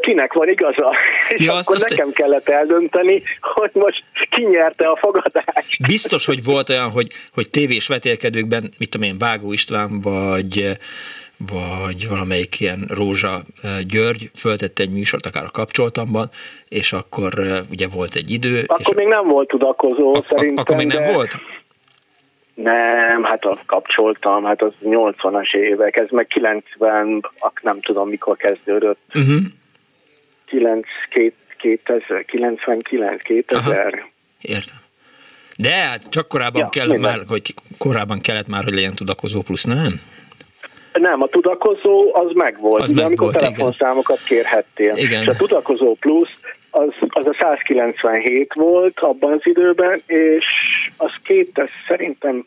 kinek van igaza. *laughs* És ja, akkor azt nekem azt... kellett eldönteni, hogy most ki nyerte a fogadást. Biztos, hogy volt olyan, hogy, hogy tévés vetélkedőkben, mit tudom én, Vágó István, vagy vagy valamelyik ilyen Rózsa György föltette egy műsort, akár a kapcsoltamban, és akkor ugye volt egy idő. Akkor és még nem volt tudakozó ak- szerintem. Akkor még nem de... volt? Nem, hát a kapcsoltam, hát az 80-as évek, ez meg 90, nem tudom mikor kezdődött. Uh-huh. 9, 2000, 99, 2000. Aha. Értem. De hát csak korábban ja, kellett már, hogy korábban kellett már, hogy legyen tudakozó plusz, nem? Nem, a tudakozó az megvolt, az ugye, meg amikor volt, telefonszámokat igen. kérhettél. Igen. És a tudakozó plusz az, az a 197 volt abban az időben, és az 2000, szerintem,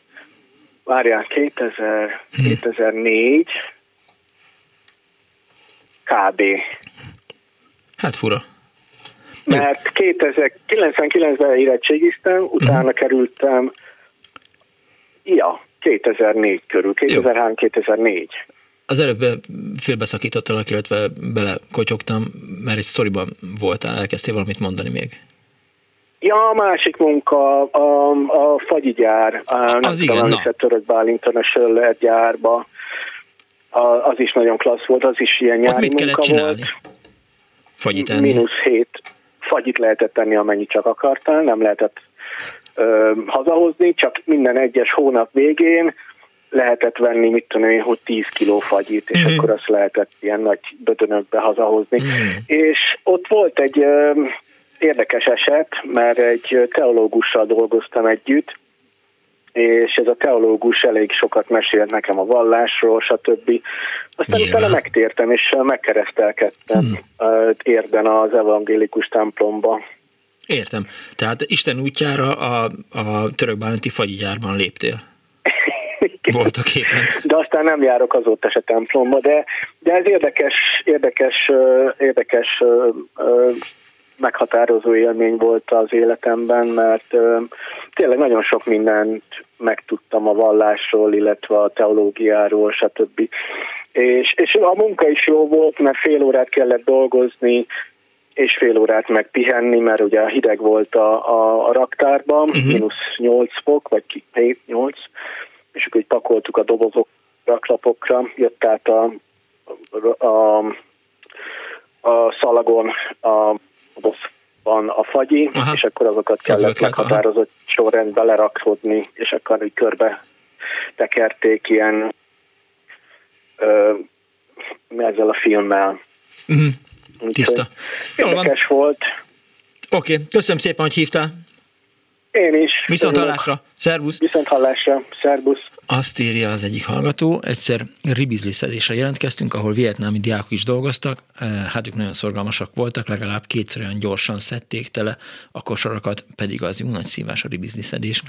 várjál, 2000, hm. 2004 kb. Hát fura. Mert 2099-ben érettségiztem, utána uh-huh. kerültem, ja, 2004 körül, 2003-2004. Az előbb félbeszakítottalak, illetve belekotyogtam, mert egy sztoriban voltál, elkezdtél valamit mondani még. Ja, a másik munka, a, a fagyigyár, a, az igen, na. Török Bálint International gyárba, a, az is nagyon klassz volt, az is ilyen nyári Ott mit munka csinálni? volt. Fagyit enni? Mínusz hét fagyit lehetett tenni, amennyit csak akartál, nem lehetett ö, hazahozni, csak minden egyes hónap végén lehetett venni, mit tudom én, hogy 10 kiló fagyit, és mm. akkor azt lehetett ilyen nagy bödönökbe hazahozni. Mm. És ott volt egy ö, érdekes eset, mert egy teológussal dolgoztam együtt, és ez a teológus elég sokat mesélt nekem a vallásról, stb. Aztán yeah. utána megtértem, és megkeresztelkedtem hmm. érden az evangélikus templomba. Értem. Tehát Isten útjára a, a török bánti fagyigyárban léptél. *laughs* Voltak éppen. De aztán nem járok azóta se templomba, de, de ez érdekes, érdekes, érdekes meghatározó élmény volt az életemben, mert tényleg nagyon sok mindent megtudtam a vallásról, illetve a teológiáról, stb. És, és a munka is jó volt, mert fél órát kellett dolgozni, és fél órát meg pihenni, mert ugye hideg volt a, a, a raktárban, uh-huh. mínusz 8 fok, vagy 7-8, és akkor így pakoltuk a dobozok raklapokra, jött át a, a, a szalagon a van a fagyi, aha. és akkor azokat kellett meghatározott aha. sorrendbe lerakhodni, és akkor így körbe tekerték ilyen ö, ezzel a filmmel. Uh-huh. Tiszta. Érdekes volt. Oké, okay. köszönöm szépen, hogy hívtál. Én is. Viszont hallásra. Szervusz. Viszont hallásra. Szervusz. Azt írja az egyik hallgató, egyszer ribizliszedésre jelentkeztünk, ahol vietnámi diákok is dolgoztak, eh, hát ők nagyon szorgalmasak voltak, legalább kétszer olyan gyorsan szedték tele a kosarakat, pedig az jó nagy szívás a ribizliszedés.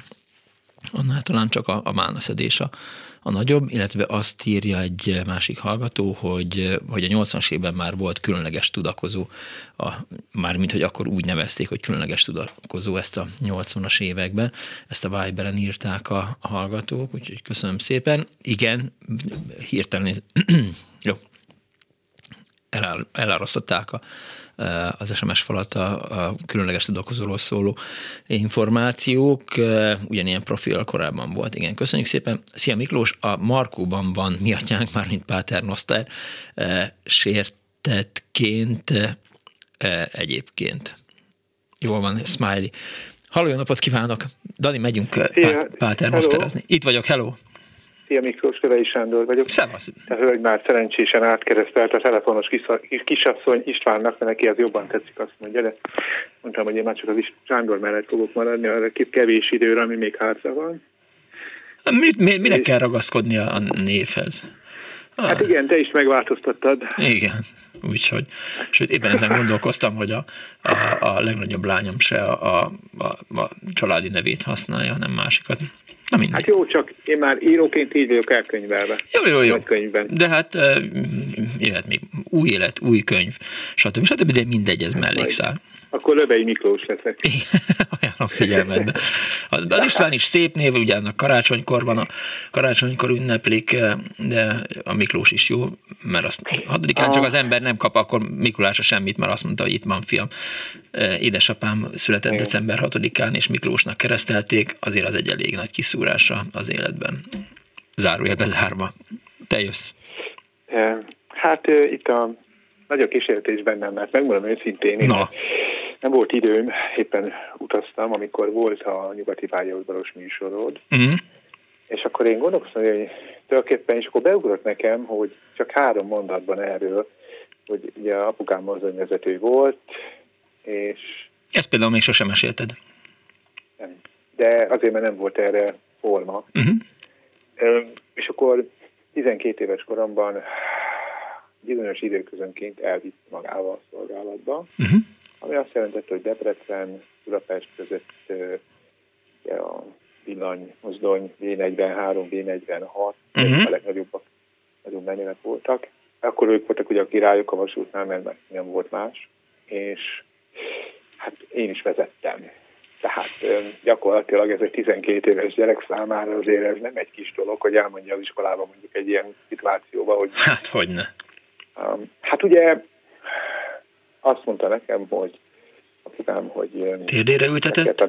Annál talán csak a, a málnaszedés a, a nagyobb, illetve azt írja egy másik hallgató, hogy, hogy a 80-as évben már volt különleges tudakozó, a, mármint, hogy akkor úgy nevezték, hogy különleges tudakozó ezt a 80-as években, ezt a Viberen írták a, a hallgatók, úgyhogy köszönöm szépen. Igen, hirtelen, *clears throat* jó, elárasztották a, az SMS falat a, a különleges tudakozóról szóló információk. Eh, ugyanilyen profil korábban volt. Igen, köszönjük szépen. Szia Miklós, a Markóban van mi atyánk, már mint Páter Noszter, eh, sért érintettként egyébként. Jól van, smiley. Halló, jó napot kívánok! Dani, megyünk Szia, Páter mosterazni. Itt vagyok, hello! Szia Miklós, Kövei Sándor vagyok. Szevasz! A hölgy már szerencsésen átkeresztelt a telefonos kisasszony Istvánnak, mert neki az jobban tetszik, azt mondja, de mondtam, hogy én már csak az Sándor mellett fogok maradni, arra kevés időre, ami még hátra van. Mi, mi, minek kell ragaszkodni a névhez? Hát igen, te is megváltoztattad. Igen, úgyhogy, sőt, éppen ezen gondolkoztam, hogy a, a, a legnagyobb lányom se a, a, a családi nevét használja, hanem másikat. Na mindegy. Hát jó, csak én már íróként így vagyok elkönyvelve. Jó, jó, jó. Könyvben. De hát jöhet még új élet, új könyv, stb. stb. De mindegy, ez mellékszál. Akkor Löbei Miklós leszek. *laughs* Ajánlom figyelmetbe. Az István is szép név, ugye annak karácsonykor van, a karácsonykor ünneplik, de a Miklós is jó, mert azt hatodikán csak az ember nem kap akkor Mikulásra semmit, mert azt mondta, hogy itt van fiam. Édesapám született Igen. december 6-án, és Miklósnak keresztelték, azért az egy elég nagy kiszúrása az életben. Zárója bezárva. Te jössz. Hát itt a nagy a kísértés bennem, mert megmondom őszintén, én Na. Nem volt időm, éppen utaztam, amikor volt a nyugati pályaudvaros műsorod, uh-huh. és akkor én gondolkoztam, hogy tulajdonképpen, és akkor beugrott nekem, hogy csak három mondatban erről, hogy ugye apukám mozdonyvezető volt, és... Ezt például még sosem mesélted. Nem. De azért, mert nem volt erre forma. Uh-huh. És akkor 12 éves koromban bizonyos időközönként elvitt magával a szolgálatba, uh-huh. Ami azt jelentette, hogy Debrecen, Budapest között a villany, mozdony V43, V46, uh-huh. a legnagyobbak, nagyon mennyire voltak. Akkor ők voltak ugye a királyok a vasútnál, mert nem volt más, és hát én is vezettem. Tehát gyakorlatilag ez egy 12 éves gyerek számára azért ez nem egy kis dolog, hogy elmondja az iskolában mondjuk egy ilyen szituációba, hogy... Hát hogyne. Hát ugye azt mondta nekem, hogy apukám, hogy... Térdére ültetett?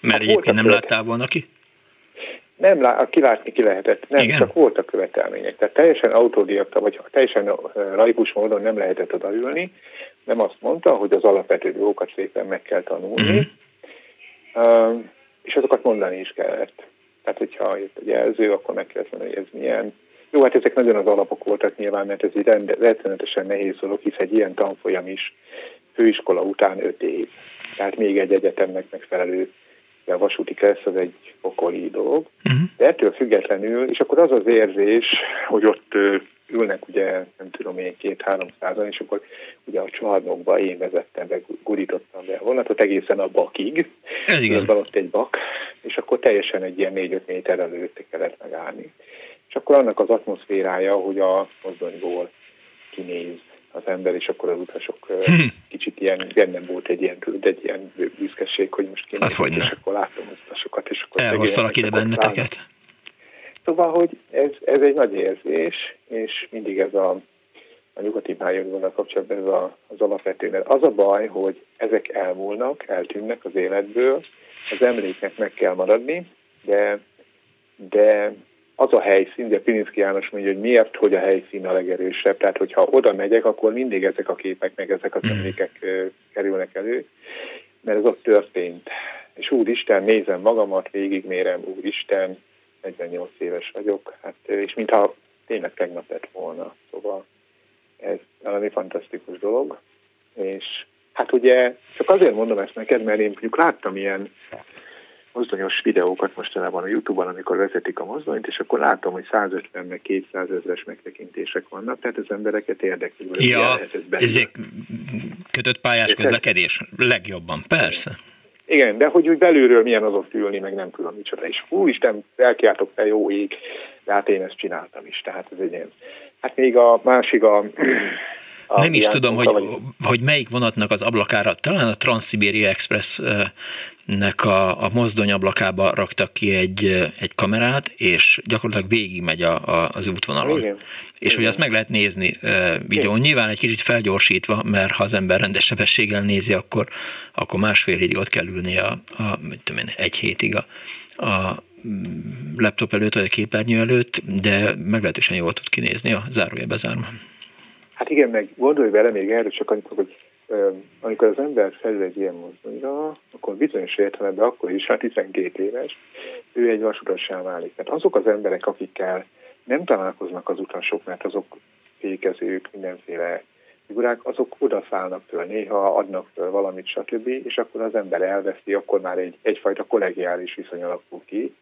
Mert hát egyébként nem láttál volna ki? Nem, lá, kilátni ki lehetett, nem, Igen? csak voltak követelmények. Tehát teljesen autodiakta, vagy teljesen laikus módon nem lehetett odaülni. Nem azt mondta, hogy az alapvető dolgokat szépen meg kell tanulni, mm-hmm. és azokat mondani is kellett. Tehát, hogyha jött a jelző, akkor meg kellett mondani, hogy ez milyen jó, hát ezek nagyon az alapok voltak nyilván, mert ez egy rettenetesen nehéz dolog, hisz egy ilyen tanfolyam is főiskola után öt év. Tehát még egy egyetemnek megfelelő a vasúti kereszt az egy pokoli dolog. Uh-huh. De ettől függetlenül, és akkor az az érzés, hogy ott ülnek ugye, nem tudom én, két-háromszázan, és akkor ugye a csarnokba én vezettem be, gurítottam be a vonatot egészen a bakig. Ez igen. Ott egy bak, és akkor teljesen egy ilyen négy-öt méter előtte kellett megállni és akkor annak az atmoszférája, hogy a mozdonyból kinéz az ember, és akkor az utasok hm. kicsit ilyen, bennem volt egy ilyen, egy ilyen büszkeség, hogy most kinéz, hát, és akkor látom az utasokat, és akkor Elhoztalak ide benneteket. Szóval, hogy ez, ez egy nagy érzés, és mindig ez a, a nyugati pályaudvarral kapcsolatban ez a, az alapvető, mert az a baj, hogy ezek elmúlnak, eltűnnek az életből, az emléknek meg kell maradni, de, de az a helyszín, de Pininszki János mondja, hogy miért, hogy a helyszín a legerősebb. Tehát, hogyha oda megyek, akkor mindig ezek a képek, meg ezek az hmm. emlékek kerülnek elő, mert ez ott történt. És úristen, nézem magamat, végigmérem, úristen, 48 éves vagyok, hát, és mintha tényleg tegnap lett volna. Szóval ez valami fantasztikus dolog. És hát ugye, csak azért mondom ezt neked, mert én mondjuk láttam ilyen mozdonyos videókat mostanában a Youtube-on, amikor vezetik a mozdonyt, és akkor látom, hogy 150 meg 200 ezres megtekintések vannak, tehát az embereket érdekli. Hogy ja, ezek kötött pályás közlekedés legjobban, persze. Igen, de hogy úgy belülről milyen az ott ülni, meg nem tudom micsoda. És úristen, elkiáltok te jó ég, de hát én ezt csináltam is, tehát ez egy ilyen. Hát még a másik a nem is tudom, hogy, vagy... hogy melyik vonatnak az ablakára, talán a Transsiberia Express nek a, a mozdonyablakába raktak ki egy, egy kamerát, és gyakorlatilag végigmegy a, a, az útvonalon. Igen. És Igen. hogy azt meg lehet nézni uh, videón, nyilván egy kicsit felgyorsítva, mert ha az ember rendes sebességgel nézi, akkor, akkor másfél évig ott kell ülni a, a tudom én, egy hétig a, a laptop előtt, vagy a képernyő előtt, de meglehetősen jól tud kinézni a zárója bezárva. Hát igen, meg gondolj bele még erről csak annyit, hogy amikor az ember felül egy ilyen mozdonyra, akkor bizonyos értelemben akkor is, hát 12 éves, ő egy vasutassá válik. Mert azok az emberek, akikkel nem találkoznak az utasok, mert azok fékezők, mindenféle figurák, azok odaszállnak föl, néha adnak föl valamit, stb., és akkor az ember elveszi, akkor már egy, egyfajta kollegiális viszony alakul ki,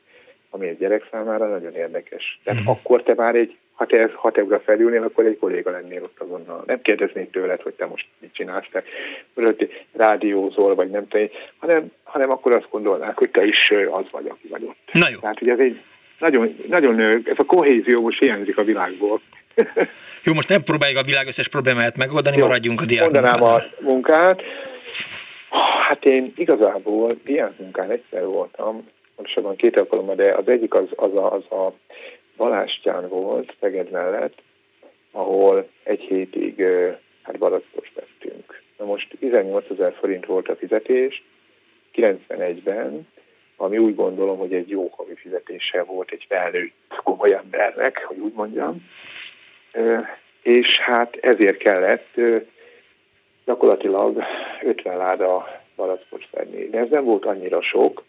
ami egy gyerek számára nagyon érdekes. Tehát mm. akkor te már egy, ha te 6 euróra felülnél, akkor egy kolléga lennél ott azonnal. Nem kérdeznék tőled, hogy te most mit csinálsz, te rádiózol, vagy nem te, hanem, hanem akkor azt gondolnák, hogy te is az vagy, aki vagy ott. Na jó. Tehát, hogy ez egy nagyon, nagyon, ez a kohézió most hiányzik a világból. Jó, most nem próbáljuk a világ összes problémáját megoldani, Jó, maradjunk a diák Mondanám a munkát. Hát én igazából diák munkán egyszer voltam, pontosabban két alkalommal, de az egyik az, az a, az a Balástyán volt, Szeged mellett, ahol egy hétig hát balackos vettünk. Na most 18 ezer forint volt a fizetés, 91-ben, ami úgy gondolom, hogy egy jó havi fizetése volt egy felnőtt komoly embernek, hogy úgy mondjam. És hát ezért kellett gyakorlatilag 50 láda balackot venni. De ez nem volt annyira sok,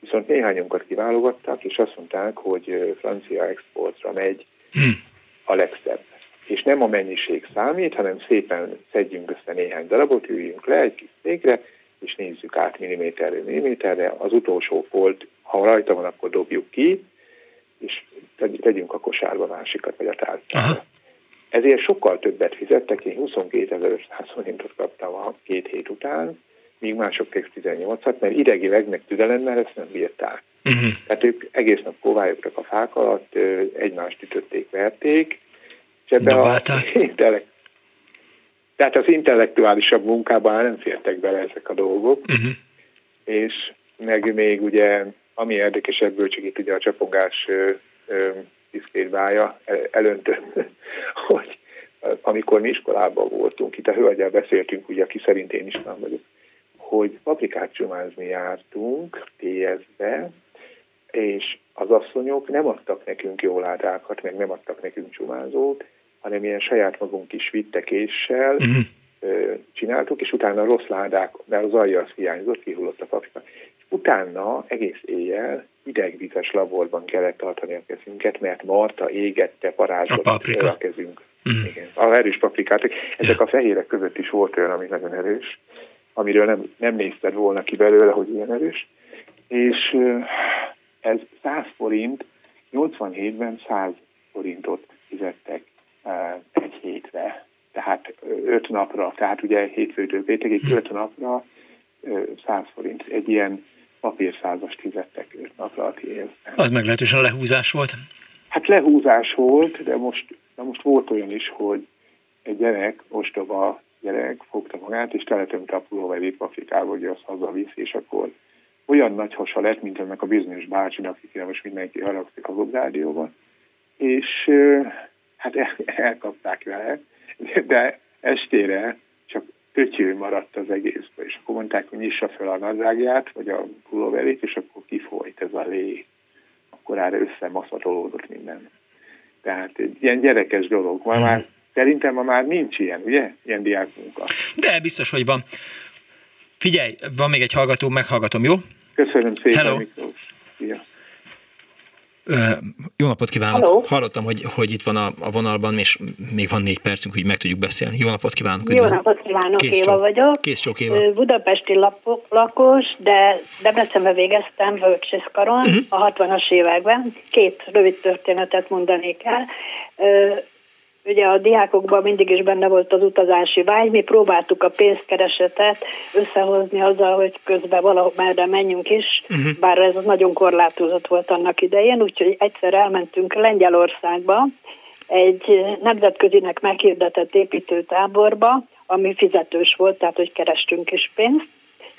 viszont néhányunkat kiválogattak, és azt mondták, hogy francia exportra megy hmm. a legszebb. És nem a mennyiség számít, hanem szépen szedjünk össze néhány darabot, üljünk le egy kis székre, és nézzük át milliméterre milliméterre. Az utolsó folt, ha rajta van, akkor dobjuk ki, és tegyünk a kosárba másikat, vagy a tárcára. Ezért sokkal többet fizettek, én 22.500 forintot kaptam a két hét után, míg mások 18-at, mert idegileg, meg türelemmel ezt nem bírták. Uh-huh. Tehát ők egész nap kovályogtak a fák alatt, egymást ütötték, verték, és ebbe a *laughs* intellekt... Tehát az intellektuálisabb munkában nem fértek bele ezek a dolgok, uh-huh. és meg még ugye, ami érdekes ebből, csak itt ugye a csapongás diszkrét bája elöntött, *laughs* hogy amikor mi iskolában voltunk, itt a hölgyel beszéltünk, ugye, aki szerint én is nem vagyok, hogy paprikát csumázni jártunk TS-be, és az asszonyok nem adtak nekünk jó ládákat, meg nem adtak nekünk csumázót, hanem ilyen saját magunk is vittekéssel uh-huh. csináltuk, és utána rossz ládák, mert az alja az hiányzott, kihullott a paprika. És utána egész éjjel idegvizes laborban kellett tartani a kezünket, mert Marta égette, parázsott a, a kezünk. Uh-huh. Igen, a erős paprikát. Ezek yeah. a fehérek között is volt olyan, ami nagyon erős amiről nem, nem nézted volna ki belőle, hogy ilyen erős. És ez 100 forint, 87-ben 100 forintot fizettek egy hétre, tehát 5 napra, tehát ugye hétfőtől péntekig 5 napra 100 forint. Egy ilyen papírszázast fizettek 5 napra a tiézben. Az meglehetősen lehúzás volt. Hát lehúzás volt, de most, de most volt olyan is, hogy egy gyerek ostoba gyerek fogta magát, és teletömte a pulóverét Afrikába, hogy azt hazavisz, és akkor olyan nagy hasa lett, mint ennek a bizonyos bácsinak, akire most mindenki haragszik a rádióban, és hát elkapták vele, de estére csak ötyő maradt az egészből, és akkor mondták, hogy nyissa fel a nadrágját, vagy a pulóverét, és akkor kifolyt ez a lé. Akkor erre összemaszatolódott minden. Tehát egy ilyen gyerekes dolog. Ma már Szerintem ma már nincs ilyen, ugye? Ilyen diákmunka. De biztos, hogy van. Figyelj, van még egy hallgató, meghallgatom, jó? Köszönöm szépen, Hello. Miklós. Jó napot kívánok! Hello. Hallottam, hogy, hogy itt van a, a vonalban, és még van négy percünk, hogy meg tudjuk beszélni. Jó napot kívánok! Jó napot kívánok, Kész Éva vagyok. Kész csok, Éva. Budapesti lapok, lakos, de Debrecenbe végeztem Völcsészkaron uh-huh. a 60-as években. Két rövid történetet mondanék el. Ugye a diákokban mindig is benne volt az utazási vágy, mi próbáltuk a pénzkeresetet összehozni azzal, hogy közben valahol merre menjünk is, uh-huh. bár ez nagyon korlátozott volt annak idején, úgyhogy egyszer elmentünk Lengyelországba, egy nemzetközinek meghirdetett építőtáborba, ami fizetős volt, tehát hogy kerestünk is pénzt.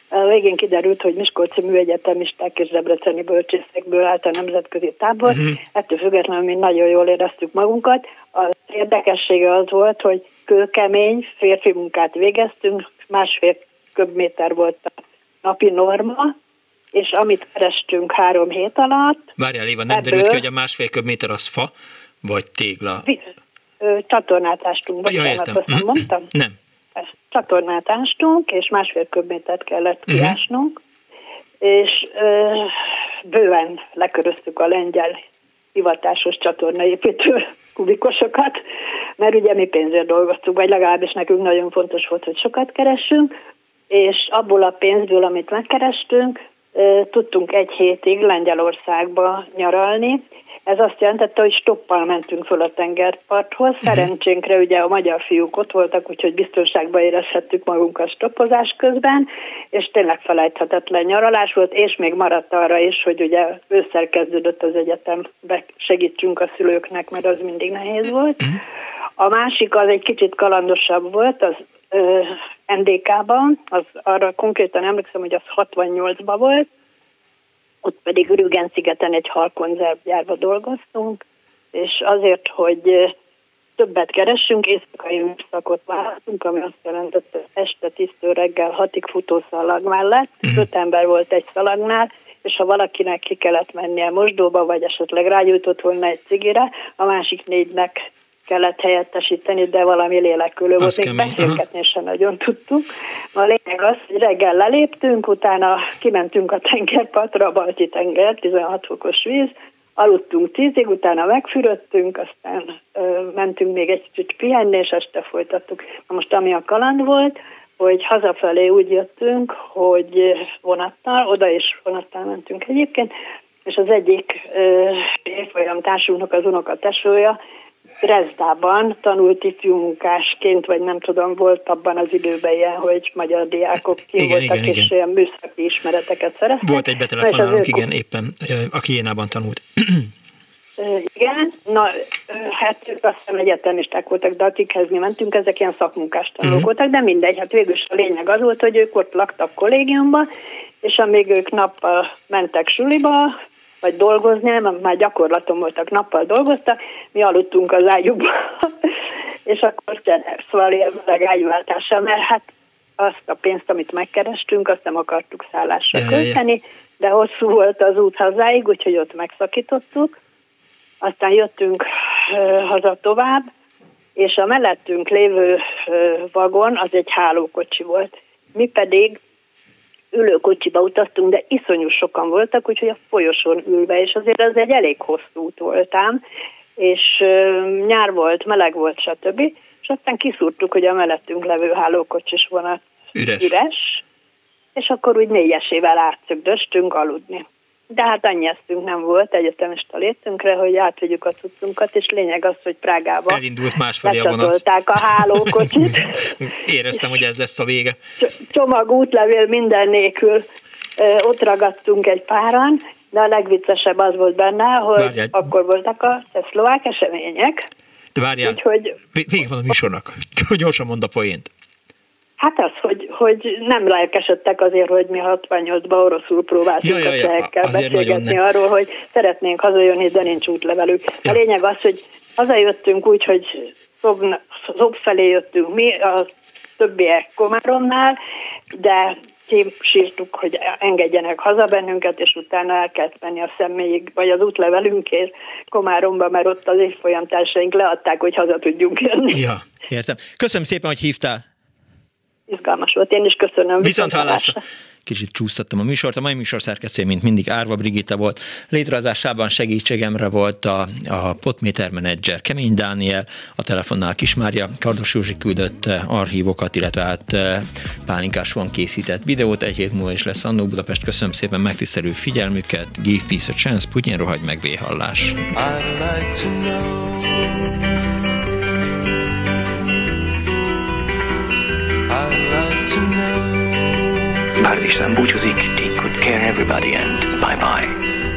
Végén kiderült, hogy Miskolci műegyetemisták és Debreceni bölcsészekből állt a nemzetközi tábor. Uh-huh. Ettől függetlenül mi nagyon jól éreztük magunkat. Az érdekessége az volt, hogy kőkemény férfi munkát végeztünk, másfél köbméter volt a napi norma, és amit kerestünk három hét alatt... Várjál, Éva, nem ebből... derült ki, hogy a másfél köbméter az fa, vagy tégla? csatornát ástunk. Ja, értem. Azt nem mondtam? Nem. Csatornát ástunk, és másfél köbmétert kellett uh-huh. kiásnunk, és ö, bőven leköröztük a lengyel hivatásos csatornaépítő kubikosokat, mert ugye mi pénzért dolgoztuk, vagy legalábbis nekünk nagyon fontos volt, hogy sokat keressünk, és abból a pénzből, amit megkerestünk, tudtunk egy hétig Lengyelországba nyaralni. Ez azt jelentette, hogy stoppal mentünk föl a tengerparthoz. Mhm. Szerencsénkre ugye a magyar fiúk ott voltak, úgyhogy biztonságban érezhettük magunkat stoppozás közben, és tényleg felejthetetlen nyaralás volt, és még maradt arra is, hogy ugye ősszel kezdődött az egyetem, segítsünk a szülőknek, mert az mindig nehéz volt. Mhm. A másik az egy kicsit kalandosabb volt, az NDK-ban, az arra konkrétan emlékszem, hogy az 68-ban volt, ott pedig Rügen-szigeten egy halkonzervgyárba dolgoztunk, és azért, hogy többet keressünk, éjszakai műszakot váltunk, ami azt jelentette, hogy este tisztő reggel hatig futószalag mellett, uh-huh. öt ember volt egy szalagnál, és ha valakinek ki kellett mennie mosdóba, vagy esetleg rágyújtott volna egy cigire, a másik négynek kellett helyettesíteni, de valami lélekülő volt, még beszélgetni sem nagyon tudtuk. A lényeg az, hogy reggel leléptünk, utána kimentünk a tengerpartra, a balti tenger, 16 fokos víz, aludtunk tízig, utána megfürödtünk, aztán ö, mentünk még egy kicsit pihenni, és este folytattuk. Na most ami a kaland volt, hogy hazafelé úgy jöttünk, hogy vonattal, oda is vonattal mentünk egyébként, és az egyik évfolyam társunknak az unoka tesója Dresdában tanult ifjú munkásként, vagy nem tudom, volt abban az időben ilyen, hogy magyar diákok ki igen, voltak, igen, és igen. ilyen műszaki ismereteket szereztek. Volt egy betelefonálunk, igen, éppen, aki Jénában tanult. Igen, na, hát ők azt hiszem egyetemisták voltak, de akikhez mi mentünk, ezek ilyen szakmunkás tanulók uh-huh. voltak, de mindegy, hát végül a lényeg az volt, hogy ők ott laktak kollégiumban, és amíg ők nappal mentek suliba, vagy dolgozni, mert már gyakorlaton voltak, nappal dolgoztak, mi aludtunk az ágyukba, *laughs* és akkor szóval ilyen ágyváltással, mert hát azt a pénzt, amit megkerestünk, azt nem akartuk szállásra költeni, de hosszú volt az út hazáig, úgyhogy ott megszakítottuk. Aztán jöttünk haza tovább, és a mellettünk lévő vagon az egy hálókocsi volt. Mi pedig ülőkocsiba utaztunk, de iszonyú sokan voltak, úgyhogy a folyosón ülve, és azért ez egy elég hosszú út voltám, és nyár volt, meleg volt, stb. És aztán kiszúrtuk, hogy a mellettünk levő hálókocsis vonat üres, üres és akkor úgy négyesével átszögdöstünk aludni. De hát annyi eszünk nem volt egyetemista létünkre, hogy átvegyük a cuccunkat, és lényeg az, hogy Prágába Elindult másfelé a vonat. a hálókocsit. *laughs* Éreztem, hogy ez lesz a vége. Csomag, útlevél minden nélkül ott ragadtunk egy páran, de a legviccesebb az volt benne, hogy Várjál. akkor voltak a szlovák események. De várjál, Úgyhogy... vége van a műsornak. *laughs* Gyorsan mond a poént. Hát az, hogy, hogy nem lelkesedtek azért, hogy mi 68-ban oroszul próbáltunk ja, ja, ja. a csehekkel beszélgetni arról, hogy szeretnénk hazajönni, de nincs útlevelük. Ja. A lényeg az, hogy hazajöttünk úgy, hogy szob, szob felé jöttünk mi, a többiek Komáromnál, de sírtuk, hogy engedjenek haza bennünket, és utána el kellett menni a személyig, vagy az útlevelünkért Komáromba, mert ott az évfolyam társaink leadták, hogy haza tudjunk jönni. Ja, értem. Köszönöm szépen, hogy hívtál izgalmas volt. Én is köszönöm. Viszont hallásra. Kicsit csúsztattam a műsort. A mai műsor szerkesztő, mint mindig, Árva Brigitta volt. Létrehozásában segítségemre volt a, a potméter menedzser Kemény Dániel, a telefonnál Kismária, Kardos Józsi küldött eh, archívokat, illetve hát eh, Pálinkás van készített videót. Egy hét múlva is lesz Annó Budapest. Köszönöm szépen megtisztelő figyelmüket. Give peace a chance, Putyin rohagy meg véhallás. I'd like to know kardeşten good care everybody and bye bye.